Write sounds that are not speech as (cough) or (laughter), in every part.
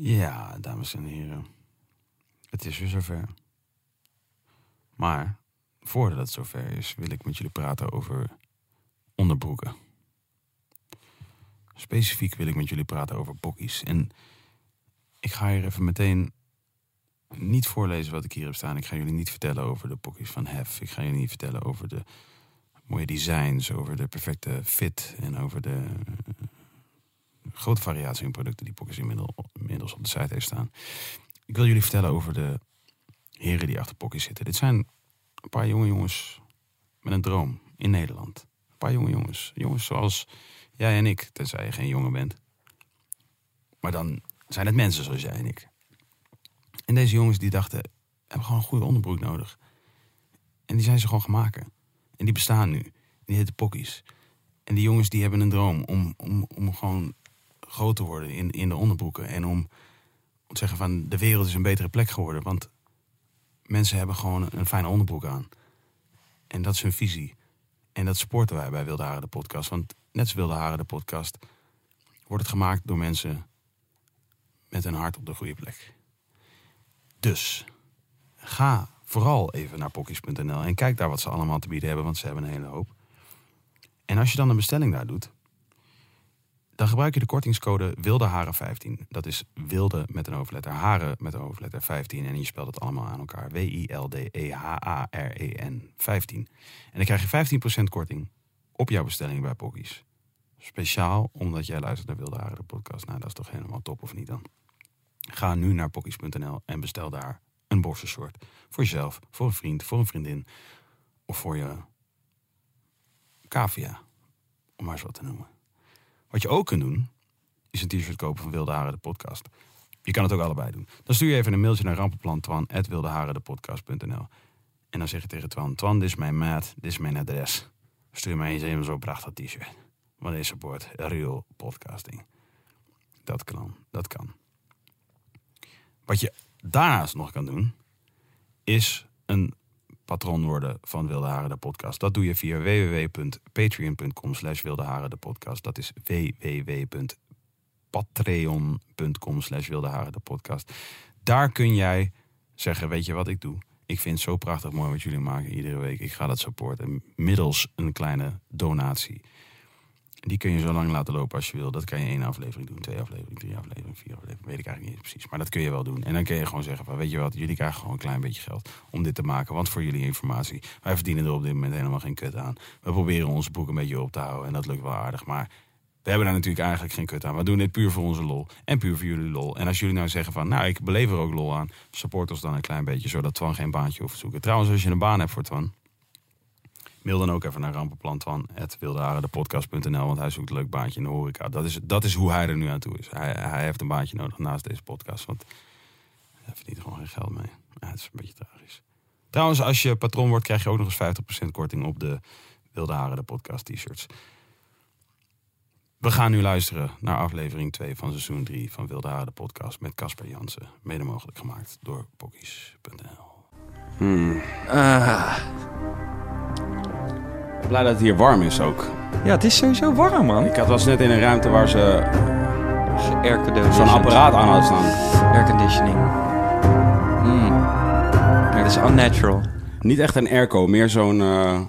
Ja, dames en heren. Het is weer zover. Maar voordat het zover is, wil ik met jullie praten over onderbroeken. Specifiek wil ik met jullie praten over pokkies. En ik ga hier even meteen niet voorlezen wat ik hier heb staan. Ik ga jullie niet vertellen over de pokkies van Hef. Ik ga jullie niet vertellen over de mooie designs, over de perfecte fit en over de grote variatie in producten die Pokkies inmiddels, op de site heeft staan. Ik wil jullie vertellen over de heren die achter Pokkies zitten. Dit zijn een paar jonge jongens met een droom in Nederland. Een paar jonge jongens. Jongens zoals jij en ik, tenzij je geen jongen bent. Maar dan zijn het mensen zoals jij en ik. En deze jongens die dachten, hebben gewoon een goede onderbroek nodig. En die zijn ze gewoon maken. En die bestaan nu. Die heten Pokkies. En die jongens die hebben een droom om, om, om gewoon groot te worden in, in de onderbroeken. En om, om te zeggen van de wereld is een betere plek geworden. Want mensen hebben gewoon een fijne onderbroek aan. En dat is hun visie. En dat sporten wij bij Wilde Haren de podcast. Want net als Wilde Haren de podcast wordt het gemaakt door mensen met een hart op de goede plek. Dus ga vooral even naar pokkies.nl en kijk daar wat ze allemaal te bieden hebben, want ze hebben een hele hoop. En als je dan een bestelling daar doet, dan gebruik je de kortingscode WILDEHAREN15. Dat is wilde met een hoofdletter, haren met een hoofdletter 15. En je spelt het allemaal aan elkaar. W-I-L-D-E-H-A-R-E-N 15. En dan krijg je 15% korting op jouw bestelling bij Pokkies. Speciaal omdat jij luistert naar Wilde Haren, de podcast. Nou, dat is toch helemaal top, of niet dan? Ga nu naar pokkies.nl en bestel daar een borstenshort. Voor jezelf, voor een vriend, voor een vriendin. Of voor je cavia, om maar eens wat te noemen. Wat je ook kunt doen, is een t-shirt kopen van Wilde Haren, de podcast. Je kan het ook allebei doen. Dan stuur je even een mailtje naar rampenplantwan.wildeharendepodcast.nl En dan zeg je tegen Twan, Twan, dit is mijn maat, dit is mijn adres. Stuur mij eens even zo'n prachtig t-shirt. Want hij support real podcasting. Dat kan, dat kan. Wat je daarnaast nog kan doen, is een patroon worden van Wilde Haren de podcast. Dat doe je via www.patreon.com slash Wilde Haren de podcast. Dat is www.patreon.com slash Wilde Haren de podcast. Daar kun jij zeggen, weet je wat ik doe? Ik vind het zo prachtig mooi wat jullie maken iedere week. Ik ga dat supporten middels een kleine donatie. Die kun je zo lang laten lopen als je wil. Dat kan je één aflevering doen, twee afleveringen, drie afleveringen, vier afleveringen. Weet ik eigenlijk niet precies. Maar dat kun je wel doen. En dan kun je gewoon zeggen van weet je wat, jullie krijgen gewoon een klein beetje geld om dit te maken. Want voor jullie informatie, wij verdienen er op dit moment helemaal geen kut aan. We proberen onze boek een beetje op te houden en dat lukt wel aardig. Maar we hebben daar natuurlijk eigenlijk geen kut aan. We doen dit puur voor onze lol en puur voor jullie lol. En als jullie nou zeggen van, nou ik beleef er ook lol aan, support ons dan een klein beetje, zodat Twan geen baantje hoeft te zoeken. Trouwens, als je een baan hebt voor Twan, Mail dan ook even naar rampenplantwan.wildeharendepodcast.nl Want hij zoekt een leuk baantje in de horeca. Dat is, dat is hoe hij er nu aan toe is. Hij, hij heeft een baantje nodig naast deze podcast. Want hij verdient gewoon geen geld mee. Ja, het is een beetje tragisch. Trouwens, als je patroon wordt, krijg je ook nog eens 50% korting op de Wilde Haren de podcast t-shirts. We gaan nu luisteren naar aflevering 2 van seizoen 3 van Wilde Haren de podcast met Casper Jansen. Mede mogelijk gemaakt door pokkies.nl. Hmm. Ah, Blij dat het hier warm is ook. ja, het is sowieso warm, man. Ik had was net in een ruimte waar ze Airconditioning. zo'n apparaat aan hadden staan. Airconditioning. Ja, dat is unnatural. Niet echt een airco, meer zo'n... eh,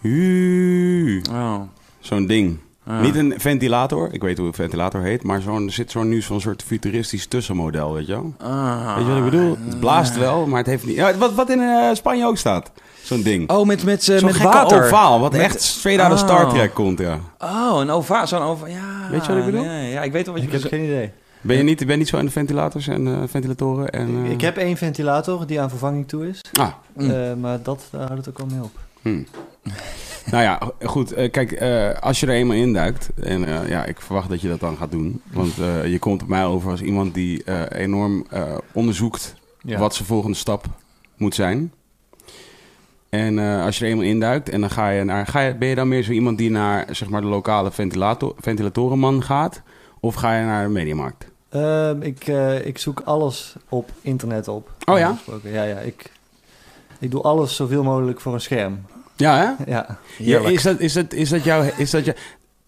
hu- Oh. zo'n ding. Ah. Niet een ventilator, ik weet hoe een ventilator heet, maar zo'n, er zit zo'n nu zo'n soort futuristisch tussenmodel, weet je wel? Ah. Weet je wat ik bedoel? Het blaast wel, maar het heeft niet... Ja, wat, wat in eh, Spanje ook staat, zo'n ding. Oh, met, met, zo'n met water. ovaal, wat Met- echt straight out of Oh. Star Trek komt, ja. Oh, een ova, zo'n ova. Ja. Weet je wat ik bedoel? Ja, ja, ik weet wel wat je Ik heb bedoelt. geen idee. Ben je niet, ben je niet zo aan de ventilators en eh, ventilatoren? En, eh, Ik heb één ventilator die aan vervanging toe is. Ah, Mm. Eh, maar dat daar houdt het ook al mee op. hm. nou ja, goed. kijk, eh, als je er eenmaal induikt... en eh, ja, ik verwacht dat je dat dan gaat doen. Want eh, je komt op mij over als iemand die eh, enorm eh, onderzoekt... Ja. wat zijn volgende stap moet zijn. En eh, als je er eenmaal induikt en dan ga je naar... Ga je, ben je dan meer zo iemand die naar zeg maar, de lokale ventilator, ventilatorenman gaat? Of ga je naar de mediamarkt? Ehm, ik, eh, ik zoek alles op internet op. Oh ja? Gesproken. Ja, ja. Ik, ik doe alles zoveel mogelijk voor een scherm. Ja, hè? Ja. Ja, is, dat, is, dat, is dat jouw... Is dat jou...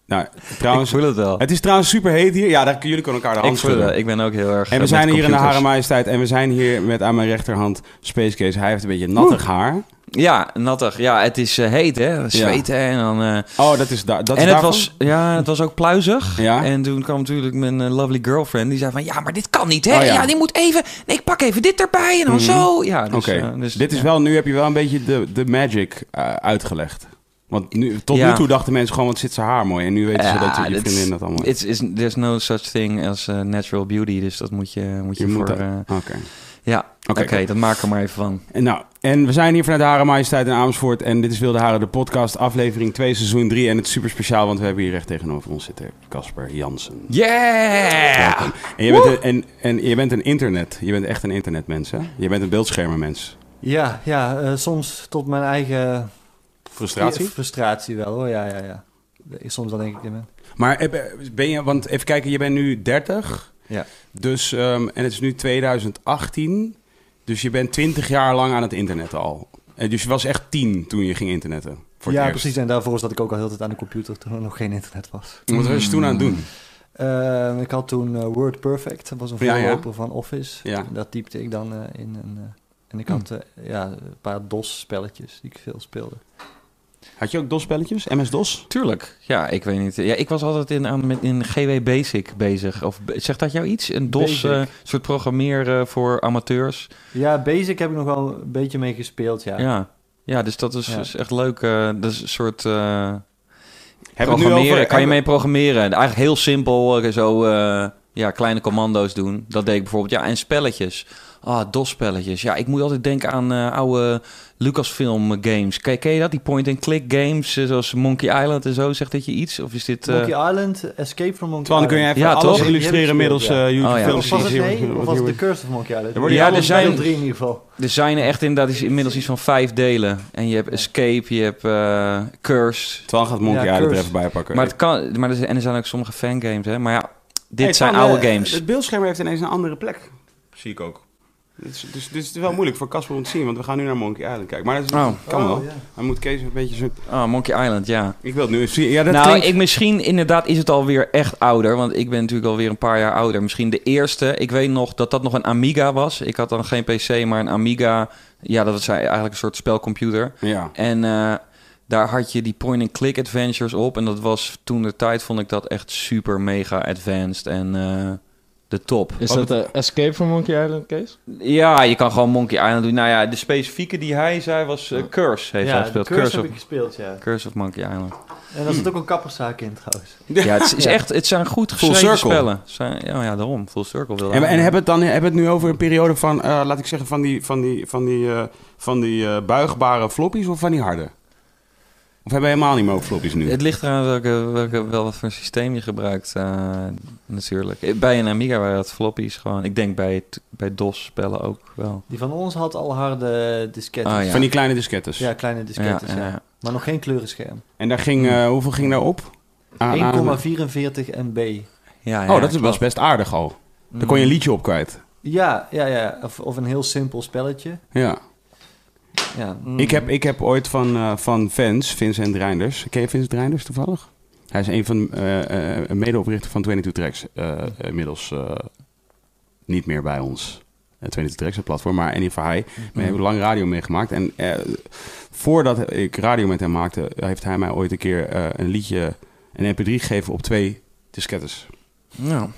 Nou, trouwens... ik voel het wel. Het is trouwens super heet hier. Ja, daar, jullie kunnen elkaar de hand schudden. Ik ben ook heel erg... En eh, we zijn met hier in de. Hare Majesteit. En we zijn hier met aan mijn rechterhand Space Case. Hij heeft een beetje nattig haar. Ja, nattig. Ja, het is eh, heet, hè? Zweten en dan... eh, Oh, dat is, daar. dat is en het daarvan? was, ja, het was ook pluizig. Ja. En toen kwam natuurlijk mijn eh, lovely girlfriend. Die zei van, ja, maar dit kan niet, hè? Oh, ja. ja. die moet even... Nee, ik pak even dit erbij en dan Mhm. zo. Ja, dus, Oké, dus, dit is ja. wel, nu heb je wel een beetje de, de magic uitgelegd. Want nu, tot Ja. nu toe dachten mensen gewoon, wat zit zijn haar mooi. En nu weten ze Ja, dat je, vriendin dat allemaal... It's, is, there's no such thing as natural beauty. Dus dat moet je, moet je, Je voor... dat- Oké. ja, Oké. oké, dat maak ik er maar even van. En, nou, en we zijn hier vanuit de Hare Majesteit in Amersfoort. En dit is Wilde Haren, de podcast, aflevering 2, seizoen 3. En het is super speciaal, want we hebben hier recht tegenover ons zitten Casper Jansen. Yeah! En je, bent een, en, en je bent een internet. Je bent echt een internetmens, hè? Je bent een beeldschermenmens. Ja, ja eh, soms tot mijn eigen Frustratie? frustratie wel hoor. Ja, ja, ja. Soms dan denk ik, Maar ben je, want even kijken, je bent nu 30. Ja. Dus, ehm, en het is nu 2018. Dus je bent 20 jaar lang aan het internet al. En dus je was echt 10 toen je ging internetten. Voor ja precies. En daarvoor zat ik ook al heel tijd aan de computer toen er nog geen internet was. Wat was je toen aan het doen? Eh, ik had toen eh, Word Perfect. Dat was een Ja, ja. voorloper van Office. Ja. Daar typte ik dan eh, in. En, eh, en ik had eh, ja, een paar DOS-spelletjes die ik veel speelde. Had je ook DOS-spelletjes? MS-DOS? Tuurlijk. Ja, ik weet niet. Ja, ik was altijd in, aan, met, in GW Basic bezig. Of zegt dat jou iets? Een DOS eh, soort programmeren voor amateurs. Ja, Basic heb ik nog wel een beetje mee gespeeld, ja. Ja. Ja, dus dat is, Ja. is echt leuk. eh, dat is een soort eh, programmeren. over- kan je mee programmeren. Eigenlijk heel simpel. Zo eh, ja, kleine commando's doen. Dat deed ik bijvoorbeeld. Ja, en spelletjes. Ah, DOS-spelletjes. Ja, ik moet altijd denken aan eh, oude Lucasfilm games. Ken, ken je dat? Die point-and-click games, eh, zoals Monkey Island en zo. Zegt dat je iets? Of is dit... eh, Monkey Island, Escape from Monkey Twan, kun je Island. even Ja, alles toch? illustreren middels eh ja. YouTube Oh, ja. Of was het, Hier- nee, wat of was het The Curse of Monkey Island? Er worden Ja, er zijn- drie in ieder geval. Er zijn er echt inderdaad is inmiddels iets van vijf delen. En je hebt Escape, je hebt eh, Curse. Twan gaat Monkey Ja, Island er even bij pakken. Maar het kan, maar er zijn, en er zijn ook sommige fangames, hè. Maar ja, dit Hey, zijn Twan, oude games. Het beeldscherm heeft ineens een andere plek. Zie ik ook. Dus, dit is wel moeilijk voor Casper om te zien, want we gaan nu naar Monkey Island kijken. Maar dat is, Oh. kan wel. Oh, ja. Dan moet Kees een beetje zo... Ah, Monkey Island, ja. Ik wil het nu even zien. Ja, dat nou, klinkt... ik misschien inderdaad is het alweer echt ouder. Want ik ben natuurlijk alweer een paar jaar ouder. Misschien de eerste. Ik weet nog dat dat nog een Amiga was. Ik had dan geen PC, maar een Amiga. Ja, dat was eigenlijk een soort spelcomputer. Ja. En eh, daar had je die point-and-click adventures op. En dat was toen de tijd, vond ik dat echt super mega advanced. En eh, de top. Is Wat dat de Escape from Monkey Island, Kees? Ja, je kan gewoon Monkey Island doen. Nou ja, de specifieke die hij zei was eh, Curse. Heeft hij gespeeld. Curse Curse, heb of, ik gespeeld, ja. Curse of Monkey Island. En daar zit ook een kapperszaak in trouwens. Ja, het is Ja. echt, het zijn goed geschreven circle. spellen. Zijn, ja, ja, daarom. Full Circle wil En, en hebben we het dan hebben het nu over een periode van, eh, laat ik zeggen, van die, van die, van die, eh, van die eh, buigbare floppies of van die harde? Of hebben we helemaal niet meer over floppies nu? Het ligt eraan welke, welke, wel wat voor systeem je gebruikt, eh, natuurlijk. Bij een Amiga waren het floppies gewoon. Ik denk bij, het, bij DOS-spellen ook wel. Die van ons had al harde disketten. Ah, ja. Van die kleine diskettes. Ja, kleine diskettes, Ja, ja, ja, ja. Maar nog geen kleurenscherm. En daar ging, eh, hoeveel ging daar op? Aan- aan- 1,44 MB. Ja, ja, Oh, dat is, klopt. was best aardig al. Daar kon je een liedje op kwijt. Ja, ja, ja. Of, of een heel simpel spelletje. Ja. Ja. mm. Ik, heb, ik heb ooit van, eh, van Vens, Vincent Reinders. Ken je Vincent Reinders toevallig? Hij is een van een medeoprichter van 22 Tracks. eh, inmiddels niet meer bij ons. Uh, 22 Tracks, het platform. Maar in ieder hij. We hebben lang radio meegemaakt. En voordat ik radio met hem maakte, heeft hij mij ooit een keer een liedje een mp3 gegeven op twee diskettes. Nou,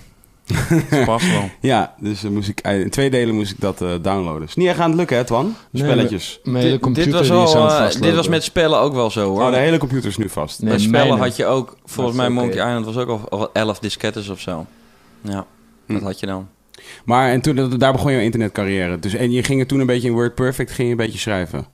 (laughs) dat past wel. Ja, dus moest ik, eh, in twee delen moest ik dat eh, downloaden. Is niet echt aan het lukken, hè, Twan? Spelletjes. Hele Dit, computer dit was, al, eh, dit was met spellen ook wel zo hoor. Oh, de hele computer is nu vast. Nee, spellen had je ook, volgens mij Dat Monkey. Island was ook al, al 11 diskettes of zo. Ja, dat Hm. had je dan. Maar en toen, dat- daar begon je internetcarrière. Dus, en je ging er toen een beetje in WordPerfect ging je een beetje schrijven.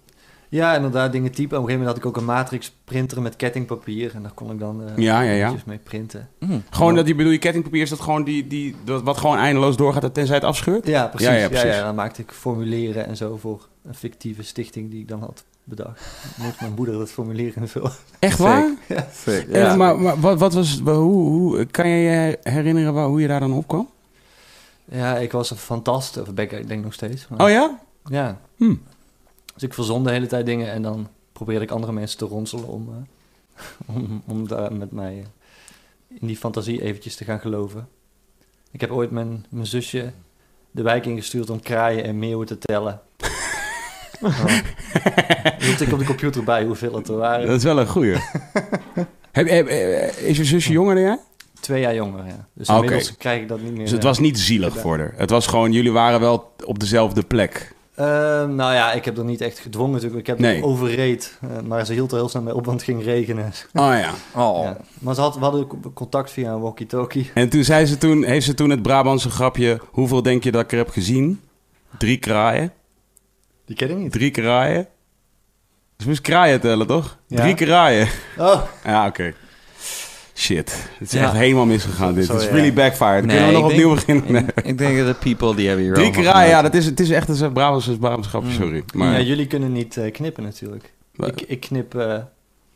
Ja, inderdaad, dingen typen. Op een gegeven moment had ik ook een matrix printer met kettingpapier. En daar kon ik dan eh Ja, ja, ja. dingetjes mee printen. Hm. Gewoon dat, die bedoel je kettingpapier, is dat gewoon die, die, dat, wat gewoon eindeloos doorgaat tenzij het afscheurt? Ja, precies. Ja, Ja, ja, ja, precies. dan maakte ik formulieren en zo voor een fictieve stichting die ik dan had bedacht. Dan moest mijn moeder dat formulier invullen. Echt waar? Sick. En, maar maar wat, wat was, hoe, hoe, kan je je herinneren waar, hoe je daar dan op kwam? Ja, ik was een fantast. Of ben ik, ik denk nog steeds. Maar- Oh ja? Ja. Hm. Dus ik verzon de hele tijd dingen en dan probeerde ik andere mensen te ronselen om, eh, (laughs) om, om daar met mij eh, in die fantasie eventjes te gaan geloven. Ik heb ooit mijn, mijn zusje de wijk ingestuurd om kraaien en meeuwen te tellen. (laughs) oh. Hield ik op de computer bij hoeveel het er waren. Dat is wel een goeie. (laughs) heb, heb- eh, is je zusje jonger dan jij? Twee jaar jonger, ja. Dus Oké. inmiddels krijg ik dat niet meer. Dus het was niet zielig voor haar. Het was gewoon, jullie waren wel op dezelfde plek. Eh, nou ja, ik heb er niet echt gedwongen natuurlijk. Ik heb Nee. overreed. eh, maar ze hield er heel snel mee op, want het ging regenen. Oh (laughs) ja. Oh. Ja. Maar ze had, we hadden co- contact via een walkie-talkie. En toen zei ze toen, heeft ze toen het Brabantse grapje... Hoeveel denk je dat ik er heb gezien? Drie kraaien. Die ken ik niet. Drie kraaien. Ze moest kraaien tellen, toch? Ja. Drie kraaien. Oh, Ja, oké. Shit. Het is Ja. echt helemaal misgegaan dit. Het is really ja. backfired. Nee, Kunnen we nog denk- opnieuw beginnen? Nee. Ik, ik denk dat de people die hebben hier Drie kraaien, ja, dat is, het is echt een Brabantse, Brabantse grapje, Mm. sorry. Maar, ja, jullie kunnen niet eh, knippen natuurlijk. Ik, ik knip eh,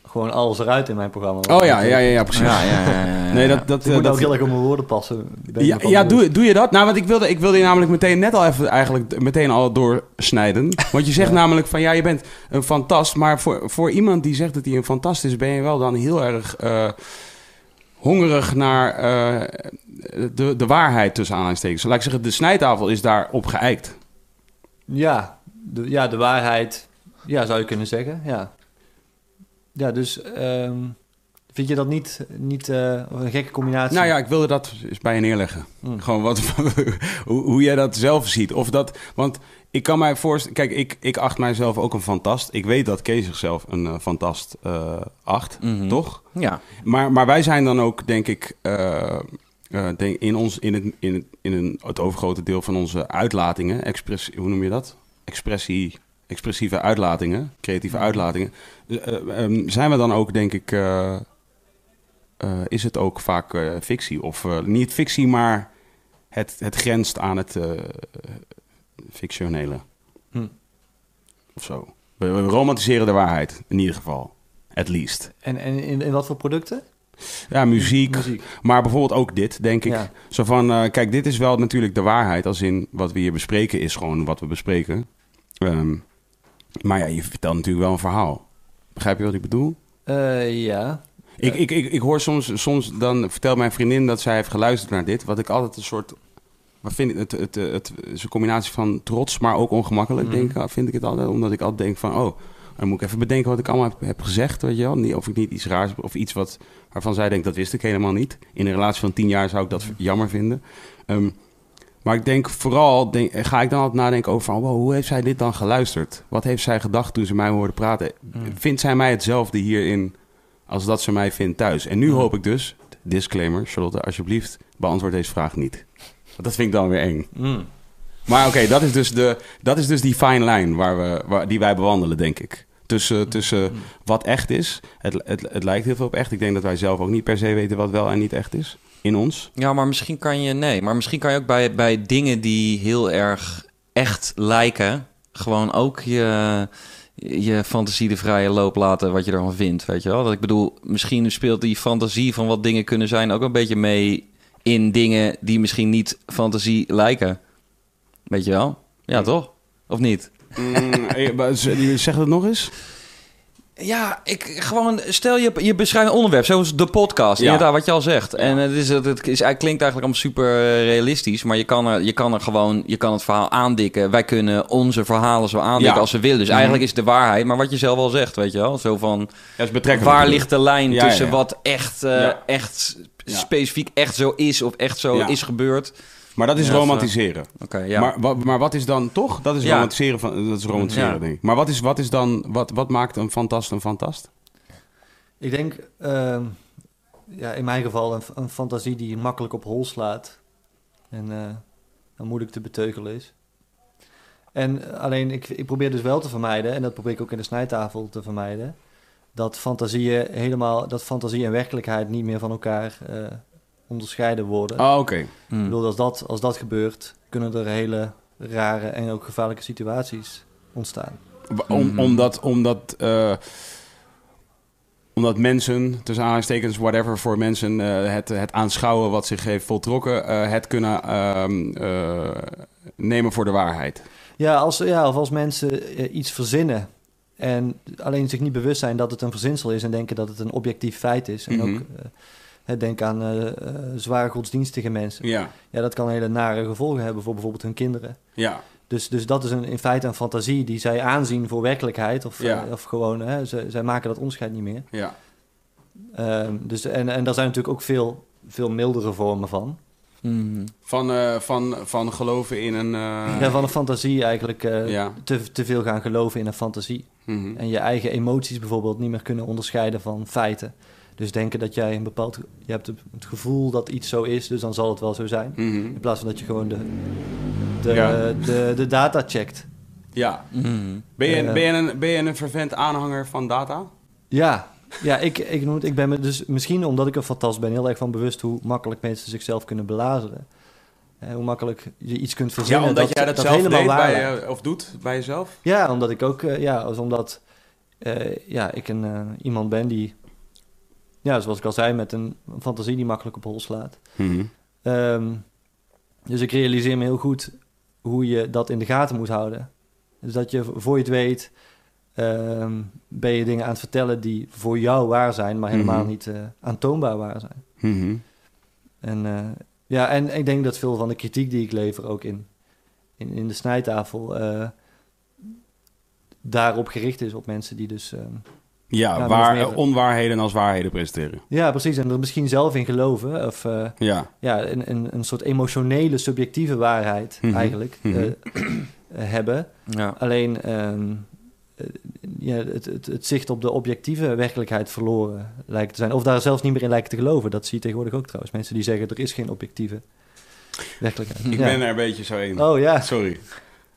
gewoon alles eruit in mijn programma. oh ja, ja, ja, ja, precies. Ja, ja, ja, ja, ja. Nee, dat, dat, Ik moet eh, dat, ook heel erg op mijn woorden passen. Ja, ja doe, doe je dat? Nou, want ik wilde, ik wilde je namelijk meteen net al even eigenlijk meteen al doorsnijden. (laughs) Want je zegt Ja. namelijk van ja, je bent een fantast. Maar voor, voor iemand die zegt dat hij een fantast is, ben je wel dan heel erg eh, hongerig naar eh, de, de waarheid tussen aanhalingstekens. Laat ik zeggen, de snijtafel is daarop geëikt. Ja, de, ja, de waarheid. Ja, zou je kunnen zeggen. Ja, ja dus ehm, vind je dat niet, niet eh, een gekke combinatie? Nou ja, ik wilde dat eens bij je neerleggen. Hm. Gewoon wat, (laughs) hoe, hoe jij dat zelf ziet. Of dat, want ik kan mij voorstellen... Kijk, ik, ik acht mijzelf ook een fantast. Ik weet dat Kees zichzelf een eh, fantast eh, acht, Mhm. toch? Ja. Maar, maar wij zijn dan ook, denk ik... eh, denk in, ons, in, het, in, het, in een, het overgrote deel van onze uitlatingen... Express, hoe noem je dat? Expressie... Expressieve uitlatingen, creatieve uitlatingen. eh, eh, ehm, zijn we dan ook, denk ik... is het ook vaak fictie. Of niet fictie, maar het, het grenst aan het fictionele. Hm. Of zo. We, we romantiseren de waarheid, in ieder geval. At least. En, en in, in wat voor producten? Ja, muziek. Muziek. Maar bijvoorbeeld ook dit, denk ik. Ja. Zo van, eh, kijk, dit is wel natuurlijk de waarheid. Als in, wat we hier bespreken is gewoon wat we bespreken. Ehm, maar ja, je vertelt natuurlijk wel een verhaal. Begrijp je wat ik bedoel? Eh, ja. Ik, ik, ik, ik hoor soms, soms dan vertelt mijn vriendin dat zij heeft geluisterd naar dit. Wat ik altijd een soort. Wat vind ik het, het, het, het, is een combinatie van trots, maar ook ongemakkelijk, Mhm. denk ik, vind ik het altijd. Omdat ik altijd denk van, oh, dan moet ik even bedenken wat ik allemaal heb, heb gezegd, weet je wel. Of ik niet iets raars heb, of iets wat, waarvan zij denkt, dat wist ik helemaal niet. In een relatie van tien jaar zou ik dat jammer vinden. Ehm, maar ik denk vooral, denk, ga ik dan altijd nadenken over van, wow, hoe heeft zij dit dan geluisterd? Wat heeft zij gedacht toen ze mij hoorde praten? Mm. Vindt zij mij hetzelfde hierin als dat ze mij vindt thuis? En nu Mm. hoop ik dus, disclaimer, Charlotte, alsjeblieft, beantwoord deze vraag niet. Dat vind ik dan weer eng. Mm. Maar oké, dat is dus de, dat is dus die fine line waar we, waar, die wij bewandelen, denk ik. Tussen, tussen wat echt is. Het, het, het lijkt heel veel op echt. Ik denk dat wij zelf ook niet per se weten wat wel en niet echt is. In ons. Ja, maar misschien kan je... Nee, maar misschien kan je ook bij, bij dingen die heel erg echt lijken... gewoon ook je, je fantasie de vrije loop laten wat je ervan vindt, weet je wel? Dat ik bedoel, misschien speelt die fantasie van wat dingen kunnen zijn... ook een beetje mee in dingen die misschien niet fantasie lijken. Weet je wel? Ja, toch? Of niet? Mm, eh, z- Zeg het nog eens. Ja, ik gewoon stel je, je beschrijft een onderwerp, zoals de podcast, Ja. inderdaad, wat je al zegt. En het, is, het, het is, het klinkt eigenlijk allemaal super eh, realistisch, maar je kan, er, je kan er gewoon, je kan het verhaal aandikken. Wij kunnen onze verhalen zo aandikken Ja. als we willen. Dus Mhm. eigenlijk is het de waarheid, maar wat je zelf al zegt, weet je wel, zo van Ja, is betrekkelijk. waar ligt de lijn Ja, tussen ja, ja. wat echt, eh, Ja. echt. Specifiek echt zo is of echt zo Ja. is gebeurd. Maar dat is Ja, romantiseren. Oké, ja. Maar, wa- maar wat is dan toch? Dat is Ja. romantiseren van. Dat is romantiseren, Ja. denk ik. Maar wat is, wat is dan. Wat, wat maakt een fantast een fantast? Ik denk, ehm, ja, in mijn geval, een, een fantasie die makkelijk op hol slaat. En eh, dan moeilijk te beteugelen is. En eh, alleen, ik, ik probeer dus wel te vermijden, en dat probeer ik ook in de snijtafel te vermijden, dat fantasieën helemaal, dat fantasie en werkelijkheid niet meer van elkaar eh, onderscheiden worden. Oh, oké. Ik Hmm. bedoel, als dat, als dat gebeurt, kunnen er hele rare en ook gevaarlijke situaties ontstaan. Om, Mhm. Omdat. omdat eh, omdat mensen, tussen aanhalingstekens, whatever voor mensen, eh, het, het aanschouwen wat zich heeft voltrokken, eh, het kunnen ehm, eh, nemen voor de waarheid. Ja, als, ja of als mensen iets verzinnen en alleen zich niet bewust zijn dat het een verzinsel is en denken dat het een objectief feit is. En Mhm. ook eh, hè, denk aan eh, eh, zware godsdienstige mensen. Ja, Ja, dat kan hele nare gevolgen hebben voor bijvoorbeeld hun kinderen. ja, Dus, dus dat is een, in feite een fantasie die zij aanzien voor werkelijkheid. Of, Ja. eh, of gewoon, hè, ze, zij maken dat onderscheid niet meer. ja. Ehm, dus, en, en daar zijn natuurlijk ook veel, veel mildere vormen van. Hmm. Van, eh, van, van geloven in een. eh, Ja, van een fantasie eigenlijk eh, ja. te, te veel gaan geloven in een fantasie. Mhm. En je eigen emoties bijvoorbeeld niet meer kunnen onderscheiden van feiten. Dus denken dat jij een bepaald... Je hebt het gevoel dat iets zo is, dus dan zal het wel zo zijn. Mhm. In plaats van dat je gewoon de, de, Ja. de, de data checkt. Ja. Hmm. Ben je, Eh. ben, je een, ben je een fervent aanhanger van data? Ja, ja ik, ik, noem het, ik ben me dus misschien omdat ik een fantast ben... heel erg van bewust hoe makkelijk mensen zichzelf kunnen belazeren. Eh, hoe makkelijk je iets kunt verzinnen. ja, omdat jij dat, zelf helemaal deed waar bij, of doet bij jezelf? Ja, omdat ik ook, eh, ja, als omdat eh, ja, ik een, eh, iemand ben die, ja, zoals ik al zei, met een fantasie die makkelijk op hol slaat. Mhm. Ehm, dus ik realiseer me heel goed hoe je dat in de gaten moet houden. Dus dat je voor je het weet, ehm, ben je dingen aan het vertellen die voor jou waar zijn, maar helemaal Mhm. niet eh, aantoonbaar waar zijn. Mhm. En eh, ja, en ik denk dat veel van de kritiek die ik lever ook in, in, in de snijtafel eh, daarop gericht is op mensen die dus... ehm, Ja, waar, onwaarheden als waarheden presenteren. ja, precies. En er misschien zelf in geloven. Of eh, Ja. ja, een, een, een soort emotionele, subjectieve waarheid Mhm. eigenlijk Mhm. eh, (clears throat) hebben. Ja. Alleen ehm, eh, ja, het, het, het zicht op de objectieve werkelijkheid verloren lijkt te zijn. Of daar zelfs niet meer in lijken te geloven. Dat zie je tegenwoordig ook trouwens. Mensen die zeggen er is geen objectieve werkelijkheid. Ik Ja. ben er een beetje zo in. Oh ja. Sorry.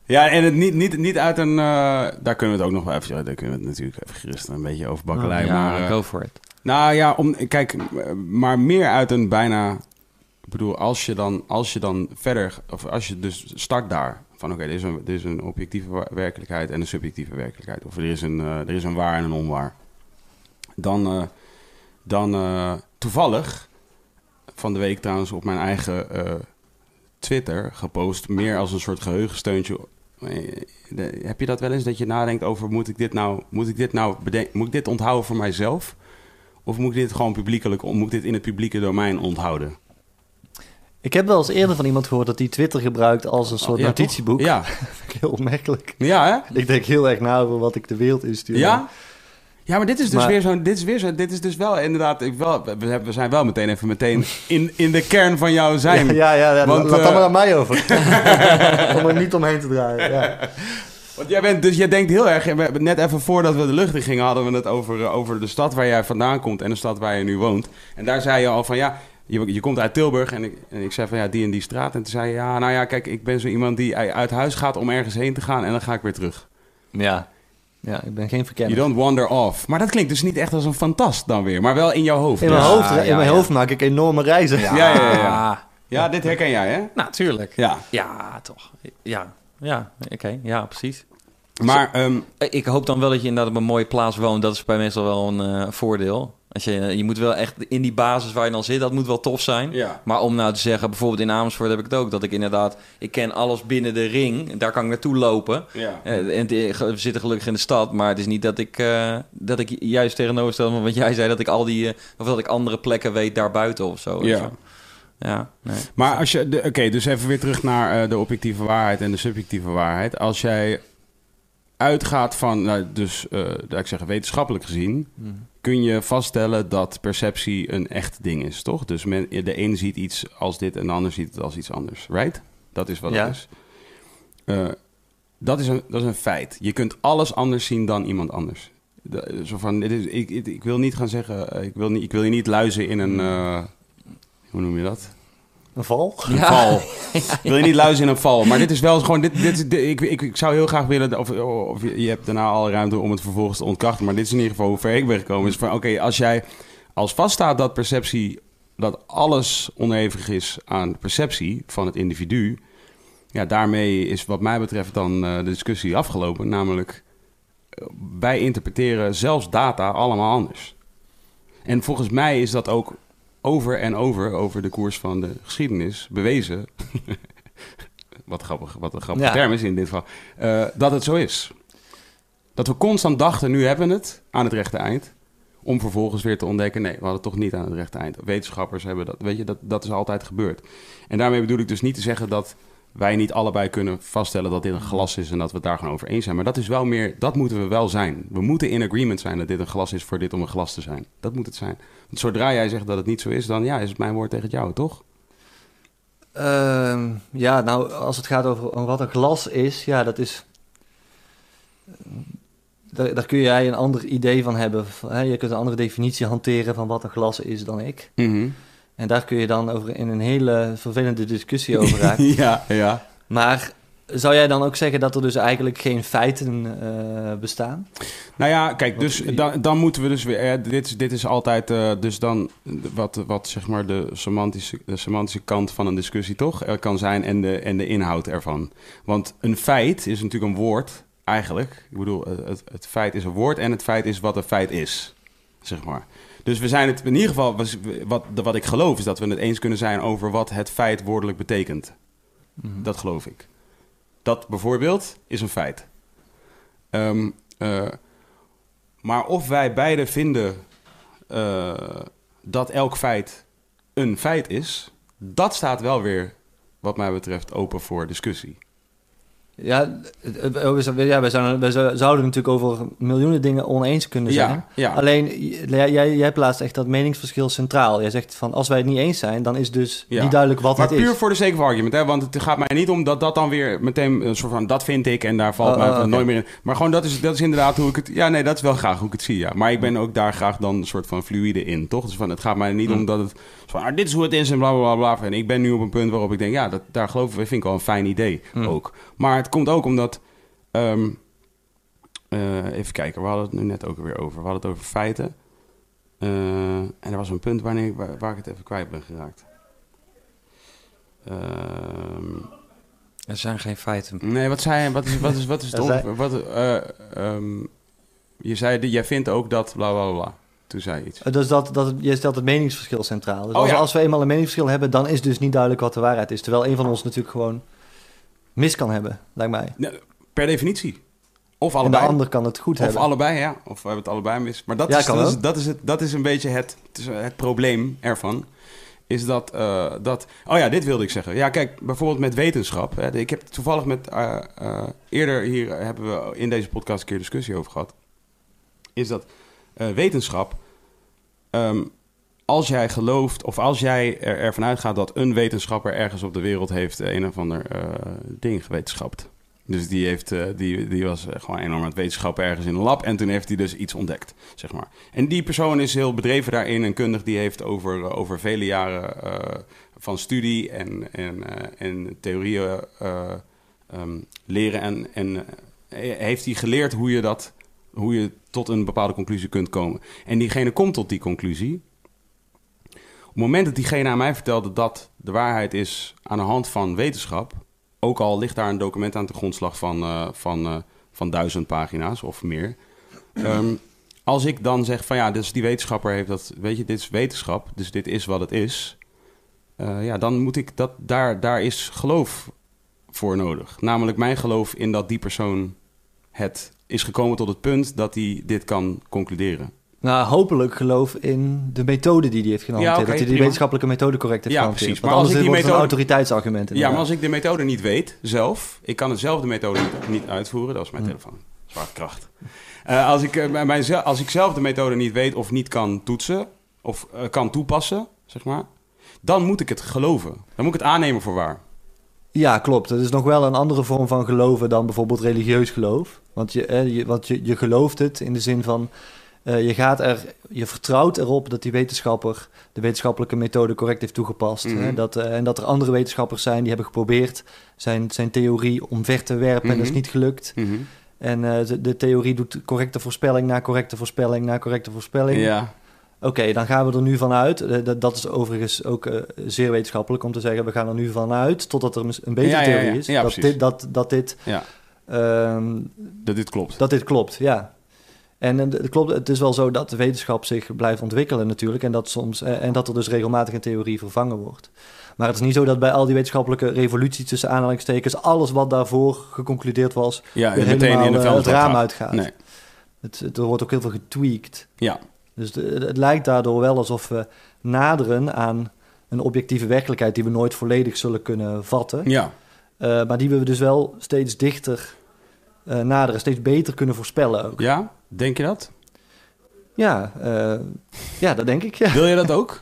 Ja, en het niet, niet, niet uit een... eh, daar kunnen we het ook nog wel even... Daar kunnen we het natuurlijk even gerust een beetje over bakkelei. ja, maar, eh, go for it. nou ja, om, kijk, maar meer uit een bijna... Ik bedoel, als je dan, als je dan verder... Of als je dus start daar... Van oké, is een- er is een objectieve werkelijkheid en een subjectieve werkelijkheid. Of er is een, eh, er is een waar en een onwaar. Dan, eh, dan eh, toevallig... Van de week trouwens op mijn eigen Twitter gepost. Meer als een soort geheugensteuntje. Eh, heb je dat wel eens dat je nadenkt over... Moet ik dit nou, moet ik dit nou beden- moet ik dit onthouden voor mijzelf? Of moet ik dit gewoon publiekelijk, moet ik dit in het publieke domein onthouden? Ik heb wel eens eerder van iemand gehoord dat hij Twitter gebruikt als een soort Ja, notitieboek. Ja, (laughs) Vind ik heel opmerkelijk. ja hè? Ik denk heel erg na over wat ik de wereld instuur. Ja? Ja, maar dit is dus Maar- weer zo'n, dit is weer zo, dit is dus wel inderdaad, ik wel, we, zijn wel meteen even meteen in, in de kern van jouw (laughs) zijn. Ja, ja, ja, ja, Want, laat eh, dat maar aan mij over. (laughs) Om er niet omheen te draaien. Ja. Want jij bent, dus jij denkt heel erg, net even voordat we de lucht in gingen, hadden we het over, eh, over de stad waar jij vandaan komt en de stad waar je nu woont. En daar zei je al van, ja, je, je komt uit Tilburg en ik, en ik zei van, ja, die en die straat. En toen zei je, ja, nou ja, kijk, ik ben zo iemand die uit huis gaat om ergens heen te gaan en dan ga ik weer terug. Ja. ja, ik ben geen You verkenner. don't wander off. Maar dat klinkt dus niet echt als een fantast dan weer, maar wel in jouw hoofd. In mijn, Dus- hoofd, ja, in mijn ja. hoofd maak ik enorme reizen. Ja, ja, ja. ja. Ja, dit herken jij, hè? nou, tuurlijk. Ja. Ja, toch. Ja, ja oké. Ja, precies. Maar, ehm, Eh, Ik hoop dan wel dat je inderdaad op een mooie plaats woont. Dat is bij meestal wel een eh, voordeel. Als je, je moet wel echt in die basis waar je dan zit, dat moet wel tof zijn. Ja. Maar om nou te zeggen, bijvoorbeeld in Amersfoort heb ik het ook, dat ik inderdaad, ik ken alles binnen de ring, daar kan ik naartoe lopen. Ja. Eh, En het- we zitten gelukkig in de stad, maar het is niet dat ik, eh, dat ik juist tegenoverstel wat jij zei, dat ik al die, eh, of dat ik andere plekken weet daarbuiten of zo. Ja. Of zo. Ja, nee. Maar als je, de- oké, dus even weer terug naar eh, de objectieve waarheid en de subjectieve waarheid. Als jij uitgaat van, nou, dus, eh laat ik zeggen, wetenschappelijk gezien, kun je vaststellen dat perceptie een echt ding is, toch? Dus men, de een ziet iets als dit en de ander ziet het als iets anders, right? Dat is wat Ja. het is. Eh, dat, is een, dat is een feit. Je kunt alles anders zien dan iemand anders. De- zo van, dit is, ik, ik, ik wil niet gaan zeggen, eh, ik wil, niet, ik wil je niet luizen in een, eh, hoe noem je dat? Een val? Een val. (laughs) Ik wil je niet luisteren in een val. Maar dit is wel gewoon... Dit, dit, dit- ik, ik, ik zou heel graag willen... Of, of je je hebt daarna alle ruimte om het vervolgens te ontkrachten. Maar dit is in ieder geval hoe ver ik ben gekomen. Is van, oké, als jij... Als vaststaat dat perceptie... Dat alles onderhevig is aan perceptie van het individu... Ja, daarmee is wat mij betreft dan eh, de discussie afgelopen. Namelijk, eh, wij interpreteren zelfs data allemaal anders. En volgens mij is dat ook over en over, over de koers van de geschiedenis, bewezen. (laughs) wat, grappig, wat een grappige Ja. term is in dit geval. eh, dat het zo is. Dat we constant dachten, nu hebben we het aan het rechte eind. Om vervolgens weer te ontdekken, nee, we hadden het toch niet aan het rechte eind. Wetenschappers hebben dat, weet je, dat, dat is altijd gebeurd. En daarmee bedoel ik dus niet te zeggen dat wij niet allebei kunnen vaststellen dat dit een glas is en dat we het daar gewoon over eens zijn. Maar dat is wel meer, dat moeten we wel zijn. We moeten in agreement zijn dat dit een glas is voor dit om een glas te zijn. Dat moet het zijn. Zodra jij zegt dat het niet zo is, dan ja, is het mijn woord tegen het jou, toch? Ehm, ja, nou, als het gaat over wat een glas is, ja, dat is. Daar, daar kun jij een ander idee van hebben. Hè? Je kunt een andere definitie hanteren van wat een glas is dan ik. En daar kun je dan over in een hele vervelende discussie over raken. (laughs) ja, ja. Maar zou jij dan ook zeggen dat er dus eigenlijk geen feiten eh, bestaan? Nou ja, kijk, dus dan, dan moeten we dus weer. dit, is- dit is altijd. eh, dus dan wat, wat zeg maar de semantische, de semantische kant van een discussie toch er kan zijn en de, en de inhoud ervan. Want een feit is natuurlijk een woord, eigenlijk. Ik bedoel, het, het feit is een woord en het feit is wat een feit is, zeg maar. Dus we zijn het in ieder geval, wat, wat ik geloof, is dat we het eens kunnen zijn over wat het feit woordelijk betekent. Dat geloof ik. Dat bijvoorbeeld is een feit. Ehm, eh, maar of wij beide vinden eh, dat elk feit een feit is, dat staat wel weer, wat mij betreft, open voor discussie. Ja, we, ja, wij, zouden, wij zou- zouden natuurlijk over miljoenen dingen oneens kunnen zijn. Ja, ja. Alleen, jij, plaatst echt dat meningsverschil centraal. Jij zegt van, als wij het niet eens zijn, dan is dus Ja. niet duidelijk wat maar het puur is. voor de sake of argument, hè? want het gaat mij niet om dat dat dan weer meteen een soort van dat vind ik en daar valt Oh, mij oh, oké. nooit meer in. Maar gewoon dat is, dat is inderdaad hoe ik het. Ja, nee, dat is wel graag hoe ik het zie. Ja. Maar ik ben ook daar graag dan een soort van fluïde in, toch? Dus van, het gaat mij niet Mm. om dat het van ah, dit is hoe het is en bla bla bla. En ik ben nu op een punt waarop ik denk, ja, dat, daar geloof ik, vind ik wel een fijn idee Mm. ook. Maar het komt ook omdat. ehm, eh, even kijken, we hadden het nu net ook weer over. We hadden het over feiten. Eh, en er was een punt wanneer, waar, waar ik het even kwijt ben geraakt. Ehm, Er zijn geen feiten. nee, wat zei je? Wat is, wat is, wat is (laughs) het wat, eh, ehm, je zei, dat jij vindt ook dat bla bla bla. Toen zei je iets. Eh, Dus dat, dat, je stelt het meningsverschil centraal. Dus Oh, als, ja. als we eenmaal een meningsverschil hebben, dan is dus niet duidelijk wat de waarheid is. Terwijl een van ons natuurlijk gewoon mis kan hebben, lijkt mij. Per definitie. Of En de allebei. ander kan het goed Of hebben. allebei, ja. Of we hebben het allebei mis. Maar dat, Ja, is, dat, is, dat, is het, dat is een beetje het, het, het probleem ervan. Is dat, eh, dat... Oh ja, dit wilde ik zeggen. Ja, kijk, bijvoorbeeld met wetenschap. Hè, ik heb toevallig met... eh, eh, eerder hier hebben we in deze podcast een keer discussie over gehad. Is dat eh, wetenschap... ehm, als jij gelooft, of als jij er, ervan uitgaat dat een wetenschapper ergens op de wereld heeft een of ander eh, ding gewetenschapt. Dus die, heeft, eh, die, die was eh, gewoon enorm aan het wetenschappen ergens in een lab. En toen heeft hij dus iets ontdekt, zeg maar. En die persoon is heel bedreven daarin en kundig. Die heeft over, eh, over vele jaren eh, van studie en, en, eh, en theorieën eh, ehm, leren. En, en eh, heeft hij geleerd hoe je, dat, hoe je tot een bepaalde conclusie kunt komen. En diegene komt tot die conclusie. Op het moment dat diegene aan mij vertelde dat de waarheid is aan de hand van wetenschap, ook al ligt daar een document aan de grondslag van, eh, van, eh, van duizend pagina's of meer. ehm, als ik dan zeg van ja, dus die wetenschapper heeft dat, weet je, dit is wetenschap, dus dit is wat het is. eh, ja, dan moet ik dat, daar, daar is geloof voor nodig. Namelijk mijn geloof in dat die persoon het is gekomen tot het punt dat hij dit kan concluderen. Nou, hopelijk geloof in de methode die hij heeft gehanteerd. Ja, dat hij die prima. wetenschappelijke methode correct heeft Ja, gehanteerd. precies. Want Maar als ik die methode- autoriteitsargument. Ja, maar als ik de methode niet weet zelf, ik kan dezelfde methode niet, uitvoeren, dat is mijn Hm. telefoon, zwaartekracht. Eh als, ik, eh, mijzelf- als ik zelf de methode niet weet of niet kan toetsen, of eh, kan toepassen, zeg maar, dan moet ik het geloven. Dan moet ik het aannemen voor waar. Ja, klopt. Het is nog wel een andere vorm van geloven dan bijvoorbeeld religieus geloof. Want je, eh, je, want je, je gelooft het in de zin van... eh, je, gaat er, je vertrouwt erop dat die wetenschapper de wetenschappelijke methode correct heeft toegepast. Mhm. Hè? Dat, eh, en dat er andere wetenschappers zijn die hebben geprobeerd zijn, zijn theorie omver te werpen. En dat is Mhm. niet gelukt. Mhm. En eh, de, de theorie doet correcte voorspelling na correcte voorspelling na correcte voorspelling. Ja, Oké, dan gaan we er nu vanuit. dat, dat is overigens ook zeer wetenschappelijk om te zeggen... we gaan er nu vanuit, totdat er een betere Ja, ja, ja. theorie is... Dat, precies. dit, dat, dat, dit, ehm, dat dit klopt. dat dit klopt, ja. En eh, het, klopt, het is wel zo dat de wetenschap zich blijft ontwikkelen natuurlijk... En dat, soms, eh, en dat er dus regelmatig een theorie vervangen wordt. Maar het is niet zo dat bij al die wetenschappelijke revoluties... tussen aanhalingstekens alles wat daarvoor geconcludeerd was... ja, weer helemaal in de eh, het raam uitgaat. Nee, Het, het- er wordt ook heel veel getweakt. ja, Dus de- het lijkt daardoor wel alsof we naderen aan een objectieve werkelijkheid die we nooit volledig zullen kunnen vatten. ja, Eh, maar die we dus wel steeds dichter eh, naderen, steeds beter kunnen voorspellen ook. ja. Denk je dat? Ja, eh, ja dat denk ik. Ja. Wil je dat ook?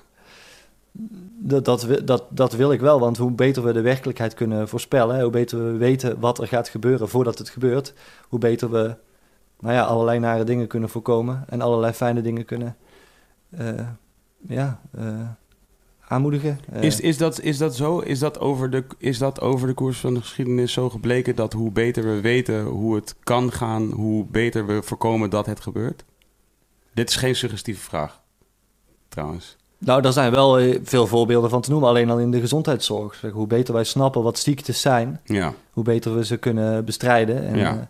(laughs) Dat, dat, dat, dat wil ik wel, want hoe beter we de werkelijkheid kunnen voorspellen, hè, hoe beter we weten wat er gaat gebeuren voordat het gebeurt, hoe beter we nou ja, allerlei nare dingen kunnen voorkomen en allerlei fijne dingen kunnen ja, aanmoedigen. Eh, Is, is, dat, is dat zo? Is dat, over de, is dat over de koers van de geschiedenis zo gebleken dat hoe beter we weten hoe het kan gaan, hoe beter we voorkomen dat het gebeurt? Dit is geen suggestieve vraag, trouwens. Nou, daar zijn wel eh, veel voorbeelden van te noemen, alleen al in de gezondheidszorg. Zeg, hoe beter wij snappen wat ziektes zijn, Ja, hoe beter we ze kunnen bestrijden. En, Ja. ja,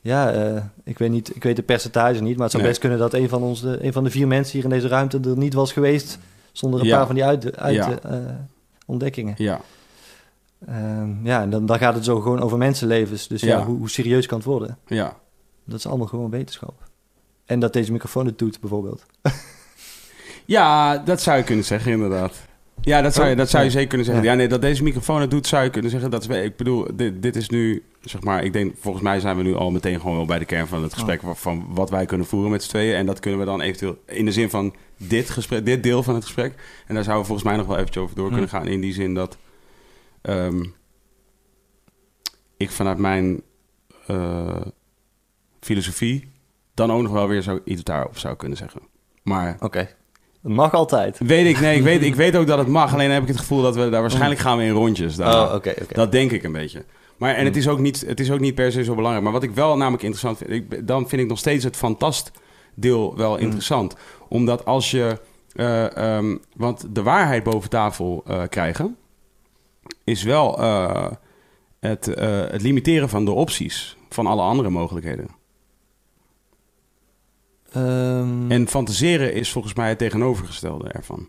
ja eh, ik, weet niet, ik weet de percentage niet, maar het zou Nee. best kunnen dat een van, ons, de, een van de vier mensen hier in deze ruimte er niet was geweest zonder een Ja. paar van die uit, uit, Ja. eh, ontdekkingen. ja, Ehm, ja, en dan, dan gaat het zo gewoon over mensenlevens. Dus ja, hoe, hoe serieus kan het worden? ja. Dat is allemaal gewoon wetenschap. En dat deze microfoon het doet, bijvoorbeeld. (laughs) Ja, dat zou je kunnen zeggen, inderdaad. Ja, dat zou je, dat zou je zeker kunnen zeggen. Ja. Nee, dat deze microfoon het doet, zou je kunnen zeggen. Dat is, ik bedoel, dit, dit is nu, zeg maar, ik denk, volgens mij zijn we nu al meteen gewoon wel bij de kern van het gesprek van, van wat wij kunnen voeren met z'n tweeën. En dat kunnen we dan eventueel in de zin van dit gesprek, dit deel van het gesprek. En daar zouden we volgens mij nog wel eventjes over door kunnen gaan. In die zin dat ehm, ik vanuit mijn eh, filosofie dan ook nog wel weer zo iets daarop zou kunnen zeggen. Maar Oké. Dat mag altijd. Weet ik, nee, ik weet, ik (laughs) weet ook dat het mag. Alleen heb ik het gevoel dat we daar waarschijnlijk gaan we in rondjes. Daar. Oh, oké, oké. Dat denk ik een beetje. Maar, en het, is ook niet, het is ook niet per se zo belangrijk. Maar wat ik wel namelijk interessant vind, ik, dan vind ik nog steeds het fantastdeel wel interessant. Omdat als je, ehm, want de waarheid boven tafel eh, krijgen, is wel eh, het, het limiteren van de opties van alle andere mogelijkheden. Ehm, En fantaseren is volgens mij het tegenovergestelde ervan.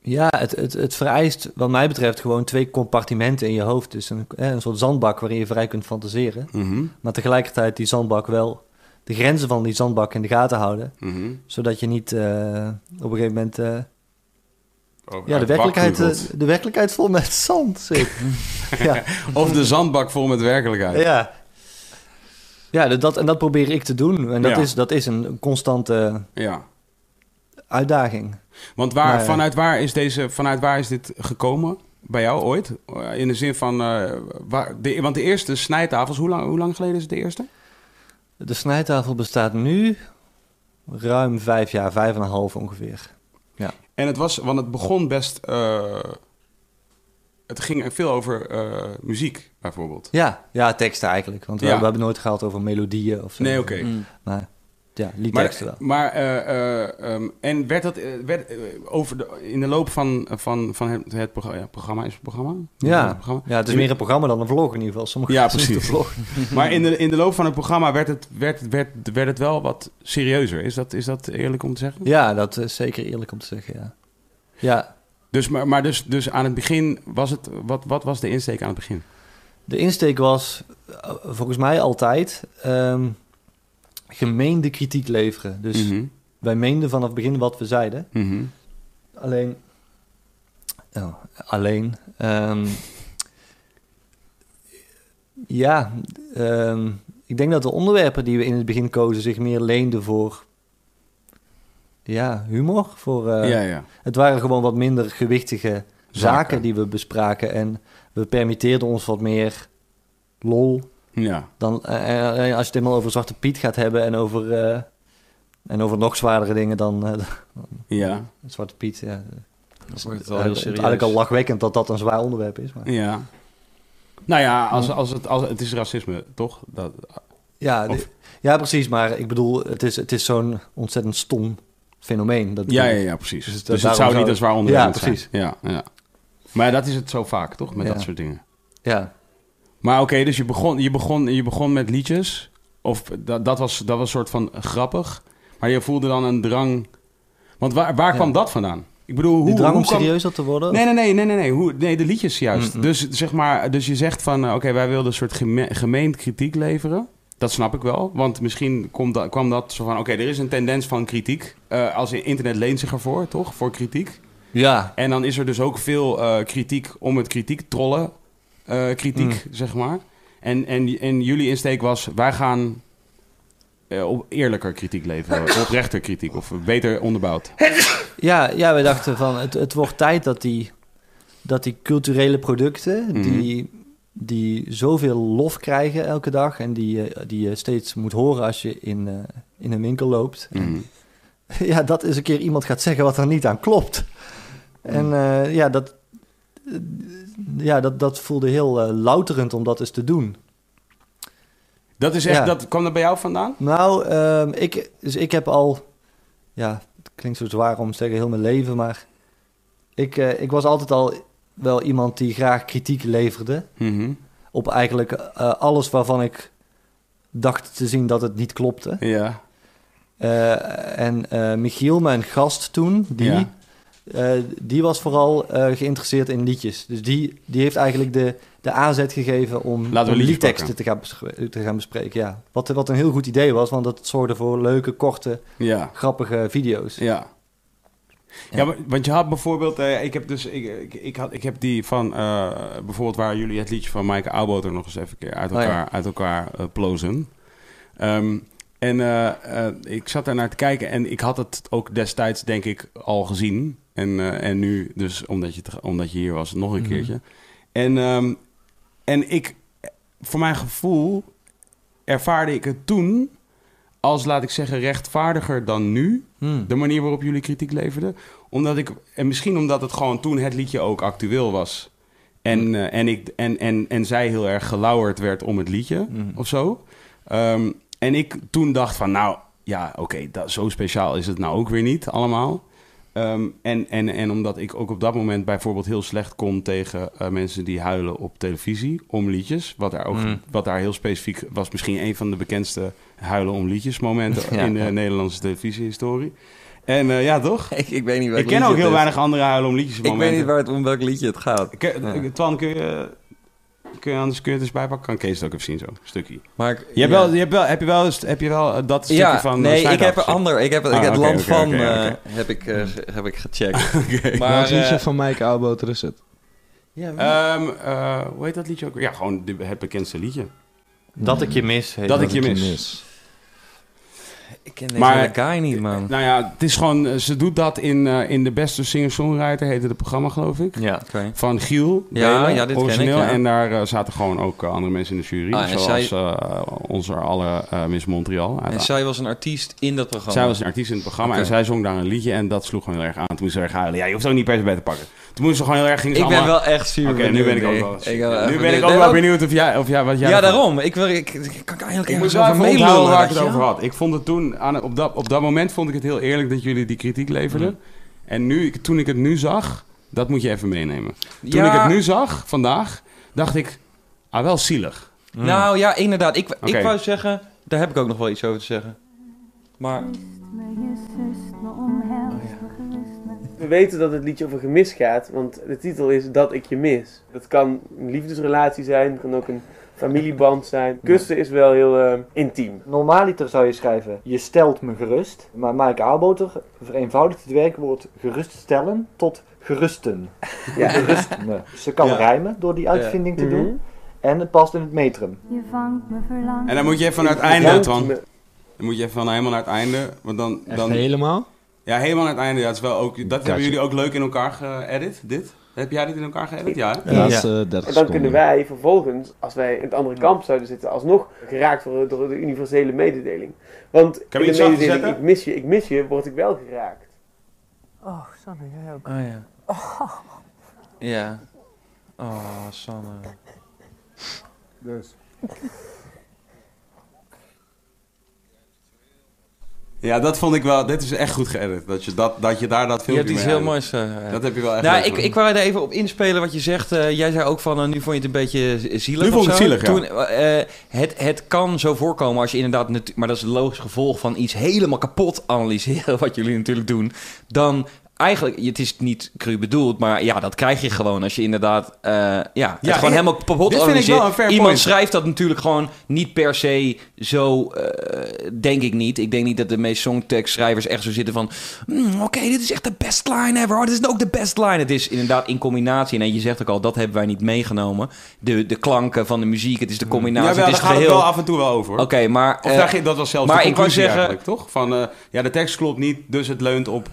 Ja, het, het, het vereist wat mij betreft gewoon twee compartimenten in je hoofd. Dus een, een soort zandbak waarin je vrij kunt fantaseren. Mhm, Maar tegelijkertijd die zandbak wel de grenzen van die zandbak in de gaten houden. mhm. Zodat je niet eh, op een gegeven moment eh, ja, de, werkelijkheid, eh, de werkelijkheid vol met zand zit. (laughs) ja. Of de zandbak vol met werkelijkheid. ja. Ja, dat, en dat probeer ik te doen. En dat, Ja. is, dat is een constante Ja. uitdaging. Want waar, Maar, vanuit, waar is deze, vanuit waar is dit gekomen? Bij jou ooit? In de zin van... waar, de, want de eerste snijtafels, hoe lang, hoe lang geleden is het de eerste? De snijtafel bestaat nu ruim vijf jaar, vijf en een half ongeveer. En het was... Want het begon best... eh, het ging veel over eh, muziek, bijvoorbeeld. Ja, ja teksten eigenlijk. Want we, Ja. we hebben nooit gehad over melodieën of zo. Nee, oké. Mm. Maar Ja, Maar, liedteksten wel. maar eh, eh, ehm, en werd dat eh, werd, over de, in de loop van, van, van het, het programma, ja, programma is het programma? Ja. Het programma? Ja, het is meer een programma dan een vlog in ieder geval. Sommige Ja, (laughs) precies. een vlog. (laughs) Maar in de, in de loop van het programma werd het, werd, werd, werd het wel wat serieuzer. Is dat, is dat eerlijk om te zeggen? Ja, dat is zeker eerlijk om te zeggen, ja. Ja, Dus, maar, maar dus, dus aan het begin was het... Wat, wat was de insteek aan het begin? de insteek was volgens mij altijd ehm, gemeende kritiek leveren. Dus Mhm, wij meenden vanaf het begin wat we zeiden. mhm. Alleen. Oh, alleen. ehm, ja, ehm, ik denk dat de onderwerpen die we in het begin kozen zich meer leenden voor. Ja, humor. Voor, eh, ja, ja. Het waren gewoon wat minder gewichtige zaken. Zaken. die we bespraken. En we permitteerden ons wat meer lol. Ja, Dan, eh, eh, als je het helemaal over Zwarte Piet gaat hebben en over, eh, en over nog zwaardere dingen dan eh, (laughs) ja, Zwarte Piet. Ja. Wordt het wel heel het is serieus. eigenlijk al lachwekkend dat dat een zwaar onderwerp is. Maar... ja. Nou ja, als, als het, als, het is racisme, toch? Dat, Ja, Of- de- ja, precies. Maar ik bedoel, het is, het is zo'n ontzettend stom fenomeen. Dat ja, ja, ja, precies. Dus Dus, het daarom zou zou niet een zwaar onderwerp Ja, zijn. precies. Ja, ja. Maar dat is het zo vaak, toch? Met Ja. dat soort dingen. Ja, Maar oké, dus je begon, je, begon, je begon met liedjes. Of dat, dat, was, dat was een soort van grappig. Maar je voelde dan een drang... Want waar, waar Ja. kwam dat vandaan? Ik bedoel, hoe... drang hoe om kwam- serieuzer te worden. Nee, nee, nee, nee, nee, nee. Hoe, nee, de liedjes juist. Dus zeg maar, dus je zegt van, eh, oké, wij wilden een soort geme gemeend kritiek leveren. Dat snap ik wel, want misschien komt dat, kwam dat zo van, oké, er is een tendens van kritiek. Eh, als in internet leent zich ervoor, toch? Voor kritiek. Ja, En dan is er dus ook veel eh, kritiek om het kritiek trollen. Eh, kritiek, Mm. zeg maar. En, en, en jullie insteek was, wij gaan eh, op eerlijker kritiek leveren. (laughs) oprechter kritiek, of beter onderbouwd. ja, ja wij dachten van het, het wordt tijd dat die, dat die culturele producten, Mhm. die, die zoveel lof krijgen elke dag en die, je- die je steeds moet horen als je in, eh, in een winkel loopt. Mhm. (laughs) Ja, dat eens een keer iemand gaat zeggen wat er niet aan klopt. En eh, ja, dat, eh, ja dat, dat voelde heel eh, louterend om dat eens te doen. Dat is echt, Ja. dat kwam dat bij jou vandaan? Nou, ehm, ik, dus ik heb al, ja, het klinkt zo zwaar om te zeggen heel mijn leven, maar ik, eh, ik was altijd al wel iemand die graag kritiek leverde Mhm. op eigenlijk eh, alles waarvan ik dacht te zien dat het niet klopte. Ja. En Michiel, mijn gast toen, die, Ja. Eh, die was vooral eh, geïnteresseerd in liedjes. Dus die, die heeft eigenlijk de, de aanzet gegeven om, Laten liedteksten te gaan, te gaan bespreken. Ja. Wat, wat een heel goed idee was, want dat zorgde voor leuke, korte, Ja. grappige video's. Ja. Ja, want je had bijvoorbeeld, eh, ik heb dus, ik, ik, ik, had, ik heb die van, bijvoorbeeld waar jullie het liedje van Maaike Oudboter nog eens even een keer uit Oh, ja. elkaar, uit elkaar plozen. Ehm, en ik zat daar naar te kijken en ik had het ook destijds denk ik al gezien. En, eh, en nu dus, omdat je, omdat je hier was, nog een Mhm. keertje. En, ehm, en ik, voor mijn gevoel, ervaarde ik het toen als, laat ik zeggen, rechtvaardiger dan nu Hmm. de manier waarop jullie kritiek leverden. Omdat ik, en misschien omdat het gewoon toen het liedje ook actueel was. En, eh, en, ik, en, en, en zij heel erg gelauwerd werd om het liedje Hmm. of zo. Ehm, en ik toen dacht van, nou ja, oké, dat zo speciaal is het nou ook weer niet allemaal. Ehm, en, en, en omdat ik ook op dat moment bijvoorbeeld heel slecht kon tegen eh, mensen die huilen op televisie om liedjes. Wat daar, ook, Mm. wat daar heel specifiek was, misschien een van de bekendste huilen om liedjes momenten (laughs) Ja. in de Nederlandse televisiehistorie. En eh, ja, toch? (laughs) Ik, ik weet niet welk Ik ken ook heel weinig andere huilen om liedjes Ik momenten. weet niet waar het, om welk liedje het gaat. Ja. Twan, kun je, kun je anders kun je het eens bijpakken? Kan Kees het ook even zien zo, een stukje. Maar ik- Je hebt ja. wel, je hebt wel, heb je wel, heb je wel eh, dat stukje Ja, van eh, nee, ik heb een ander. Ik heb, ik Ah, het oké, land van eh, heb, ik, eh, heb ik gecheckt. (laughs) Maar, liedje eh, van Mike Oudboter is het? ja, Ehm, eh, hoe heet dat liedje ook? Ja, gewoon het bekendste liedje. Dat ik je mis. heet Dat ik je mis. Ik ken deze Maar- guy niet, man. Nou ja, het is gewoon, eh, ze doet dat in, eh, in de beste singer-songwriter, heette het programma geloof ik. Ja. Oké. Van Giel. Ja, Belen, ja, dit ken origineel. ik, ja. En daar eh, zaten gewoon ook andere mensen in de jury. Ah, zoals zij- onze alle Miss Montreal. En zij was een artiest in dat programma. Zij was een artiest in het programma en zij zong daar een liedje en dat sloeg gewoon heel erg aan. Toen moest ze erg huilen. Ja, je hoeft ook niet per se bij te pakken. Toen moest ze gewoon heel erg... Ging Ik ben wel echt super Oké, nu ben ik ook wel... Ik nu ben ik ook wel benieuwd of jij, of jij wat jij Ja, daarom. Ik, wil, ik, ik kan eigenlijk Ik moet wel even onthouden waar ik het over had. Ik vond het toen... aan, op, dat, op dat moment vond ik het heel eerlijk dat jullie die kritiek leverden. Mhm. En nu, toen ik het nu zag, dat moet je even meenemen. Toen Ja. ik het nu zag, vandaag, dacht ik, ah, wel zielig. Nou ja, inderdaad. Ik, ik wou zeggen, daar heb ik ook nog wel iets over te zeggen. Maar We weten dat het liedje over gemis gaat, want de titel is Dat ik je mis. Dat kan een liefdesrelatie zijn, het kan ook een familieband zijn. Kussen is wel heel eh, intiem. Normaliter zou je schrijven, je stelt me gerust. Maar Mike Aarboter vereenvoudigt het werkwoord geruststellen tot gerusten. Ja. (laughs) Gerust me. Dus ze kan Ja. rijmen door die uitvinding te Mhm. doen. En het past in het metrum. Je vangt me verlangen. En dan moet je even naar het einde, Twan. Dan moet je even helemaal naar het einde. Want dan, Echt dan, helemaal? ja, helemaal naar het einde. Ja, het is wel ook, dat hebben jullie ook leuk in elkaar geëdit, dit? Heb jij dit in elkaar geëdit? Ja, hè? Ja, dat Ja. is eh, 30 En dan seconden. kunnen wij vervolgens, als wij in het andere kamp zouden zitten, alsnog geraakt worden door de universele mededeling. Want Kan in de mededeling, ik mis je, ik mis je, word ik wel geraakt. Oh, Sanne, jij ook. Oh ja. Ja. Oh, Sanne. Dus. Ja, dat vond ik wel. Dit is echt goed geëdit. Dat je, dat, dat je daar dat Je filmpje hebt iets mee heel eindigt. moois. eh, Dat heb je wel echt nou, ik, ik wou er even op inspelen wat je zegt. Eh, jij zei ook van, eh, nu vond je het een beetje zielig Nu vond ik het zielig, ja. Toen, het, het kan zo voorkomen als je inderdaad... Maar dat is een logisch gevolg van iets helemaal kapot analyseren... (laughs) wat jullie natuurlijk doen. Dan eigenlijk... Het is niet cru bedoeld, maar ja, dat krijg je gewoon... als je inderdaad ja, het gewoon helemaal kapot dit vind ik wel een fair Iemand point. schrijft dat natuurlijk gewoon niet per se zo... denk ik niet. Ik denk niet dat de meeste songtekstschrijvers echt zo zitten van... "Hmm, Oké, dit is echt de best line ever. Oh, dit is ook de best line. Het is inderdaad in combinatie. En je zegt ook al, dat hebben wij niet meegenomen. De, de klanken van de muziek, het is de combinatie. Ja, wel, het daar is gaat het wel af en toe wel over. Oké, maar... Of eh, je, dat was zelfs maar de ik wou zeggen- eigenlijk, toch? Van, eh, ja, de tekst klopt niet, dus het leunt op,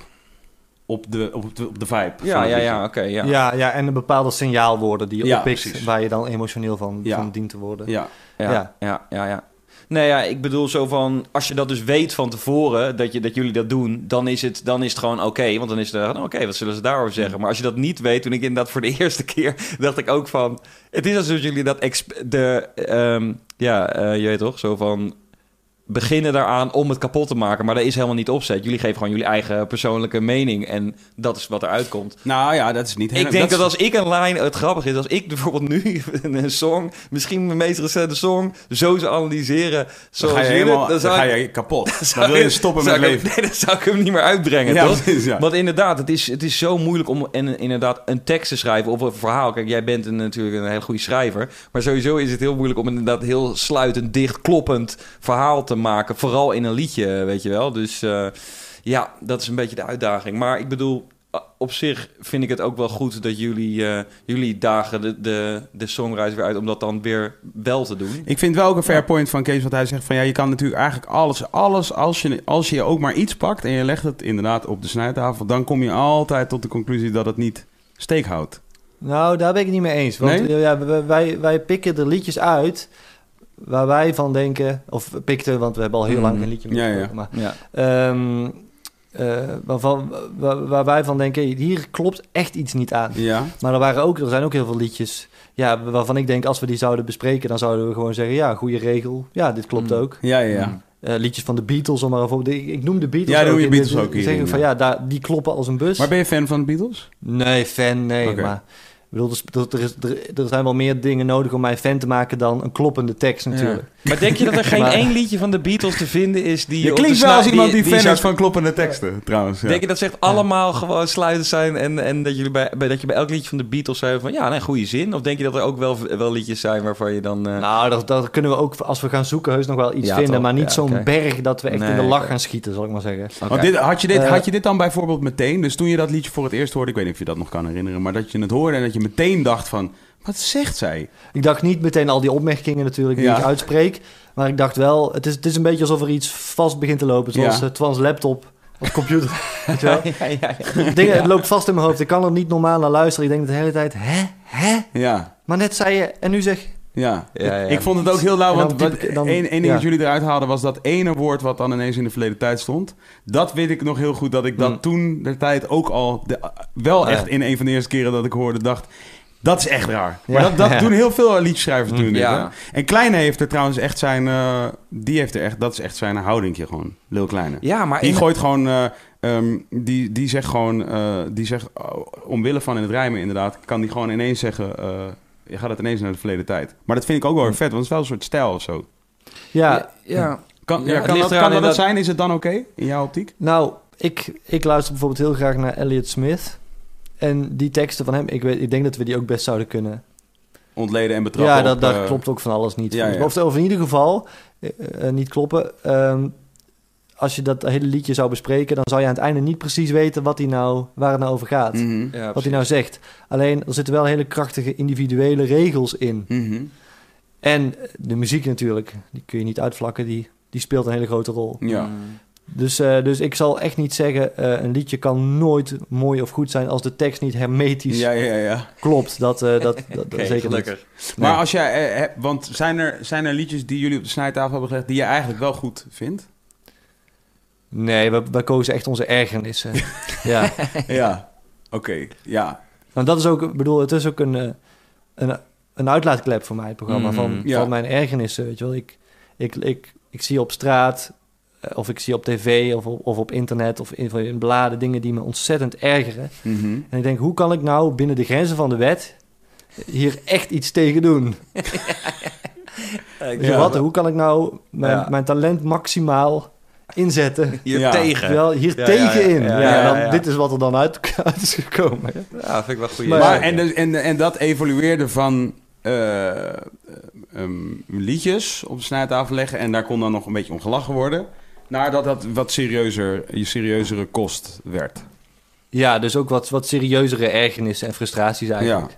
op, de, op, de, op de vibe. van ja, ja, ja, oké, ja. Ja. ja, en een bepaalde signaalwoorden die je Ja, oppikt, precies. waar je dan emotioneel van, Ja. van dient te worden. Ja. Ja, Ja. ja, ja, ja. Nee, ja, ik bedoel zo van... Als je dat dus weet van tevoren, dat, je, dat jullie dat doen... dan is het, dan is het gewoon oké. want dan is het, eh, nou, oké, wat zullen ze daarover zeggen? Maar als je dat niet weet, toen ik inderdaad voor de (laughs) eerste keer... dacht ik ook van... Het is alsof jullie dat... de, ehm, ja, eh, je weet toch, zo van... beginnen daaraan om het kapot te maken. Maar dat is helemaal niet opzet. Jullie geven gewoon jullie eigen persoonlijke mening. En dat is wat eruit komt. Nou ja, dat is niet Ik denk dat, als ik een line, het grappig is, als ik bijvoorbeeld nu (laughs) een song, misschien mijn meest recente song, zo zou analyseren, Dan ga je jullie, helemaal dan ga je kapot. (laughs) Dan wil je stoppen met hem- leven. (laughs) Nee, dan zou ik hem niet meer uitbrengen, Ja, toch? ja. Want inderdaad, het is, het is zo moeilijk om en, inderdaad een tekst te schrijven of een verhaal. Kijk, jij bent een, natuurlijk een hele goede schrijver. Maar sowieso is het heel moeilijk om inderdaad heel sluitend, dicht, kloppend verhaal te maken. Vooral in een liedje, weet je wel. Dus eh, ja, dat is een beetje de uitdaging. Maar ik bedoel, eh, op zich vind ik het ook wel goed dat jullie, eh, jullie dagen de, de, de songwriter weer uit... om dat dan weer wel te doen. Ik vind wel ook een fair point van Kees, wat hij zegt van ja, je kan natuurlijk eigenlijk alles, alles als je, als je ook maar iets pakt en je legt het inderdaad op de snijtafel, dan kom je altijd tot de conclusie dat het niet steek houdt. Nou, daar ben ik het niet mee eens. Want Nee? ja, wij, wij, pikken er liedjes uit waar wij van denken... Of pikten, want we hebben al heel lang Mhm. geen liedje meer Ja, ja. gesproken, Maar, Ja. ehm, eh, waarvan, waar, waar wij van denken, hier klopt echt iets niet aan. Ja, Maar er, waren ook, er zijn ook heel veel liedjes ja, waarvan ik denk, als we die zouden bespreken... dan zouden we gewoon zeggen, ja, goede regel. Ja, dit klopt Mm. ook. ja, ja. ja. Eh, liedjes van de Beatles, om maar over... Ik, ik noem de Beatles Ja, noem je Beatles ook Ik hierin, zeg van, ja. daar, die kloppen als een bus. Maar ben je fan van de Beatles? Nee, fan, nee. Maar bedoel, er, er, is, er, er zijn wel meer dingen nodig om mij fan te maken dan een kloppende tekst natuurlijk. Maar denk je dat er (laughs) geen Maar- één liedje van de Beatles te vinden is die... Je op de klinkt wel als iemand die, fan zou- is van kloppende teksten, trouwens. Ja. Denk je dat ze echt allemaal gewoon sluitend zijn en, en dat, jullie bij, bij, dat je bij elk liedje van de Beatles zei van ja, nee, goede zin? Of denk je dat er ook wel, wel liedjes zijn waarvan je dan... eh, Nou, dat, dat kunnen we ook, als we gaan zoeken, heus nog wel iets Ja, vinden. toch? Maar niet Ja, zo'n berg dat we echt in de lach gaan schieten, zal ik maar zeggen. oké. Want dit, had, je dit, Eh, had je dit dan bijvoorbeeld meteen, dus toen je dat liedje voor het eerst hoorde, ik weet niet of je dat nog kan herinneren, maar dat je het hoorde en dat je meteen dacht van, wat zegt zij? Ik dacht niet meteen al die opmerkingen natuurlijk die Ja. ik uitspreek. Maar ik dacht wel, het is, het is een beetje alsof er iets vast begint te lopen. Zoals Ja. eh, Twans laptop of computer. (laughs) Weet je wel? ja, ja, ja. Dingen, Het loopt vast in mijn hoofd. Ik kan er niet normaal naar luisteren. Ik denk de hele tijd, hè? Hè? Ja, Maar net zei je, en nu zeg ja. Ja, ja. Ik vond het ook heel lauw, dan want wat, dan- één, één ding ja. dat jullie eruit haalden was dat ene woord wat dan ineens in de verleden tijd stond. Dat weet ik nog heel goed, dat ik dat Mm. toen de tijd ook al, de, wel ja. echt in een van de eerste keren dat ik hoorde, dacht... Dat is echt raar. Ja. Maar dat, dat Ja. doen heel veel liedjeschrijvers doen dit, hè? En Kleine heeft er trouwens echt zijn... eh, die heeft er echt... Dat is echt zijn houdingje gewoon. Lil Kleine. Ja, maar Die in- gooit gewoon... eh, ehm, die, die zegt gewoon... eh, die zegt, oh, omwille van in het rijmen inderdaad... kan die gewoon ineens zeggen... eh, je gaat het ineens naar de verleden tijd. Maar dat vind ik ook wel weer vet. Want het is wel een soort stijl of zo. Ja, ja. Kan, Ja, ja, het kan, dat, kan dat zijn? Is het dan oké? in jouw optiek? nou, ik, ik luister bijvoorbeeld heel graag naar Elliot Smith. En die teksten van hem, ik, weet, ik denk dat we die ook best zouden kunnen. Ontleden en betrappen ja, dat, op, daar eh, klopt ook van alles niet. ja, ja. Of, of in ieder geval eh, eh, niet kloppen. Ehm, als je dat hele liedje zou bespreken, dan zou je aan het einde niet precies weten wat hij nou, waar het nou over gaat. mhm, Ja, wat hij nou zegt. Alleen, er zitten wel hele krachtige individuele regels in. mhm. En de muziek natuurlijk, die kun je niet uitvlakken, die, die speelt een hele grote rol. Ja. Mm. Dus, eh, dus ik zal echt niet zeggen, eh, een liedje kan nooit mooi of goed zijn als de tekst niet hermetisch Ja, ja, ja. klopt. Dat, eh, dat, (laughs) dat, dat Oké, zeker gelukkig. niet. Maar Nee. als jij... eh, hebt- want zijn er, zijn er liedjes die jullie op de snijtafel hebben gelegd... die je eigenlijk wel goed vindt? Nee, we, we kozen echt onze ergernissen. ja. (laughs) ja. Oké, ja. Nou, dat is ook, ik bedoel, het is ook een, eh, een, een uitlaatklep voor mij, het programma, Mhm. van, Ja. van mijn ergernissen, weet je wel. Ik, ik, ik, ik zie op straat, eh, of ik zie op tv, of, op- of op internet, of in, in bladen dingen die me ontzettend ergeren. Mhm. En ik denk, hoe kan ik nou binnen de grenzen van de wet hier echt iets tegen doen? (laughs) Ja. wat, hoe kan ik nou mijn, Ja. mijn talent maximaal inzetten? Hier Ja. tegen. Terwijl hier Ja, ja, ja, tegenin. Ja, ja, ja, dan, ja. Dit is wat er dan uit, (laughs) uit is gekomen. Ja, vind ik wel goed. Maar- Maar, en, dus- en, en dat evolueerde van eh, eh, ehm, liedjes op de snijtafel leggen... en daar kon dan nog een beetje om gelachen worden... naar dat dat wat serieuzer, je serieuzere kost werd. Ja, dus ook wat, wat serieuzere ergernissen en frustraties eigenlijk.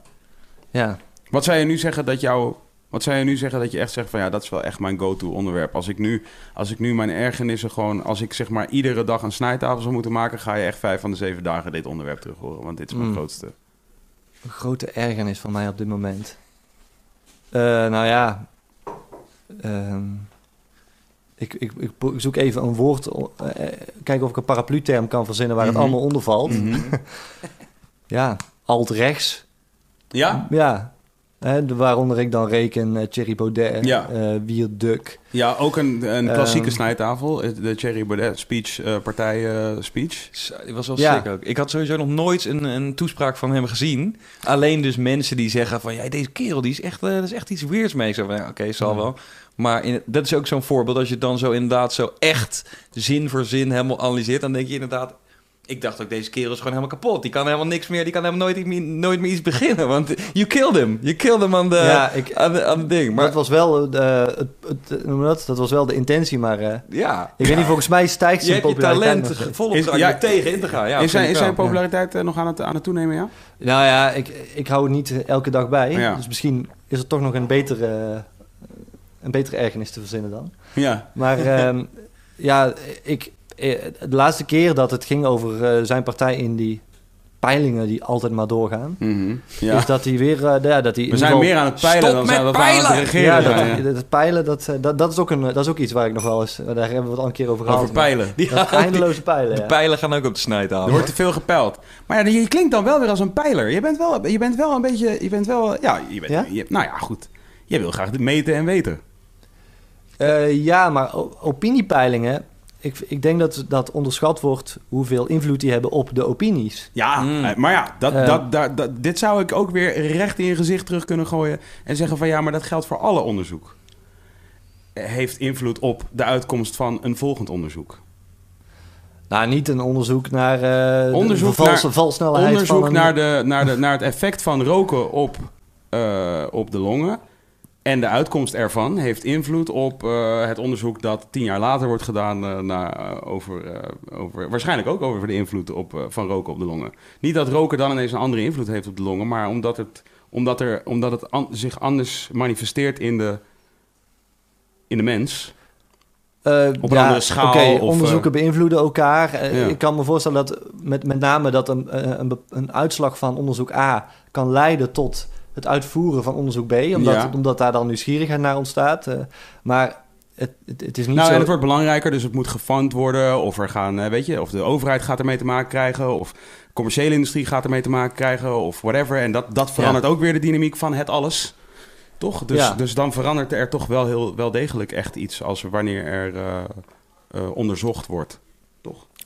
Ja. Wat zou je nu zeggen dat jou... Wat zou je nu zeggen dat je echt zegt van ja, dat is wel echt mijn go-to onderwerp. Als ik, nu, als ik nu mijn ergernissen gewoon, als ik zeg maar iedere dag een snijtafel zou moeten maken, ga je echt vijf van de zeven dagen dit onderwerp terug horen. Want dit is mijn Mm. grootste. Een grote ergernis van mij op dit moment. Eh, nou ja. Ehm, ik, ik, ik zoek even een woord. eh, eh, kijken of ik een paraplu-term kan verzinnen waar Mhm. het allemaal onder valt. Mhm. (laughs) Ja, alt-rechts. Ja? Ja. Hè, waaronder ik dan reken eh, Thierry Baudet, Ja. eh Wierduk. Ja, ook een, een klassieke Ehm. snijtafel. De Thierry Baudet speech, eh, partij eh, speech. Die was wel Ja. sick ook. Ik had sowieso nog nooit een, een toespraak van hem gezien. Alleen dus mensen die zeggen van... Ja, deze kerel, die is echt, eh, dat is echt iets weirds mee. Ik zo van, ja, oké, zal Ja. wel. Maar in, dat is ook zo'n voorbeeld. Als je het dan zo inderdaad zo echt zin voor zin helemaal analyseert... dan denk je inderdaad... Ik dacht ook, deze kerel is gewoon helemaal kapot. Die kan helemaal niks meer. Die kan helemaal nooit, meer- nooit meer iets beginnen. Want you killed him. You killed him aan de, ja, ik, aan de, ding. maar dat was wel, eh, het, het, noem je dat? dat was wel de intentie, maar eh, ja, ik weet niet, volgens mij stijgt je zijn hebt je populariteit talent nog. volop Is- ja, tegen in te gaan. Ja, is, zijn, is zijn populariteit eh, nog aan het, aan het toenemen, ja? Nou ja, ik, ik hou het niet elke dag bij. Ja. Dus misschien is er toch nog een betere, een betere ergernis te verzinnen dan. Ja. Maar (laughs) ehm, ja, ik, de laatste keer dat het ging over eh, zijn partij in die peilingen die altijd maar doorgaan... Mhm. ja. is dat hij weer... eh, ja, dat hij We zijn geval- meer aan het peilen dan zijn dat we aan het regeren Ja, zijn. dat, ja. dat peilen, dat, eh, dat, dat, is ook een, dat is ook iets waar ik nog wel eens... Daar hebben we het al een keer over gehad. Over peilen. Die, eindeloze peilen, de ja. pijlen gaan ook op de snijtafel. Er wordt te veel gepeild. Maar ja, je klinkt dan wel weer als een peiler. Je bent wel, je bent wel een beetje... Je bent wel... Ja, je bent, Ja? Je, nou ja, goed. Je wil graag meten en weten. Eh, ja, maar opiniepeilingen... Ik, ik denk dat dat onderschat wordt hoeveel invloed die hebben op de opinies. Ja, Mm. eh, maar ja, dat, Eh. dat, dat, dat- dit zou ik ook weer recht in je gezicht terug kunnen gooien. En zeggen van ja, maar dat geldt voor alle onderzoek. Heeft invloed op de uitkomst van een volgend onderzoek. Nou, niet een onderzoek naar eh Onderzoek de valse, naar- valsnelheid Onderzoek van een... naar, de, naar, de, naar het effect van roken op, eh, op de longen. En de uitkomst ervan heeft invloed op eh, het onderzoek dat tien jaar later wordt gedaan naar, eh, over, over, waarschijnlijk ook over de invloed op, van roken op de longen. Niet dat roken dan ineens een andere invloed heeft op de longen, maar omdat het, omdat er, omdat het an- zich anders manifesteert in de, in de mens. Op een andere schaal Oké, of, onderzoeken beïnvloeden elkaar. Ja. Ik kan me voorstellen dat met, met name dat een, een uitslag van onderzoek A kan leiden tot het uitvoeren van onderzoek B, omdat, Ja. omdat daar dan nieuwsgierigheid naar ontstaat. Eh, maar het, het, het is niet Nou, zo... en het wordt belangrijker, dus het moet gefund worden. Of er gaan, eh, weet je, of de overheid gaat ermee te maken krijgen. Of commerciële industrie gaat ermee te maken krijgen of whatever. En dat, dat verandert ook weer de dynamiek van het alles. Toch? Dus, Ja. dus dan verandert er toch wel heel wel degelijk echt iets als wanneer er eh, onderzocht wordt.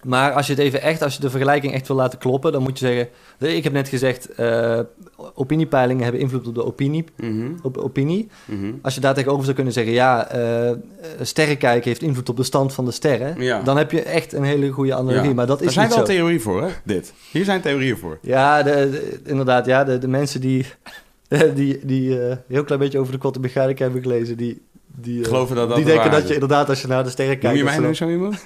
Maar als je het even echt, als je de vergelijking echt wil laten kloppen, dan moet je zeggen. de- Ik heb net gezegd, eh, opiniepeilingen hebben invloed op de opinie. Mhm, Op opinie. mhm. Als je daar tegenover zou kunnen zeggen, ja, eh sterrenkijken heeft invloed op de stand van de sterren. Ja. Dan heb je echt een hele goede analogie. Ja. Maar dat Er is zijn niet wel theorieën voor, hè? Dit. Hier zijn theorieën voor. Ja, de, de- inderdaad, ja, de, de mensen die, (laughs) die, die eh, een heel klein beetje over de kwantummechanica hebben gelezen, die, die, eh, Geloven dat dat die de denken dat je inderdaad, als je naar de sterren Noem kijkt... je dat mij nu zo iemand?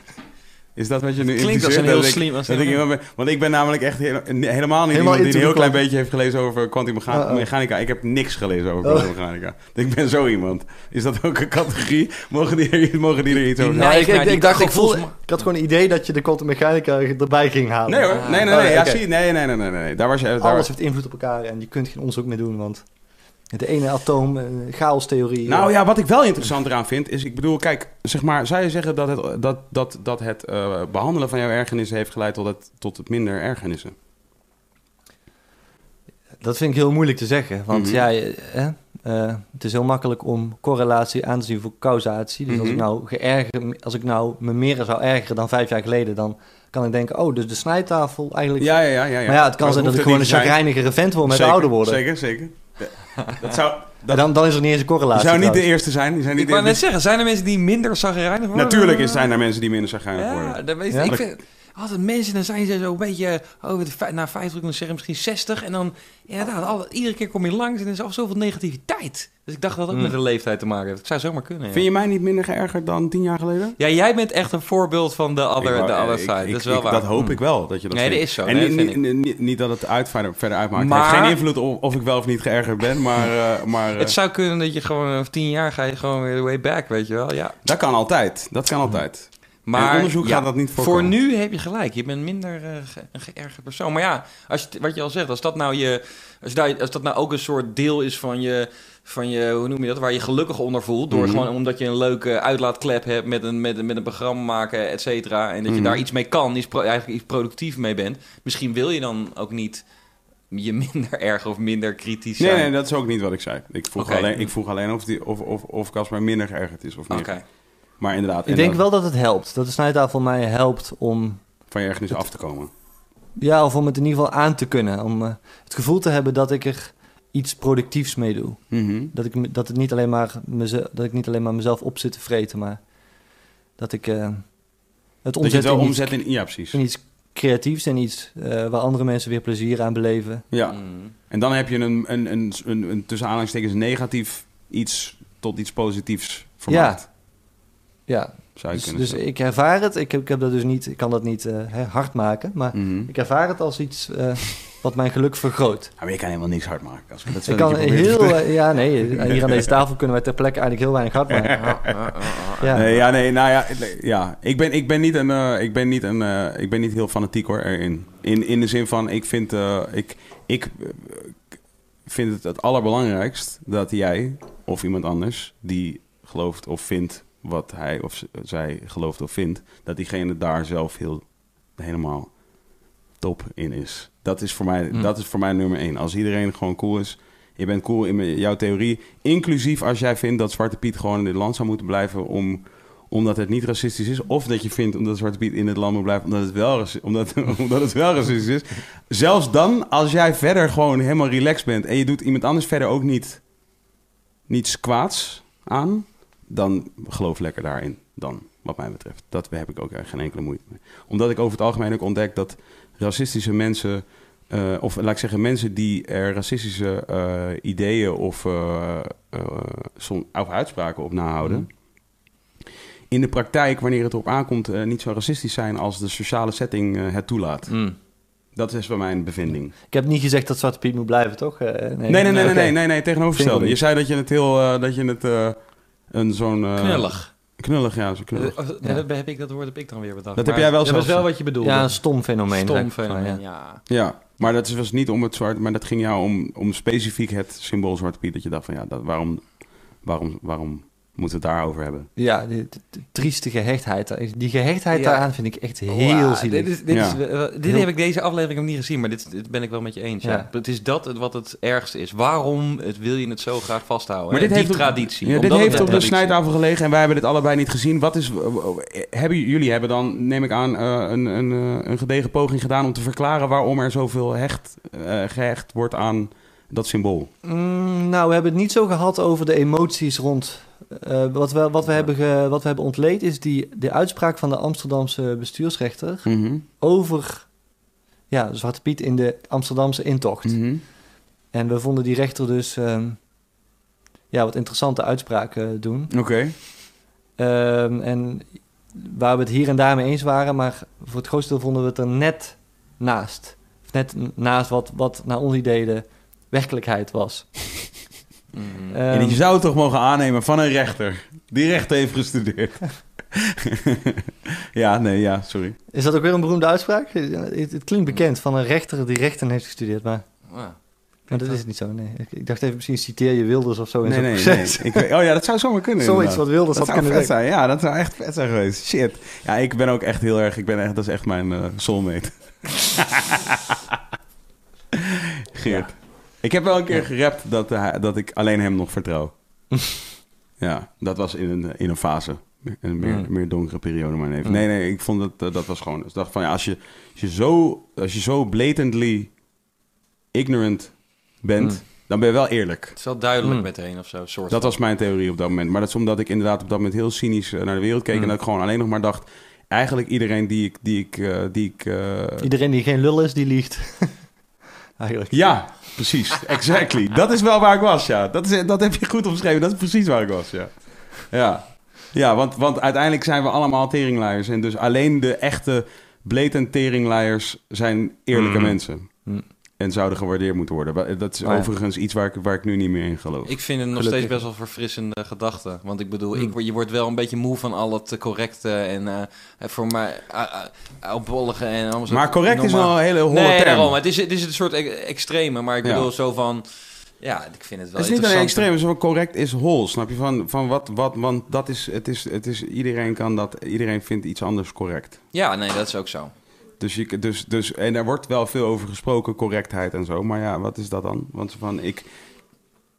Is dat wat je nu Klinkt als een heel Dat slim... Als dat ik iemand ben- want ik ben namelijk echt heel- helemaal niet Helemaal iemand die een heel klein beetje heeft gelezen over Oh, kwantummechanica. oh. Ik heb niks gelezen over Oh. kwantummechanica. Ik ben zo iemand. Is dat ook een categorie? Mogen die er, mogen die er iets over Nee, ik, ik, die ik dacht, ik, gevoels- voelde, ik had gewoon een idee dat je de kwantummechanica erbij ging halen. Nee hoor, nee, nee, Oh, nee. Ja, oké. zie, nee, nee, nee, nee, nee. Daar was je... Daar Alles heeft invloed op elkaar en je kunt geen onderzoek meer doen, want de ene atoom, eh, chaostheorie. Nou ja, wat ik wel interessant eraan vind, is, ik bedoel, kijk, zeg maar, zou je zeggen dat het, dat, dat, dat het eh, behandelen van jouw ergernissen heeft geleid tot het, tot het minder ergernissen? Dat vind ik heel moeilijk te zeggen, want Mhm. ja, eh, eh, het is heel makkelijk om correlatie aan te zien voor causatie. Dus als, ik Mhm. nou geërger, als ik nou me meer zou ergeren dan vijf jaar geleden, dan kan ik denken, oh, dus de snijtafel eigenlijk... Ja, ja, ja. ja, ja. Maar ja, het kan Maar zijn dat ik gewoon een chagrijnigere vent word met Zeker, ouder worden. Zeker, zeker. (laughs) Dat zou, dan, dan is er niet eens een Je correlatie. zou niet de eerste zijn. Die zijn niet Ik wou net zeggen, zijn er mensen die minder zagrijnig worden? Natuurlijk is, zijn er mensen die minder zagrijnig Ja, worden. dat weet Ja? ik. vind, altijd mensen, dan zijn ze zo een beetje over de, na 50, dan zeggen misschien 60. En dan, inderdaad, alle, iedere keer kom je langs en er is al zoveel negativiteit. Dus ik dacht dat dat ook Mm. met de leeftijd te maken heeft. Het zou zomaar kunnen, ja. Vind je mij niet minder geërgerd dan tien jaar geleden? Ja, jij bent echt een voorbeeld van de other, de other ik- side. ik- dat is wel ik- waar. Dat hoop Mm. ik wel, dat je dat Nee, vindt. dat is zo. En Nee, niet, dat vind niet, niet, niet dat het uit, verder, verder uitmaakt. Maar- Het heeft geen invloed op of ik wel of niet geërgerd ben, maar, eh, maar (laughs) eh, Het zou kunnen dat je gewoon over tien jaar ga je gewoon weer way back, weet je wel. Ja. dat kan altijd. Dat kan altijd. Maar En onderzoek ja, gaat dat niet voor nu heb je gelijk. Je bent minder ge- een geërgerd persoon. Maar ja, als je, wat je al zegt, als dat nou je, als, dat nou ook een soort deel is van je, van je, hoe noem je dat, waar je gelukkig onder voelt, door Mhm. gewoon omdat je een leuke uitlaatklep hebt met een, met, een- met een programma maken, et cetera, en dat je Mhm. daar iets mee kan, iets eigenlijk iets productief mee bent. Misschien wil je dan ook niet je (laughs) minder erg of minder kritisch zijn. nee, dat is ook niet wat ik zei. Ik vroeg alleen, ik vroeg alleen of, die, of, of, of Casper minder geërgerd is of niet. Oké. Maar inderdaad, Ik en denk dat- wel dat het helpt. Dat de snijtafel mij helpt om van je ergernis af te komen. Ja, of om het in ieder geval aan te kunnen. Om eh, het gevoel te hebben dat ik er iets productiefs mee doe. Mhm. Dat, ik, dat, het niet alleen maar meze- dat ik niet alleen maar mezelf op zit te vreten, maar dat ik eh, het Dat je omzet, het wel in, iets, in... Ja, precies. in iets creatiefs en iets eh, waar andere mensen weer plezier aan beleven. Ja. Mm. En dan heb je een, een, een, een, een tussen aanhalingstekens negatief iets tot iets positiefs vermaakt. Ja, Zou je dus, kunnen dus ik ervaar het. Ik, heb, ik heb dat dus niet, ik kan dat niet eh, hard maken, maar Mhm. ik ervaar het als iets eh, wat mijn geluk vergroot. Ja, maar je kan helemaal niks hard maken. Als dat is Ik kan heel, eh, ja nee, hier aan (laughs) deze tafel kunnen wij ter plekke eigenlijk heel weinig hard maken. (laughs) Ja. Nee, ja, nee, nou ja, nee, ja. Ik ben, ik ben niet een, ik ben niet een, ik ben niet heel fanatiek hoor erin. In, in de zin van, ik vind, ik, ik vind het het allerbelangrijkst dat jij of iemand anders die gelooft of vindt wat hij of zij gelooft of vindt, dat diegene daar zelf heel helemaal top in is. Dat is voor mij, Hm. dat is voor mij nummer één. Als iedereen gewoon cool is, je bent cool in jouw theorie, inclusief als jij vindt dat Zwarte Piet gewoon in dit land zou moeten blijven om omdat het niet racistisch is, of dat je vindt omdat Zwarte Piet in het land moet blijven omdat het wel, omdat, (laughs) omdat het wel racistisch is. Zelfs dan, als jij verder gewoon helemaal relaxed bent en je doet iemand anders verder ook niet niets kwaads aan, dan geloof lekker daarin. Dan, wat mij betreft. Dat heb ik ook echt geen enkele moeite mee. Omdat ik over het algemeen ook ontdek dat racistische mensen, eh, of laat ik zeggen, mensen die er racistische eh, ideeën of, som- of uitspraken op nahouden. In de praktijk, wanneer het erop aankomt, niet zo racistisch zijn als de sociale setting het toelaat. Mm. Dat is bij mijn bevinding. Ik heb niet gezegd dat Zwarte Piet moet blijven, toch? Nee, nee, nee, nee, oké. nee, nee, nee, tegenovergestelde. Je zei dat je het heel, dat je het een zo'n... eh, Knullig. Knullig, ja, zo knullig. Eh, Ja. heb, ik dat woord heb ik dan weer bedacht. Dat heb jij wel Dat is zelf. wel wat je bedoelde. Ja, een stom fenomeen. Stom fenomeen, ja. ja. Ja, maar dat was niet om het zwart, maar dat ging jou om, om specifiek het symbool Zwarte Piet. Dat je dacht van ja, dat, waarom, waarom, waarom Moeten we het daarover hebben. Ja, die trieste gehechtheid. Die gehechtheid Ja. daaraan vind ik echt heel Wauw, zielig. Dit, is, dit, Ja. is, dit Heel- heb ik deze aflevering nog niet gezien, maar dit, dit ben ik wel met je eens. Ja. Ja. Het is dat het- wat het ergste is. Waarom het, wil je het zo graag vasthouden? Maar hè? dit Die heeft op- traditie. Ja, dit heeft op de traditie snijtafel gelegen en wij hebben dit allebei niet gezien. Wat is, hebben, jullie hebben dan, neem ik aan, eh, een, een, eh, een gedegen poging gedaan om te verklaren waarom er zoveel hecht, eh, gehecht wordt aan dat symbool. Mm, nou, we hebben het niet zo gehad over de emoties rond. eh, wat, we, wat, we hebben ge- wat we hebben ontleed is die, de uitspraak van de Amsterdamse bestuursrechter Mhm. over ja, Zwarte Piet in de Amsterdamse intocht. Mhm. En we vonden die rechter dus ehm, ja, wat interessante uitspraken doen. Oké. Ehm, en waar we het hier en daar mee eens waren, maar voor het grootste deel vonden we het er net naast. Of net naast wat, wat naar ons idee de werkelijkheid was. (laughs) Mhm. Ehm, en je zou het toch mogen aannemen van een rechter die recht heeft gestudeerd. (laughs) ja, nee, ja, sorry. Is dat ook weer een beroemde uitspraak? Het, het klinkt bekend van een rechter die rechten heeft gestudeerd, maar, Ja. maar dat is het niet zo. Nee. Ik, ik dacht even, misschien citeer je Wilders of zo in Nee, zo'n nee, nee. proces. Ik weet- oh ja, dat zou zomaar kunnen. Zoiets inderdaad. wat Wilders Dat had zou kunnen vet zeggen. zijn. Ja, dat zou echt vet zijn geweest. Shit. Ja, ik ben ook echt heel erg... Ik ben echt, dat is echt mijn eh, soulmate. (laughs) Geert. Ik heb wel een keer gerapt dat, hij- dat ik alleen hem nog vertrouw. (laughs) ja, dat was in een, in een fase. Een meer, Mm. meer donkere periode mijn leven. Mm. Nee, nee, ik vond dat, eh, dat was gewoon... Ik dacht van, ja, als je, als je, zo, als je zo blatantly ignorant bent... Mm. dan ben je wel eerlijk. Het is wel duidelijk Mm. meteen of zo. Soort Dat van. was mijn theorie op dat moment. Maar dat is omdat ik inderdaad op dat moment heel cynisch eh, naar de wereld keek. Mm. En dat ik gewoon alleen nog maar dacht... Eigenlijk iedereen die ik... Die ik, eh, die ik eh, Iedereen die geen lul is, die liegt. (laughs) Eigenlijk. Ja, precies. Exactly. (laughs) dat is wel waar ik was, ja. Dat, is, dat heb je goed omschreven. Dat is precies waar ik was, ja. Ja, ja want, want uiteindelijk zijn we allemaal teringleiers. En dus alleen de echte blatant teringleiers zijn eerlijke Mhm. mensen. Mm. En zouden gewaardeerd moeten worden. Dat is Oh ja. overigens iets waar ik, waar ik nu niet meer in geloof. Ik vind het nog Gelukkig. steeds best wel verfrissende gedachten. Want ik bedoel, Hmm. ik, word- je wordt wel een beetje moe van al het correcte en eh, voor mij uh, opbollige en allemaal zo. maar correct is wel een hele holle Nee, term. daarom. Het is, het is een soort e- extreme, maar ik Ja. bedoel zo van... Ja, ik vind het wel Het is niet alleen extreem, wel correct is hol, snap je? Van, van wat, wat, want dat is, het is, het is, iedereen kan dat, iedereen vindt iets anders correct. Ja, nee, dat is ook zo. Dus, je, dus, dus, en er wordt wel veel over gesproken, correctheid en zo. Maar ja, wat is dat dan? Want van, ik,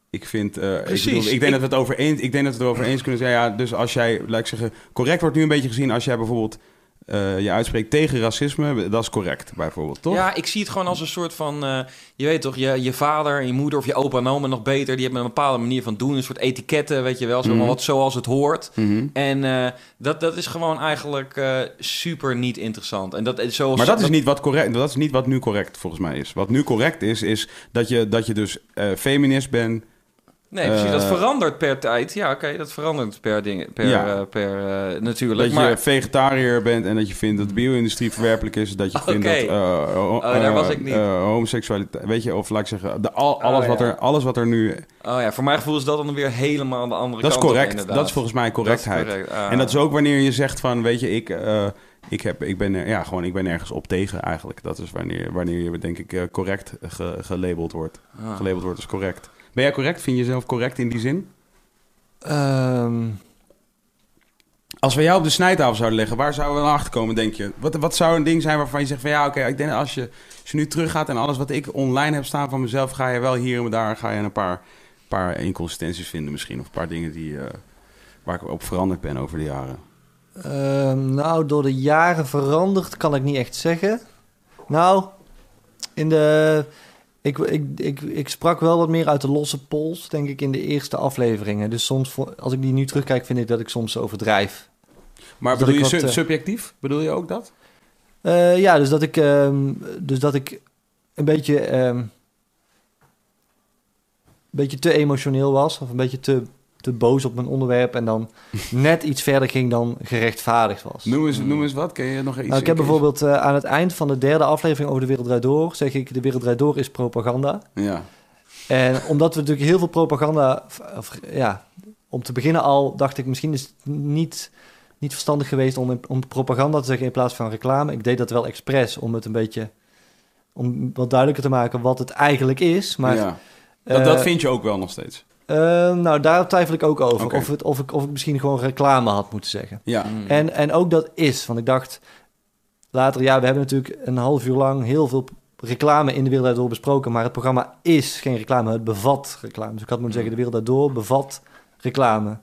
ik vind... eh. Ik, bedoel, ik, denk Ik- dat we het over eens, ik denk dat we het erover eens kunnen zijn. Ja, dus als jij, laat ik zeggen... Correct wordt nu een beetje gezien als jij bijvoorbeeld... eh, je uitspreekt tegen racisme. Dat is correct, bijvoorbeeld, toch? Ja, ik zie het gewoon als een soort van... eh, je weet toch, je, je vader je moeder of je opa en oma nog beter... die hebben een bepaalde manier van doen. Een soort etiketten, weet je wel. Zo, Mhm. wat, zoals het hoort. Mhm. En eh, dat, dat is gewoon eigenlijk super niet interessant. En dat, zoals, Maar dat is, niet wat correct, dat is niet wat nu correct volgens mij is. Wat nu correct is, is dat je, dat je dus feminist bent. Nee, precies. dat Eh, verandert per tijd. Ja, oké, dat verandert per ding. Per, Ja. eh, per eh, natuurlijk. Dat je vegetariër bent en dat je vindt dat de bio-industrie verwerpelijk is. Dat je vindt dat ho- Oh, daar was ik niet. eh, homoseksualiteit, weet je, of laat ik zeggen, de, al, alles, Oh, wat ja. er, alles wat er nu... oh ja, voor mijn gevoel is dat dan weer helemaal aan de andere Dat is kant. op, correct. inderdaad. Dat is volgens mij correctheid. Dat is correct. Ah. En dat is ook wanneer je zegt van, weet je, ik, ik, heb, ik, ben, er- ja, gewoon, ik ben ergens op tegen eigenlijk. Dat is wanneer, wanneer je, denk ik, correct ge- gelabeld wordt. Ah. Gelabeld wordt als correct. Ben jij correct? Vind je jezelf correct in die zin? Ehm, Als we jou op de snijtafel zouden leggen, waar zouden we dan achter komen, denk je? Wat, wat zou een ding zijn waarvan je zegt van ja, oké, ik denk als je, als je nu teruggaat en alles wat ik online heb staan van mezelf, ga je wel hier en daar ga je een paar, paar inconsistenties vinden misschien. Of een paar dingen die, eh, waar ik op veranderd ben over de jaren. Ehm, nou, door de jaren veranderd kan ik niet echt zeggen. Nou, in de. Ik, ik, ik, ik sprak wel wat meer uit de losse pols, denk ik, in de eerste afleveringen. Dus soms, als ik die nu terugkijk, vind ik dat ik soms overdrijf. Maar bedoel je wat, eh, subjectief? Bedoel je ook dat? Eh, ja, dus dat ik, ehm, dus dat ik een beetje, ehm, een beetje te emotioneel was. Of een beetje te, te boos op mijn onderwerp. En dan (laughs) net iets verder ging dan gerechtvaardigd was. Noem eens, noem eens wat. Ken je nog iets? Nou, ik heb bijvoorbeeld eh, aan het eind van de derde aflevering over de Wereld Draait Door... zeg ik, de Wereld Draait Door is propaganda. Ja. En omdat we natuurlijk heel veel propaganda... Of, ja, om te beginnen al dacht ik... misschien is het niet, niet verstandig geweest om, om propaganda te zeggen... in plaats van reclame. Ik deed dat wel expres om het een beetje... om wat duidelijker te maken wat het eigenlijk is. Maar ja. Dat, dat eh, vind je ook wel nog steeds. Eh, nou, daar twijfel ik ook over. Of, het, of, ik, of ik misschien gewoon reclame had moeten zeggen. Ja. Mm. En, en ook dat is, want ik dacht later, ja, we hebben natuurlijk een half uur lang heel veel reclame in de wereld daardoor besproken, maar het programma is geen reclame, het bevat reclame. Dus ik had moeten zeggen, de wereld daardoor bevat reclame.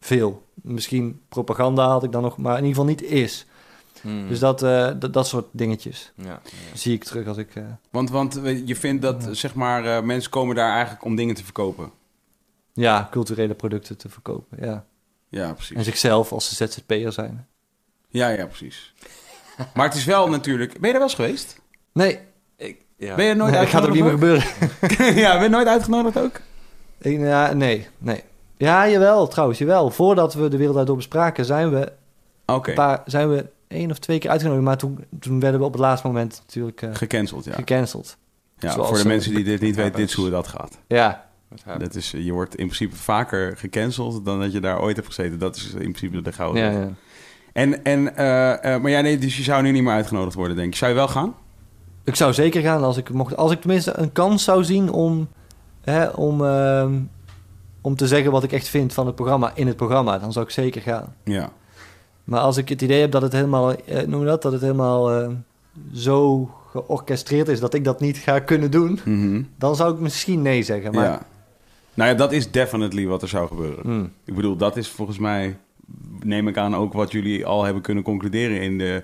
Veel. Misschien propaganda had ik dan nog, maar in ieder geval niet is. Mm. Dus dat, eh, dat, dat soort dingetjes Ja, ja. zie ik terug als ik... eh, Want, want eh, je vindt dat, zeg maar, eh, mensen komen daar eigenlijk om dingen te verkopen. Ja, culturele producten te verkopen, ja. Ja, En precies. zichzelf als ze ZZP'er zijn. Ja, ja, precies. (laughs) Maar het is wel natuurlijk... Ben je daar wel eens geweest? Nee, Ik, ja. Ben je nooit dat gaat ook niet meer uitgenodigd gebeuren. (laughs) ja, ben je nooit uitgenodigd ook? Ik, ja, nee, nee. Ja, jawel, trouwens, jawel. Voordat we de wereld daardoor bespraken, zijn we, Oké, een paar, zijn we één of twee keer uitgenodigd. Maar toen, toen werden we op het laatste moment natuurlijk eh, gecanceld, ja. gecanceld. ja zoals, voor de eh, mensen die dit niet weten, dit is hoe dat gaat. Ja, Dat is, eh, je wordt in principe vaker gecanceld dan dat je daar ooit hebt gezeten. Dat is in principe de gouden. ja. En, en, eh, eh, maar ja, nee, dus je zou nu niet meer uitgenodigd worden, denk ik. Zou je wel gaan? Ik zou zeker gaan als ik mocht. Als ik tenminste een kans zou zien om, hè, om, ehm, om te zeggen wat ik echt vind van het programma in het programma, dan zou ik zeker gaan. Ja. Maar als ik het idee heb dat het helemaal, eh, noem je dat, dat het helemaal eh, zo georchestreerd is dat ik dat niet ga kunnen doen, Mhm. dan zou ik misschien nee zeggen. Maar, ja. Nou ja, dat is definitely wat er zou gebeuren. Hmm. Ik bedoel, dat is volgens mij, neem ik aan, ook wat jullie al hebben kunnen concluderen in de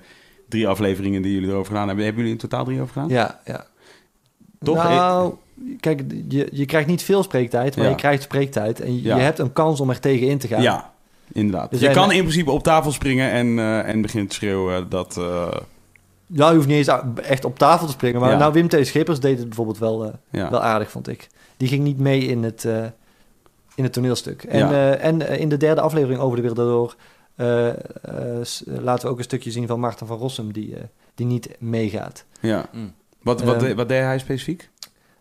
drie afleveringen die jullie erover gedaan hebben. Hebben jullie in totaal drie over gedaan? Ja, ja. Toch? Nou, kijk, je, je krijgt niet veel spreektijd, maar Ja. je krijgt spreektijd. En je, Ja. je hebt een kans om er tegen in te gaan. Ja, inderdaad. Er je kan in principe op tafel springen en, eh, en beginnen te schreeuwen dat... eh, Ja, je hoeft niet eens echt op tafel te springen. Maar Ja. nou, Wim T. Schippers deed het bijvoorbeeld wel, eh, wel aardig, vond ik. Die ging niet mee in het, eh, in het toneelstuk. En, Ja. eh, en eh, in de derde aflevering over de wereld daardoor... s- laten we ook een stukje zien van Maarten van Rossum... die, die niet meegaat. ja. Mm. Wat, wat, de- wat deed hij specifiek?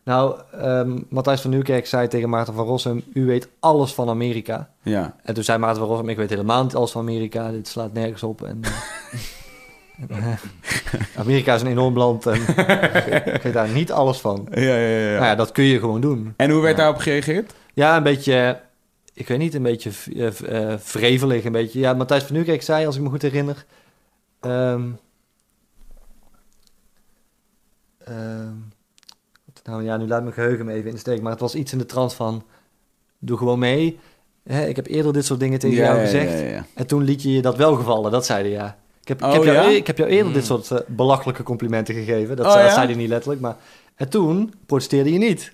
Nou, ehm, Matthijs van Nieuwkerk zei tegen Maarten van Rossum... u weet alles van Amerika. Ja. En toen zei Maarten van Rossum... ik weet helemaal niet alles van Amerika. Dit slaat nergens op. En, (laughs) (laughs) Amerika is een enorm land en (laughs) ik weet daar niet alles van. Ja, ja, ja. Nou ja, dat kun je gewoon doen. En hoe werd Ja. daarop gereageerd? Ja, een beetje, ik weet niet, een beetje v- eh, v- eh. Een beetje. Ja, Matthijs van Nieuwkerk zei, als ik me goed herinner... ehm, ehm, nou, ja, nu laat mijn geheugen me even in de steek. Maar het was iets in de trant van, doe gewoon mee. Hè, ik heb eerder dit soort dingen tegen jou gezegd. En toen liet je je dat wel gevallen, dat zei hij ja. Ik heb, ik Oh, heb, jou, ja? ik heb jou eerder Hmm. dit soort eh, belachelijke complimenten gegeven. Dat, Oh, zei, dat ja? zei hij niet letterlijk, maar... En toen protesteerde je niet.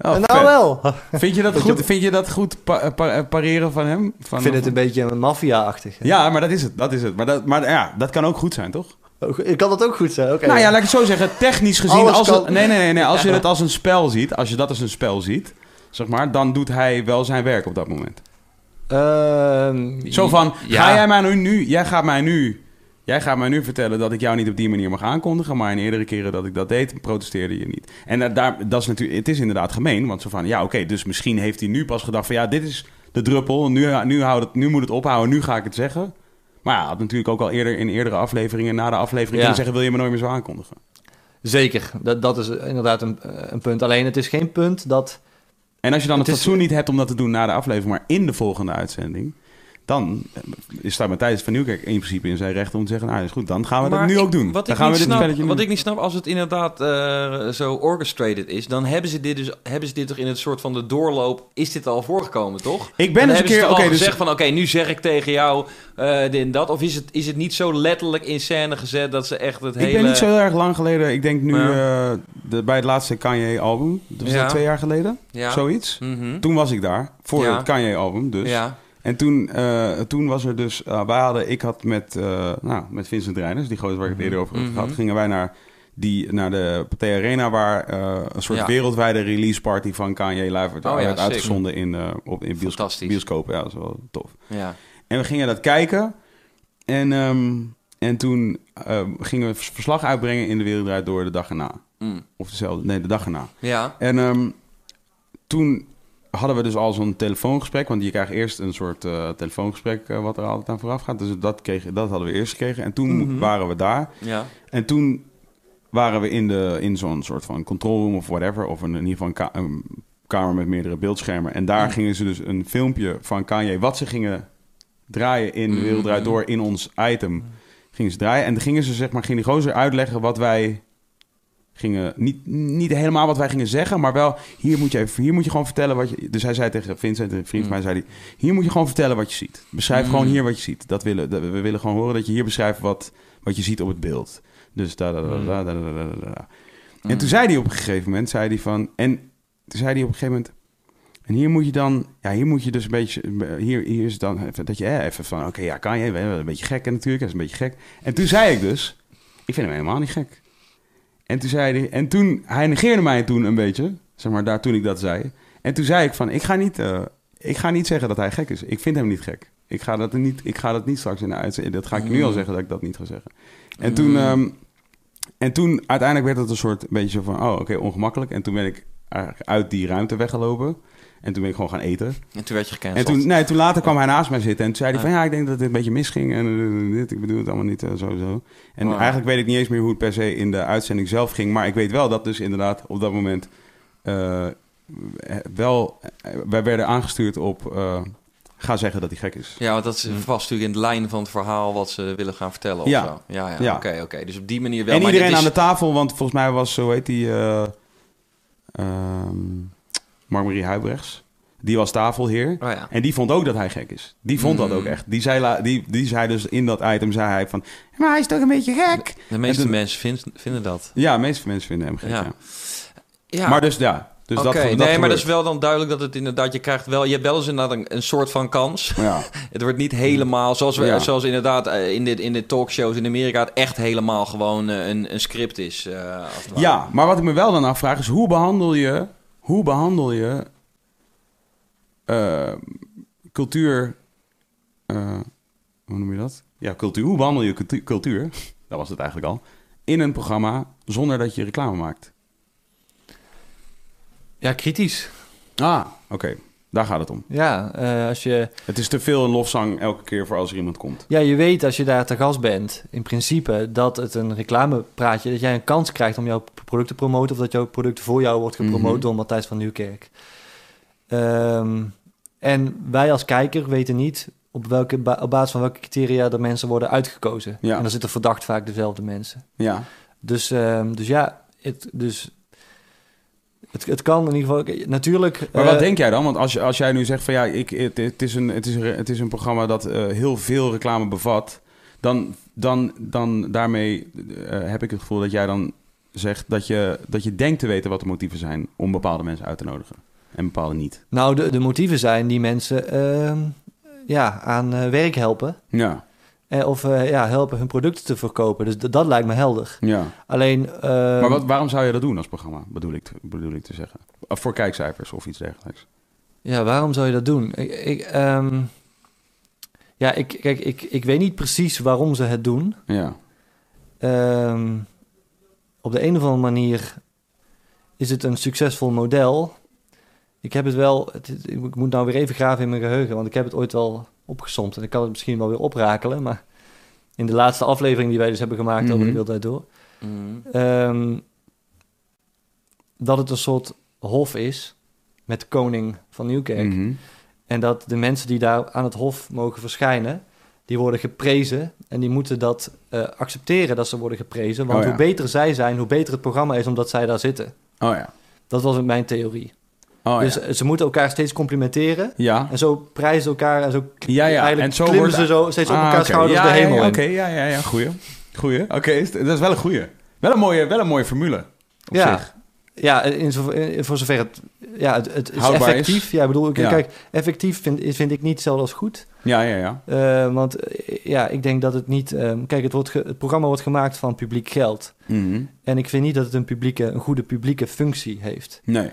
Oh, en nou vet. wel. (laughs) Vind je dat goed, vind je dat goed pa- pa- pareren van hem? Van, ik vind het een beetje een maffia-achtig. Ja, maar dat is het. Dat is het. Maar, dat, maar ja, dat kan ook goed zijn, toch? Oh, Ik kan dat ook goed zijn. Nou ja, laat ik het zo zeggen. Technisch gezien, Alles als, kan- het, nee, nee, nee, nee, als je het als een spel ziet, als je dat als een spel ziet, zeg maar, dan doet hij wel zijn werk op dat moment. Ehm, Zo van, Ja. ga jij mij nu, nu, jij gaat mij nu, jij gaat mij nu vertellen dat ik jou niet op die manier mag aankondigen, maar in eerdere keren dat ik dat deed, protesteerde je niet. En dat, daar, dat is natuurlijk, het is inderdaad gemeen, want zo van, ja, oké, dus misschien heeft hij nu pas gedacht van, ja, dit is de druppel, nu, nu, houdt het, nu moet het ophouden, nu ga ik het zeggen. Maar ja, had natuurlijk ook al eerder in eerdere afleveringen, na de aflevering, Ja. kunnen zeggen, wil je me nooit meer zo aankondigen? Zeker, dat, dat is inderdaad een, eh, een punt. Alleen het is geen punt dat... En als je dan het, Het is- fatsoen niet hebt om dat te doen na de aflevering, maar in de volgende uitzending, dan eh, staat Matthijs van Nieuwkerk in principe in zijn recht om te zeggen, nou is goed, dan gaan we dat nu ik- ook doen. Wat dan ik, gaan we niet dit snap, wat ik niet snap, als het inderdaad eh, zo orchestrated is, dan hebben ze dit dus hebben ze dit toch in het soort van de doorloop is dit al voorgekomen, toch? Ik ben eens een keer, oké, al dus gezegd van oké, nu zeg ik tegen jou eh dit en dat, of is het is het niet zo letterlijk in scène gezet dat ze echt het ik hele ben niet zo heel erg lang geleden, ik denk nu eh, de, bij het laatste Kanye-album, dat was Ja. dat twee jaar geleden, ja. zoiets. Mhm. Toen was ik daar, voor Ja. het Kanye-album dus. Ja. En toen, eh, toen was er dus, eh, wij hadden, ik had met, eh, nou, met Vincent Reiners, die gozer waar ik het eerder over had Mhm. gehad, gingen wij naar, die, naar de Pathé Arena, waar een soort Ja. wereldwijde release party van Kanye live werd, Oh ja, werd uitgezonden in, op, in bioscoop. Ja, dat is wel tof. Ja. En we gingen dat kijken. En, ehm, en toen gingen we verslag uitbrengen in de wereld Draait door de dag erna. Mm. Of dezelfde, nee, de dag erna. Ja. En ehm, toen hadden we dus al zo'n telefoongesprek. Want je krijgt eerst een soort eh, telefoongesprek eh, wat er altijd aan vooraf gaat. Dus dat, kregen, dat hadden we eerst gekregen. En toen Mhm. waren we daar. Ja. En toen waren we in, de, in zo'n soort van control room of whatever. Of een, in ieder geval een, ka- een kamer met meerdere beeldschermen. En daar gingen ze dus een filmpje van Kanye, wat ze gingen draaien in De Wereld Draait Door, in ons item, gingen ze draaien. En dan gingen ze, zeg maar, ging die gozer uitleggen wat wij niet, niet helemaal wat wij gingen zeggen, maar wel hier moet je hier moet je gewoon vertellen wat je. Dus hij zei tegen Vincent, een vriend van mij, mm. zei hij: hier moet je gewoon vertellen wat je ziet. Beschrijf gewoon mm. hier wat je ziet. Dat willen, we willen gewoon horen dat je hier beschrijft wat, wat je ziet op het beeld. Dus da da da da mm. da da. da. En toen zei hij op een gegeven moment, zei hij van, en toen zei hij op een gegeven moment. En hier moet je dan, ja, hier moet je dus een beetje, hier, hier is dan even, dat je even van, oké, ja, kan je, een beetje gek en natuurlijk, dat is een beetje gek. En toen zei ik dus, ik vind hem helemaal niet gek. En toen zei hij... En toen... Hij negeerde mij toen een beetje. Zeg maar, daar toen ik dat zei. En toen zei ik van... Ik ga niet... eh, ik ga niet zeggen dat hij gek is. Ik vind hem niet gek. Ik ga dat niet, ik ga dat niet straks in de uitzending... Dat ga ik nu al zeggen dat ik dat niet ga zeggen. En toen... ehm, en toen uiteindelijk werd het een soort beetje zo van... Oh, oké, ongemakkelijk. En toen ben ik eigenlijk uit die ruimte weggelopen. En toen ben ik gewoon gaan eten. En toen werd je En gecanceld. toen, nee, toen later kwam hij naast mij zitten. En toen zei hij van... Ja, ik denk dat dit een beetje misging. En eh, dit, ik bedoel het allemaal niet eh, zo zo. En eigenlijk weet ik niet eens meer hoe het per se in de uitzending zelf ging. Maar ik weet wel dat dus inderdaad op dat moment... eh, wel... eh, wij werden aangestuurd op... eh, ga zeggen dat hij gek is. Ja, want dat is vast natuurlijk in de lijn van het verhaal wat ze willen gaan vertellen of Ja. zo. Ja, ja, Ja. oké, oké. Dus op die manier wel. en maar iedereen is- aan de tafel, want volgens mij was, zo heet die, eh ehm Mark-Marie Huibrechts. Die was tafelheer. Oh ja. En die vond ook dat hij gek is. Die vond dat Mm. ook echt. Die zei, die, die zei dus in dat item, zei hij van... Maar hij is toch een beetje gek? De meeste toen- mensen vind- vinden dat. Ja, de meeste mensen vinden hem gek, ja. Ja. Ja. Maar dus ja, dus dat, dat nee, maar dat is wel dan duidelijk dat het inderdaad, je krijgt wel, je hebt wel eens inderdaad een, een soort van kans. Ja. (laughs) Het wordt niet helemaal, zoals, we, zoals inderdaad eh, in de, in de talkshows in Amerika, het echt helemaal gewoon eh, een, een script is. eh, ja, maar wat ik me wel dan afvraag is... Hoe behandel je... Hoe behandel je... eh, cultuur... eh, hoe noem je dat? Ja, cultuur. Hoe behandel je cultu- cultuur? (laughs) Dat was het eigenlijk al. In een programma zonder dat je reclame maakt. Ja, kritisch. Ah, oké. Daar gaat het om. Ja, eh, als je, Het is te veel een lofzang elke keer voor als er iemand komt. ja, je weet als je daar te gast bent, in principe, dat het een reclamepraatje, dat jij een kans krijgt om jouw product te promoten, of dat jouw product voor jou wordt gepromoot Mhm. door Matthijs van Nieuwkerk. Ehm, en wij als kijker weten niet op, welke, op basis van welke criteria de mensen worden uitgekozen. Ja. En dan zitten verdacht vaak dezelfde mensen. Ja. Dus, ehm, dus ja, het, dus, het, het kan in ieder geval... Natuurlijk... Maar wat eh, denk jij dan? Want als, als jij nu zegt van ja, ik, het, het, is, een, het, is, een, het is een programma dat eh, heel veel reclame bevat, dan, dan, dan daarmee eh, heb ik het gevoel dat jij dan zegt dat je, dat je denkt te weten wat de motieven zijn om bepaalde mensen uit te nodigen en bepaalde niet. Nou, de, de motieven zijn die mensen ehm, ja, aan werk helpen. Ja, Eh, of eh, ja, helpen hun producten te verkopen. Dus dat lijkt me helder. ja. Alleen... ehm, maar wat, waarom zou je dat doen als programma, bedoel ik, te- bedoel ik te zeggen? Of voor kijkcijfers of iets dergelijks. Ja, waarom zou je dat doen? Ik, ik, ehm, ja, ik, kijk, ik, ik weet niet precies waarom ze het doen. Ja, Ehm, op de een of andere manier is het een succesvol model. Ik heb het wel, het, ik moet nou weer even graven in mijn geheugen, want ik heb het ooit wel opgesomd en ik kan het misschien wel weer oprakelen, maar in de laatste aflevering die wij dus hebben gemaakt over de Mhm. Wildheid Door, Mm. ehm, dat het een soort hof is met de koning van Nieuwkerk. Mhm. En dat de mensen die daar aan het hof mogen verschijnen, die worden geprezen. En die moeten dat eh, accepteren dat ze worden geprezen. Want Oh ja. hoe beter zij zijn, hoe beter het programma is omdat zij daar zitten. Oh ja. Dat was mijn theorie. Oh, dus ja. ze moeten elkaar steeds complimenteren. ja. En zo prijzen ze elkaar en zo Ja, ja. eigenlijk En zo klimmen wordt- ze zo steeds op Ah, elkaar oké. schouders ja, de hemel. Oké, ja, ja, ja. Goeie. Goeie. Oké, dat is wel een goeie. Wel een mooie, wel een mooie formule. Op Ja. zich. Ja, in zo, in- voor zover het, ja, het, het is Houdbaar is. effectief. Ja, ik bedoel, ik- kijk, effectief vind, vind ik niet hetzelfde als goed. Ja, ja, ja. Eh, want eh, ja, ik denk dat het niet... ehm, kijk, het, wordt ge- het programma wordt gemaakt van publiek geld. Mhm. En ik vind niet dat het een, publieke, een goede publieke functie heeft. Nee.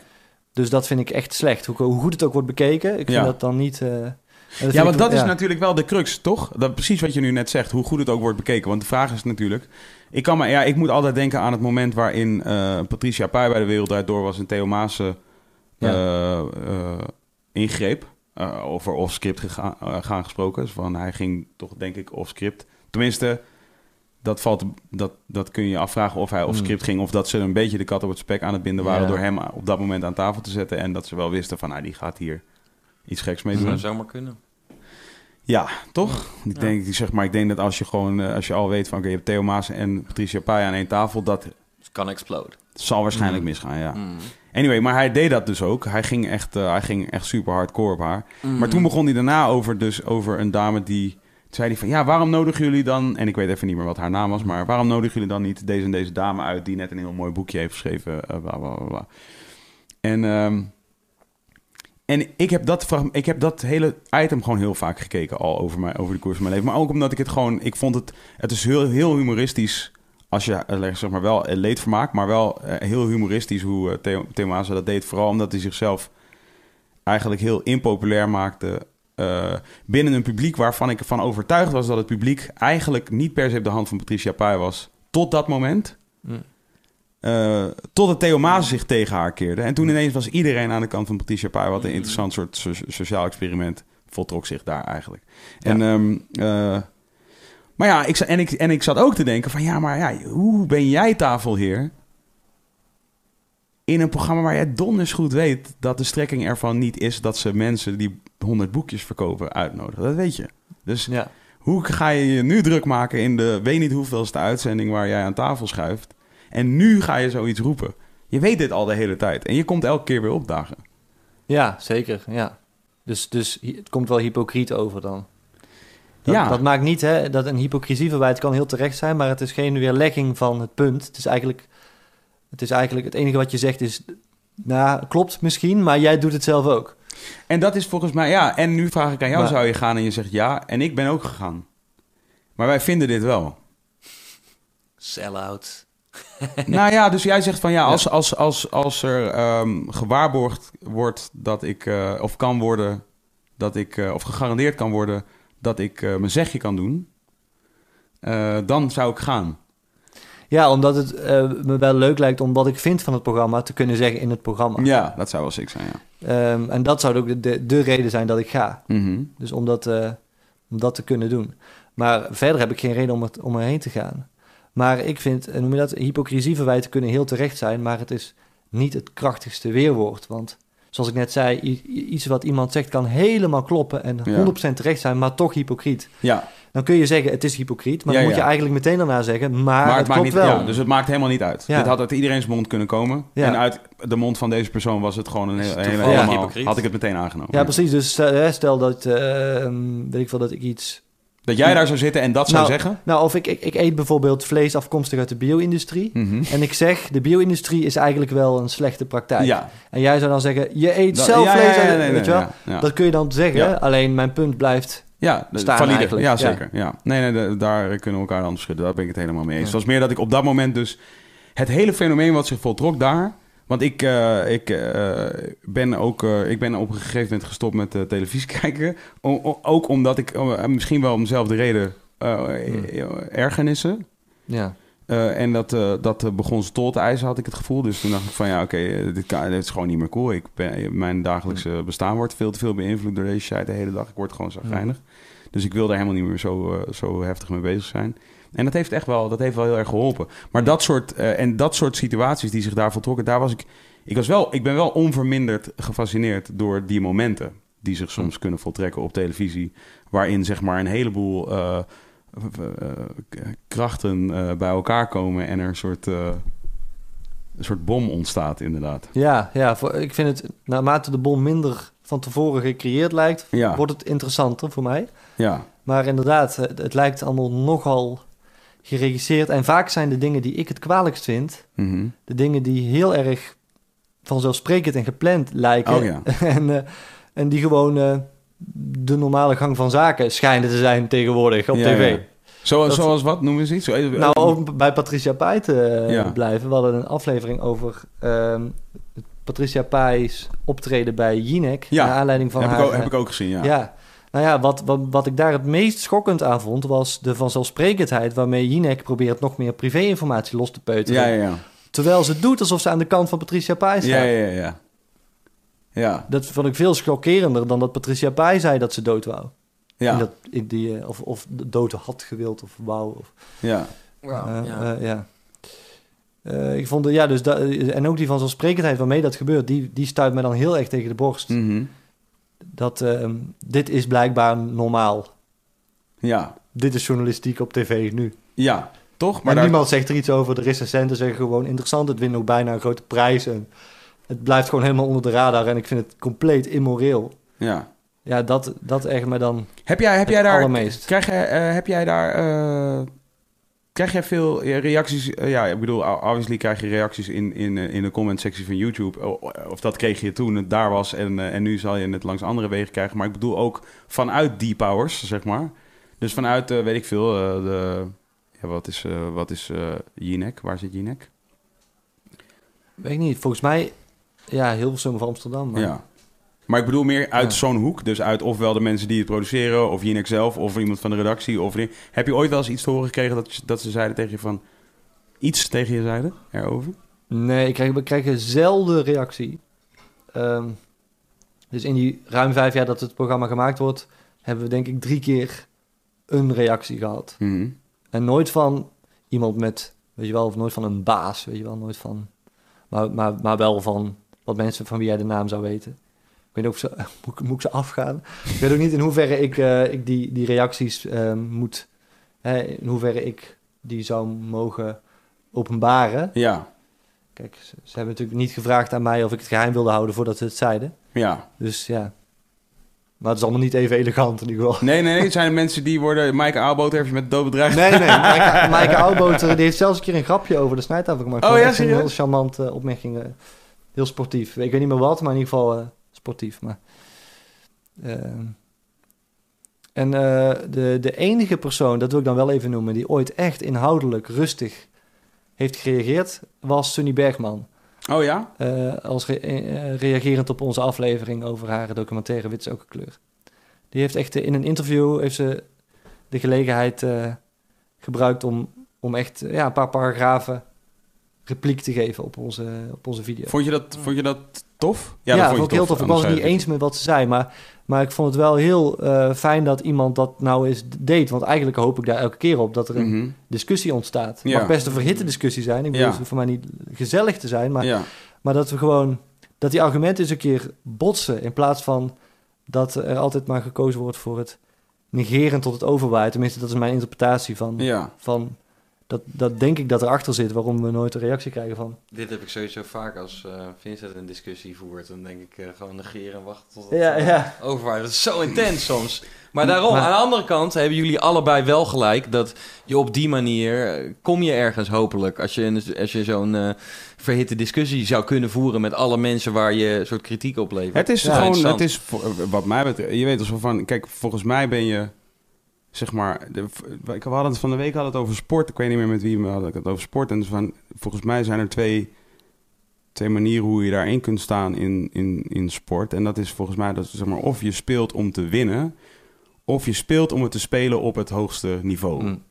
Dus dat vind ik echt slecht. Hoe, hoe goed het ook wordt bekeken, ik vind Ja. dat dan niet... eh, dat Ja, want dat is natuurlijk wel de crux, toch? Dat, precies wat je nu net zegt, hoe goed het ook wordt bekeken. Want de vraag is natuurlijk... Ik, kan maar, ja, ik moet altijd denken aan het moment waarin eh, Patricia Pai bij de Wereld Door was... en Theo Maassen eh, ingreep. over off-script gegaan, gaan gesproken. Dus van, hij ging toch, denk ik, off-script. Tenminste, dat, valt, dat, dat kun je je afvragen of hij op Hmm. script ging... of dat ze een beetje de kat op het spek aan het binden waren... Ja. door hem op dat moment aan tafel te zetten... en dat ze wel wisten van, nou, die gaat hier iets geks mee Dat doen. zou zomaar kunnen. Ja, toch? Ik, denk, zeg maar, ik denk dat als je gewoon, eh, als je al weet van, oké, je hebt Theo Maas en Patricia Pai aan één tafel, dat Het kan explode. zal waarschijnlijk Mm. misgaan, ja. Mm. Anyway, maar hij deed dat dus ook. Hij ging echt, eh, hij ging echt super hardcore op haar. Mm. Maar toen begon hij daarna over, dus over een dame die... Zei hij van, ja, waarom nodigen jullie dan... En ik weet even niet meer wat haar naam was, maar waarom nodigen jullie dan niet deze en deze dame uit... die net een heel mooi boekje heeft geschreven, eh, bla, bla, bla. En, ehm, en ik, heb dat, ik heb dat hele item gewoon heel vaak gekeken al over, mijn, over de koers van mijn leven. Maar ook omdat ik het gewoon... Ik vond het... Het is heel, heel humoristisch als je, eh, zeg maar wel eh, leedvermaak, maar wel heel humoristisch hoe Theo, Theo dat deed. Vooral omdat hij zichzelf eigenlijk heel impopulair maakte eh, binnen een publiek waarvan ik ervan overtuigd was dat het publiek eigenlijk niet per se op de hand van Patricia Pai was. Tot dat moment. Mm. Eh, totdat Theo Maas zich tegen haar keerde. En toen ineens was iedereen aan de kant van Patricia Pai. Wat een interessant soort so- sociaal experiment voltrok zich daar eigenlijk. En, ehm, eh, maar ja, ik, en, ik, en ik zat ook te denken van... Ja, maar ja, hoe ben jij tafelheer... in een programma waar jij donders goed weet... dat de strekking ervan niet is dat ze mensen die 100 boekjes verkopen uitnodigen. Dat weet je. Dus Ja. hoe ga je je nu druk maken in de weet niet hoeveelste uitzending waar jij aan tafel schuift? En nu ga je zoiets roepen. Je weet dit al de hele tijd. En je komt elke keer weer opdagen. Ja, zeker. Ja. Dus, dus het komt wel hypocriet over dan. Dat, Ja. dat maakt niet hè, dat een hypocrisieverwijt kan heel terecht zijn, maar het is geen weerlegging van het punt. Het is eigenlijk het, is eigenlijk, het enige wat je zegt is, nou, klopt misschien, maar jij doet het zelf ook. En dat is volgens mij, ja. En nu vraag ik aan jou, Maar- zou je gaan? En je zegt ja. En ik ben ook gegaan. Maar wij vinden dit wel. Sell-out. (laughs) nou ja, dus jij zegt van ja, als, als, als, als er ehm, gewaarborgd wordt dat ik, eh, of kan worden, dat ik, eh, of gegarandeerd kan worden dat ik eh, mijn zegje kan doen, eh, dan zou ik gaan. Ja, omdat het eh, me wel leuk lijkt om wat ik vind van het programma te kunnen zeggen in het programma. Ja, dat zou wel sick zijn, ja. Ehm, en dat zou ook de, de, de reden zijn dat ik ga. Mhm. Dus om dat, eh, om dat te kunnen doen. Maar verder heb ik geen reden om, het, om erheen te gaan. Maar ik vind, eh, noem je dat, hypocrisieverwijten kunnen heel terecht zijn, maar het is niet het krachtigste weerwoord. Want zoals ik net zei, iets wat iemand zegt kan helemaal kloppen en Ja. 100% terecht zijn, maar toch hypocriet. Ja, Dan kun je zeggen, het is hypocriet, maar Ja, dan moet ja. je eigenlijk meteen daarna zeggen, maar, maar het, het maakt klopt niet, wel. ja, dus het maakt helemaal niet uit. Ja. Dit had uit iedereen's mond kunnen komen. Ja. En uit de mond van deze persoon was het gewoon een, hele, helemaal, hypocriet. had ik het meteen aangenomen. Ja, precies. Dus eh, stel dat, eh, weet ik wel, dat ik iets... Dat jij daar zou zitten en dat zou Nou, zeggen. Nou, of ik, ik, ik eet bijvoorbeeld vlees afkomstig uit de bio-industrie. Mhm. En ik zeg, de bio-industrie is eigenlijk wel een slechte praktijk. Ja, En jij zou dan zeggen, je eet Dat- zelf ja, vlees. ja, ja, uit- nee, weet nee, je wel? ja, ja. Dat kun je dan zeggen, Ja. alleen mijn punt blijft... Ja, staan valide. eigenlijk. Ja, zeker. Ja. Nee, nee, daar kunnen we elkaar dan schudden. Daar ben ik het helemaal mee eens. Het was meer dat ik op dat moment dus... Het hele fenomeen wat zich voltrok daar... Want ik, eh, ik, eh, ben ook, eh, ik ben op een gegeven moment gestopt met televisie (laughs) kijken. O- o- ook omdat ik, eh, misschien wel om dezelfde reden, eh, ergernissen. Ja. En dat, dat begon ze tol te eisen, had ik het gevoel. Dus toen dacht ik van ja, oké, dit, is gewoon niet meer cool. Ik ben, mijn dagelijkse bestaan wordt veel te veel beïnvloed door deze shit de hele dag. Ik word gewoon zagrijnig. Dus ik wil daar helemaal niet meer zo, eh, zo heftig mee bezig zijn. En dat heeft echt wel, dat heeft wel heel erg geholpen. Maar dat soort, eh, en dat soort situaties die zich daar voltrokken, daar was ik... Ik, was wel, ik ben wel onverminderd gefascineerd door die momenten die zich soms kunnen voltrekken op televisie. Waarin zeg maar een heleboel eh, krachten bij elkaar komen en er een soort, een soort bom ontstaat inderdaad. Ja, ja ik vind het, naarmate de bom minder van tevoren gecreëerd lijkt... Ja, wordt het interessanter voor mij. Ja, Maar inderdaad, het, het lijkt allemaal nogal geregisseerd. En vaak zijn de dingen die ik het kwalijkst vind... mhm. de dingen die heel erg vanzelfsprekend en gepland lijken. Oh ja. (laughs) en, eh, en die gewoon eh, de normale gang van zaken schijnen te zijn tegenwoordig op Ja, tv. ja. Zo, Dat- zoals wat noemen ze iets? Zo, eh, Nou, om bij Patricia Pai te eh, blijven. We hadden een aflevering over ehm, Patricia Pai's optreden bij Jinek. Ja. Naar aanleiding van heb, haar... ik ook, heb eh, ik ook gezien, ja. Nou ja, wat, wat, wat ik daar het meest schokkend aan vond... was de vanzelfsprekendheid waarmee Jinek probeert nog meer privé-informatie los te peuteren. Ja, ja, ja. Terwijl ze doet alsof ze aan de kant van Patricia Pai staat. Ja, ja, ja. ja. Ja, Dat vond ik veel schokkerender dan dat Patricia Pai zei dat ze dood wou. ja, In dat, in die, eh, of, of dood had gewild of wou. Of, ja. Eh, ja. eh, ja. Ik vond, ja, dus da- en ook die vanzelfsprekendheid waarmee dat gebeurt, die, die stuit me dan heel erg tegen de borst. Mhm. Dat ehm, dit is blijkbaar normaal. Ja. Dit is journalistiek op tv nu. Ja, toch? Maar Maar daar- niemand zegt er iets over. De recensenten zeggen gewoon interessant. Het wint ook bijna een grote prijs. En het blijft gewoon helemaal onder de radar. En ik vind het compleet immoreel. Ja. Ja, dat, dat echt me dan Heb jij, heb jij daar... allermeest. Krijg jij, eh, heb jij daar... eh, krijg jij veel eh, reacties? eh, ja, ik bedoel, obviously krijg je reacties in, in, eh, in de comment-sectie van YouTube. Of dat kreeg je toen het daar was en, en nu zal je het langs andere wegen krijgen. Maar ik bedoel ook vanuit die powers, zeg maar. Dus vanuit, weet ik veel, de... Ja, wat is, wat is Jinek? Waar zit Jinek? Weet ik niet. Volgens mij, ja, Hilversum of Amsterdam. Maar Ja. Maar ik bedoel meer uit Ja. zo'n hoek. Dus uit ofwel de mensen die het produceren, of Jinek zelf, of iemand van de redactie. Of, heb je ooit wel eens iets te horen gekregen dat, je- dat ze zeiden tegen je van... Iets tegen je zeiden erover? Nee, ik krijg, we krijgen zelden reactie. Ehm, dus in die ruim vijf jaar dat het programma gemaakt wordt... hebben we denk ik drie keer een reactie gehad. Mhm. En nooit van iemand met, weet je wel, of nooit van een baas, weet je wel, nooit van, maar, maar, maar wel van wat mensen van wie jij de naam zou weten. Ik weet niet of ze, (laughs) moet, moet ik ze afgaan? Ik weet ook niet in hoeverre ik, eh, ik die, die reacties eh, moet, hè, in hoeverre ik die zou mogen openbaren. Ja, Kijk, ze, ze hebben natuurlijk niet gevraagd aan mij of ik het geheim wilde houden voordat ze het zeiden. ja. Dus ja, maar het is allemaal niet even elegant in ieder geval. Nee, nee, nee. Het zijn mensen die worden... Maaike Aalboot heeft je met dood bedreigd. Nee, nee. Maaike, (laughs) Maaike Oudboter die heeft zelfs een keer een grapje over de snijtafel gemaakt. Oh ja, echt een serieus? heel charmant eh, opmerking. eh, heel sportief. Ik weet niet meer wat, maar in ieder geval eh, sportief. Maar, ehm, en eh, de, de enige persoon, dat wil ik dan wel even noemen, die ooit echt inhoudelijk rustig heeft gereageerd, was Sunny Bergman. Oh ja? Eh, als re- eh, reagerend op onze aflevering over haar documentaire Wit is ook een kleur. Die heeft echt in een interview heeft ze de gelegenheid gebruikt om, om echt ja, een paar paragrafen repliek te geven op onze, op onze video. Vond je dat, vond je dat tof? Ja, dat dat vond ik heel tof. Ik was het niet eens met wat ze zei, maar, maar ik vond het wel heel eh, fijn dat iemand dat nou eens deed. Want eigenlijk hoop ik daar elke keer op dat er een Mhm. discussie ontstaat. Het Ja. mag best een verhitte discussie zijn. Ik bedoel, Ja. het hoeft voor mij niet gezellig te zijn, maar maar dat we gewoon, dat die argumenten eens een keer botsen. In plaats van dat er altijd maar gekozen wordt voor het negeren tot het overwaaien. Tenminste, dat is mijn interpretatie van. Van dat, dat denk ik dat erachter zit waarom we nooit een reactie krijgen van. Dit heb ik sowieso vaak als eh, Vincent een discussie voert. Dan denk ik eh, gewoon negeren en wachten tot het Ja, eh, ja. overwaait. Dat is zo intens soms. Maar daarom, Maar- aan de andere kant hebben jullie allebei wel gelijk... dat je op die manier, kom je ergens hopelijk... als je, als je zo'n eh, verhitte discussie zou kunnen voeren... met alle mensen waar je een soort kritiek op levert. Het is Ja, gewoon, het is wat mij betreft, je weet als van, kijk, volgens mij ben je, zeg maar, de, we hadden het van de week hadden het over sport, ik weet niet meer met wie, maar hadden het over sport en van, volgens mij zijn er twee, twee manieren hoe je daarin kunt staan in, in, in sport en dat is volgens mij dat zeg maar of je speelt om te winnen, of je speelt om het te spelen op het hoogste niveau. Mm.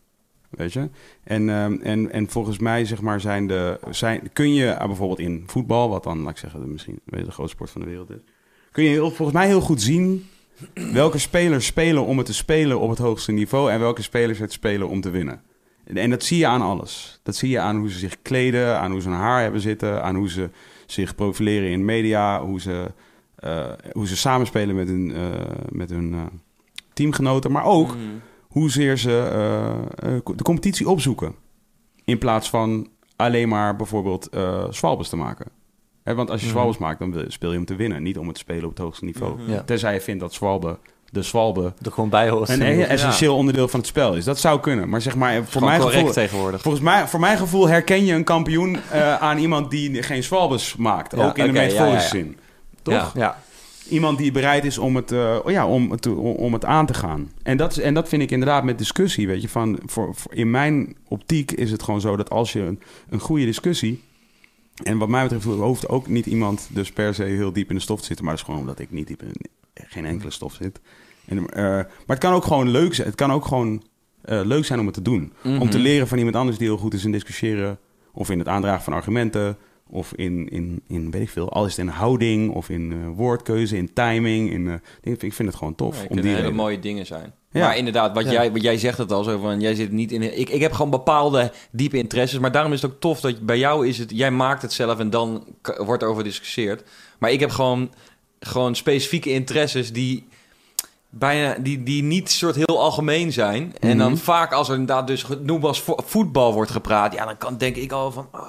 Weet je? En, ehm, en, en volgens mij zeg maar, zijn de, zijn, kun je ah, bijvoorbeeld in voetbal, wat dan, laat ik zeggen, de, misschien de grootste sport van de wereld is, kun je heel, volgens mij heel goed zien welke spelers spelen om het te spelen op het hoogste niveau en welke spelers het spelen om te winnen. En, dat zie je aan alles. Dat zie je aan hoe ze zich kleden, aan hoe ze hun haar hebben zitten, aan hoe ze zich profileren in media, hoe ze, eh, hoe ze samenspelen met hun, eh, met hun eh, teamgenoten, maar ook Mhm. hoezeer ze de competitie opzoeken. In plaats van alleen maar bijvoorbeeld zwalbes te maken. Hè, want als je Mhm. zwalbes maakt, dan wil- speel je om te winnen. Niet om het te spelen op het hoogste niveau. Ja. Tenzij je vindt dat zwalbe, de zwalbe Er gewoon bij hoort. een essentieel onderdeel van het spel is. Dat zou kunnen. Maar zeg maar, voor mijn, correct gevoel, tegenwoordig. volgens mij, voor mijn gevoel herken je een kampioen eh, aan iemand die geen zwalbes maakt. Ja, ook in de metaforische ja, ja. zin. Toch? Ja. Ja, iemand die bereid is om het, eh, oh ja, om, het, om, om het aan te gaan. En dat, is, en dat vind ik inderdaad met discussie, weet je. Van, voor, voor- in mijn optiek is het gewoon zo dat als je een, een goede discussie... En wat mij betreft hoeft ook niet iemand dus per se heel diep in de stof te zitten. Maar dat is gewoon omdat ik niet diep in geen enkele stof zit. En, eh, maar het kan ook gewoon leuk zijn. Het kan ook gewoon eh, leuk zijn om het te doen. Om te Mhm. leren van iemand anders die heel goed is in discussiëren. Of in het aandragen van argumenten. of in, in, in weet ik veel, al is het in houding of in eh, woordkeuze, in timing. In, ik vind het gewoon tof. Ja, om die hele mooie dingen zijn. Ja. Maar inderdaad, wat, Ja. jij, wat jij zegt het al zo van, jij zit niet in... Ik, ik heb gewoon bepaalde diepe interesses, maar daarom is het ook tof dat bij jou is het... Jij maakt het zelf en dan wordt er over gediscussieerd. Maar ik heb gewoon, gewoon specifieke interesses die bijna die, die niet soort heel algemeen zijn. En dan Mhm. vaak als er inderdaad dus noem als vo- voetbal wordt gepraat, ja, dan kan denk ik al van. Oh,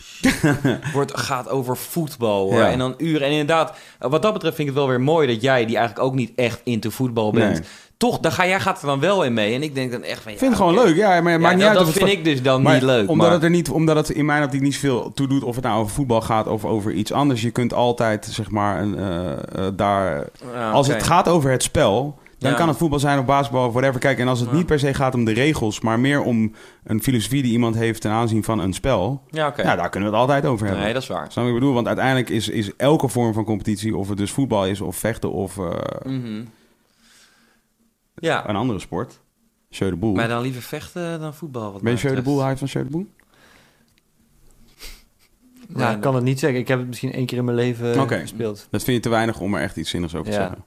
shit. (laughs) wordt, gaat over voetbal hoor. Ja. En dan uren. En inderdaad, wat dat betreft vind ik het wel weer mooi dat jij, die eigenlijk ook niet echt into voetbal bent, Nee. Toch, dan ga, jij gaat er dan wel in mee. En ik denk dan echt van. Ik ja, vind het gewoon leuk, ja, maar Ja, maakt niet dat uit dat of het vind ik dus dan Maar niet leuk. Omdat, maar, het er niet, omdat het in mijn optiek niet zoveel toe doet of het nou over voetbal gaat of over iets anders. Je kunt altijd, zeg maar, een, eh, eh, daar... Als het gaat over het spel, dan Ja. kan het voetbal zijn of basketbal of whatever. Kijk, en als het Ja. niet per se gaat om de regels, maar meer om een filosofie die iemand heeft ten aanzien van een spel. Ja, oké. Ja, daar kunnen we het altijd over hebben. Nee, dat is waar. Snap ik bedoel? Want uiteindelijk is, is elke vorm van competitie, of het dus voetbal is of vechten of eh, Mhm. Ja, een andere sport. Sjeu de boel. maar dan liever vechten dan voetbal. Wat Ben je Sjeu de boel, hij van Sjeu de boel? Ja, ik kan het niet zeggen. Ik heb het misschien één keer in mijn leven Oké. gespeeld. Dat vind je te weinig om er echt iets zinnigs over te Ja. zeggen.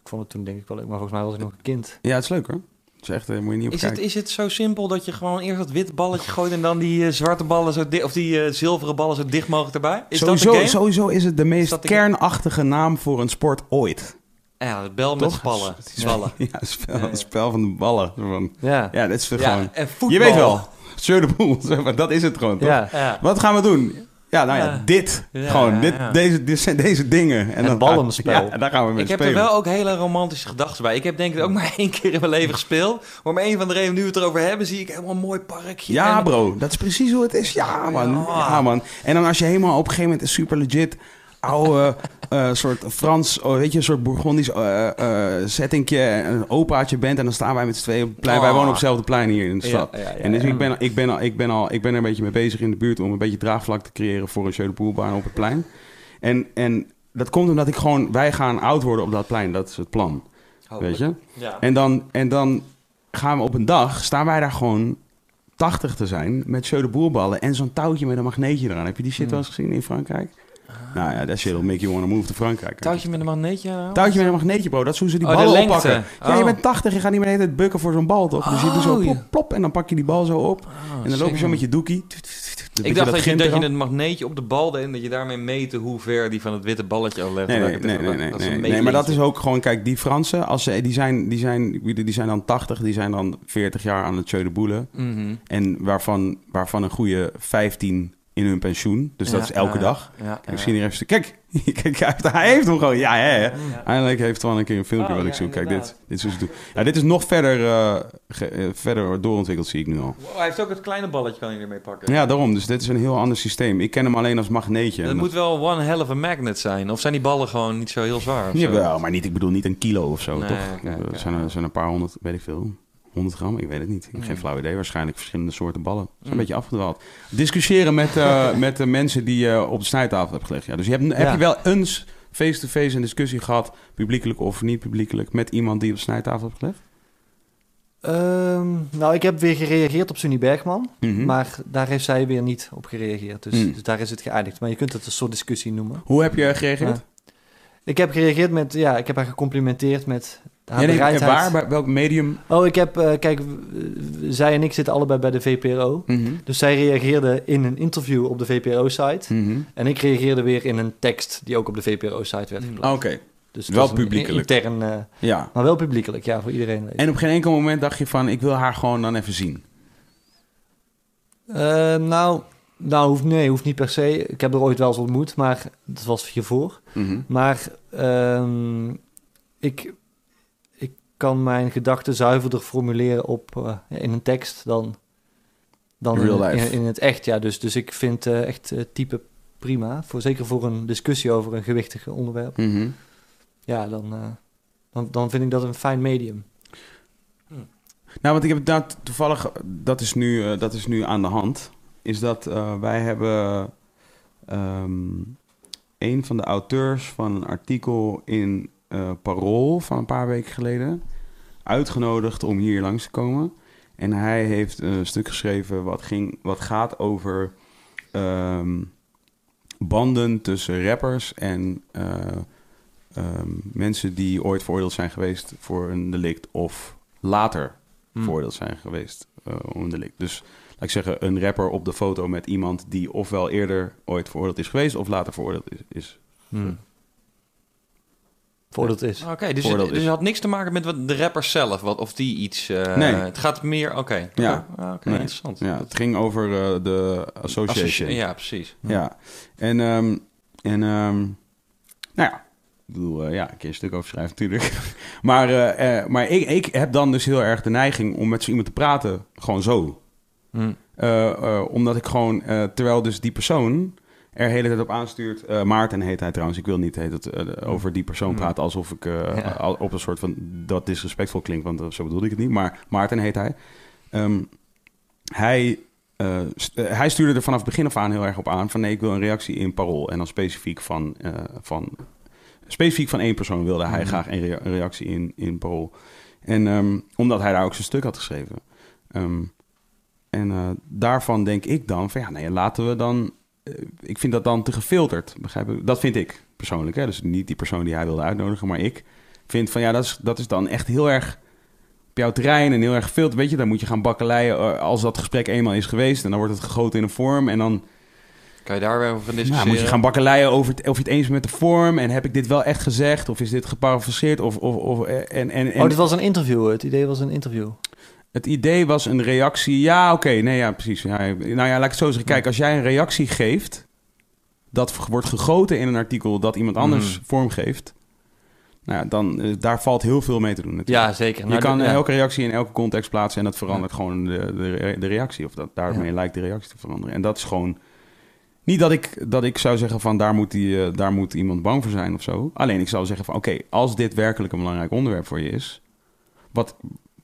Ik vond het toen denk ik wel leuk, maar volgens mij was ik nog een kind. Ja, het is leuk hoor. Het is echt, daar moet je niet op Is het, is het zo simpel dat je gewoon eerst dat witte balletje gooit en dan die eh, zwarte ballen zo dicht, of die eh, zilveren ballen zo dicht mogelijk erbij? Is sowieso, dat de game? sowieso is het de meest kernachtige naam voor een sport ooit. Ja, het bel met spallen. Het is- Ballen. Ja, het spel, Ja, ja. het spel van de ballen. Ja. Ja, dat is Ja, gewoon... en voetbal. Je weet wel, Sjeu de boel. (laughs) zeg maar, Dat is het gewoon, toch? Ja. Ja. Wat gaan we doen? Ja, nou ja, Ja. dit. Ja, gewoon, ja, dit, ja. Deze, deze dingen. En Het dan ballenspel. Ja, daar gaan we mee Ik heb spelen. er wel ook hele romantische gedachten bij. Ik heb denk ik ook maar (laughs) één keer in mijn leven gespeeld. Maar om een van de redenen, nu we het erover hebben, zie ik helemaal een mooi parkje. Ja, En- bro, dat is precies hoe het is. Ja, man. Ja. Ja, man. En dan als je helemaal op een gegeven moment een super legit oude eh, soort Frans, oh, weet je, een soort Bourgondisch eh eh settingje, een opaatje bent en dan staan wij met z'n tweeën op het plein. Wij Oh. wonen op hetzelfde plein hier in de stad. ja, ja, en dus ik ben, ik, ben al, ik, ben al, ik ben er een beetje mee bezig in de buurt om een beetje draagvlak te creëren voor een Jeu de Poelbaan op het plein. En, en dat komt omdat ik gewoon, wij gaan oud worden op dat plein. Dat is het plan, weet je. Ja. En dan, en dan gaan we op een dag, staan wij daar gewoon 80 te zijn met Jeu de Boerballen en zo'n touwtje met een magneetje eraan. Heb je die shit Hmm. wel eens gezien in Frankrijk? Nou ja, dat shit will make you wanna move to Frankrijk. Touwtje met een magneetje. nou? Touwtje met een magneetje, bro. Dat is hoe ze die Oh, ballen lengte. oppakken. Ja, je Oh. bent 80, je gaat niet meer de hele tijd bukken voor zo'n bal, toch? Dus je doet zo Oh, plop, plop en dan pak je die bal zo op. Oh, en dan loop je zo met je doekie. Ik dacht dat je, dat je een magneetje op de bal deed en dat je daarmee meette hoe ver die van het witte balletje al legt. Nee, nee, nee, nee, nee, maar dat is ook gewoon, kijk, die Fransen, als ze, die, zijn, die, zijn, die zijn dan 80, die zijn dan 40 jaar aan het Jeu de Boelen. Mhm. En waarvan, waarvan een goede 15 in hun pensioen. Dus dat Ja, is elke ja, dag. Ja, Kijk, ik zie hier even... Kijk, kijk hij, heeft, hem gewoon. Ja, ja, ja. Eindelijk heeft hij wel een keer een filmpje Oh, wat ik zoek. Kijk, dit, dit is hoe ze doen. Ja, dit is nog verder, eh, ge- eh, verder doorontwikkeld, zie ik nu al. Wow, hij heeft ook het kleine balletje kan hij ermee pakken. Ja, daarom. Dus dit is een heel ander systeem. Ik ken hem alleen als magneetje. Dat En moet wel one hell of a magnet zijn. Of zijn die ballen gewoon niet zo heel zwaar? Jawel, maar niet, ik bedoel niet een kilo of zo, Nee, toch? Er zijn, er zijn een paar honderd, weet ik veel. 100 gram, ik weet het niet. Ik heb geen flauw idee. Waarschijnlijk verschillende soorten ballen. Dat is een Mm. beetje afgedwaald. Discussiëren met, eh, (laughs) met de mensen die je op de snijtafel hebt gelegd. Ja, dus je hebt, heb Ja. je wel eens face-to-face een discussie gehad, publiekelijk of niet publiekelijk, met iemand die op de snijtafel hebt gelegd? Ehm, nou, ik heb weer gereageerd op Sunny Bergman, Mhm. maar daar heeft zij weer niet op gereageerd. Dus, Mm. dus daar is het geëindigd. Maar je kunt het een soort discussie noemen. Hoe heb je gereageerd? Ja. Ik heb gereageerd met, ja, ik heb haar gecomplimenteerd met Ja, nee, bereidheid. waar? Bij welk medium? Oh, ik heb, eh, kijk, zij en ik zitten allebei bij de VPRO. Mhm. Dus zij reageerde in een interview op de VPRO-site. Mhm. En ik reageerde weer in een tekst die ook op de VPRO-site werd geplaatst. Oké, Dus het wel publiekelijk. Intern, eh, ja. maar wel publiekelijk, ja, voor iedereen. lezen. En op geen enkel moment dacht je van, ik wil haar gewoon dan even zien. Eh, nou, nou hoeft, nee, hoeft niet per se. Ik heb er ooit wel eens ontmoet, maar dat was hiervoor. Mhm. Maar ehm, ik kan mijn gedachten zuiverder formuleren op, eh, in een tekst dan, dan In real in, life. in, in het echt. Ja. Dus, dus ik vind eh, echt eh, type prima. Voor, zeker voor een discussie over een gewichtig onderwerp. Mhm. Ja, dan, dan, dan vind ik dat een fijn medium. Nou, want ik heb dat toevallig, dat is nu, dat is nu aan de hand. Is dat wij hebben ehm, een van de auteurs van een artikel in eh, Parool van een paar weken geleden uitgenodigd om hier langs te komen. En hij heeft een stuk geschreven wat, ging, wat gaat over ehm, banden tussen rappers en eh, ehm, mensen die ooit veroordeeld zijn geweest voor een delict of later Hmm. veroordeeld zijn geweest eh, om een delict. Dus laat ik zeggen, een rapper op de foto met iemand die ofwel eerder ooit veroordeeld is geweest of later veroordeeld is. is. Hmm. Voordat is. Oké, dus, het, dus is- het had niks te maken met wat de rapper zelf, wat, of die iets... eh, Nee. Het gaat meer... Oké. Ja. Oké, Nee. interessant. Ja, het ging over eh, de association. Associ- Ja, precies. Ja, en, ehm, en ehm, nou ja, ik bedoel, eh, ja, ik kan een stuk over schrijven natuurlijk. (laughs) maar eh, eh, maar ik, ik heb dan dus heel erg de neiging om met zo iemand te praten, gewoon zo. Hmm. Eh, omdat ik gewoon, eh, terwijl dus die persoon er de hele tijd op aanstuurt. eh, Maarten heet hij trouwens, ik wil niet heet het, eh, over die persoon Hmm. praten alsof ik eh, Ja. al- op een soort van dat disrespectvol klinkt, want eh, zo bedoelde ik het niet. Maar Maarten heet hij. Ehm, hij, eh, st- eh, hij stuurde er vanaf het begin af aan heel erg op aan van nee, ik wil een reactie in parool. En dan specifiek van, eh, van, specifiek van één persoon wilde hij Mhm. graag een, rea- een reactie in, in parool. En ehm, omdat hij daar ook zijn stuk had geschreven. Ehm, en eh, daarvan denk ik dan van ja, nee, laten we dan. Eh, ik vind dat dan te gefilterd. Begrijp je? Dat vind ik persoonlijk. Hè? Dus niet die persoon die hij wilde uitnodigen, maar ik vind van ja, dat is, dat is dan echt heel erg op jouw terrein en heel erg gefilterd. Weet je, dan moet je gaan bakkeleien eh, als dat gesprek eenmaal is geweest. En dan wordt het gegoten in een vorm. En dan Kan je daar weer over gaan discussiëren? nou, moet je gaan bakkeleien over het, of je het eens bent met de vorm. En heb ik dit wel echt gezegd? Of is dit geparafraseerd? Of, of, of, eh, en, en, en, Oh, dit was een interview. Het idee was een interview. Het idee was een reactie. Ja, oké. nee, ja, precies. Ja, nou ja, laat ik het zo zeggen. Kijk, als jij een reactie geeft... dat wordt gegoten in een artikel dat iemand anders Mhm. vormgeeft... Nou ja, dan, eh, daar valt heel veel mee te doen natuurlijk. Ja, zeker. Je Nou, kan de- ja. elke reactie in elke context plaatsen... en dat verandert gewoon de, de, de reactie. Of dat, daarmee lijkt de reactie te veranderen. En dat is gewoon... Niet dat ik, dat ik zou zeggen van daar moet, die, eh, daar moet iemand bang voor zijn of zo. Alleen ik zou zeggen van oké, als dit werkelijk een belangrijk onderwerp voor je is... wat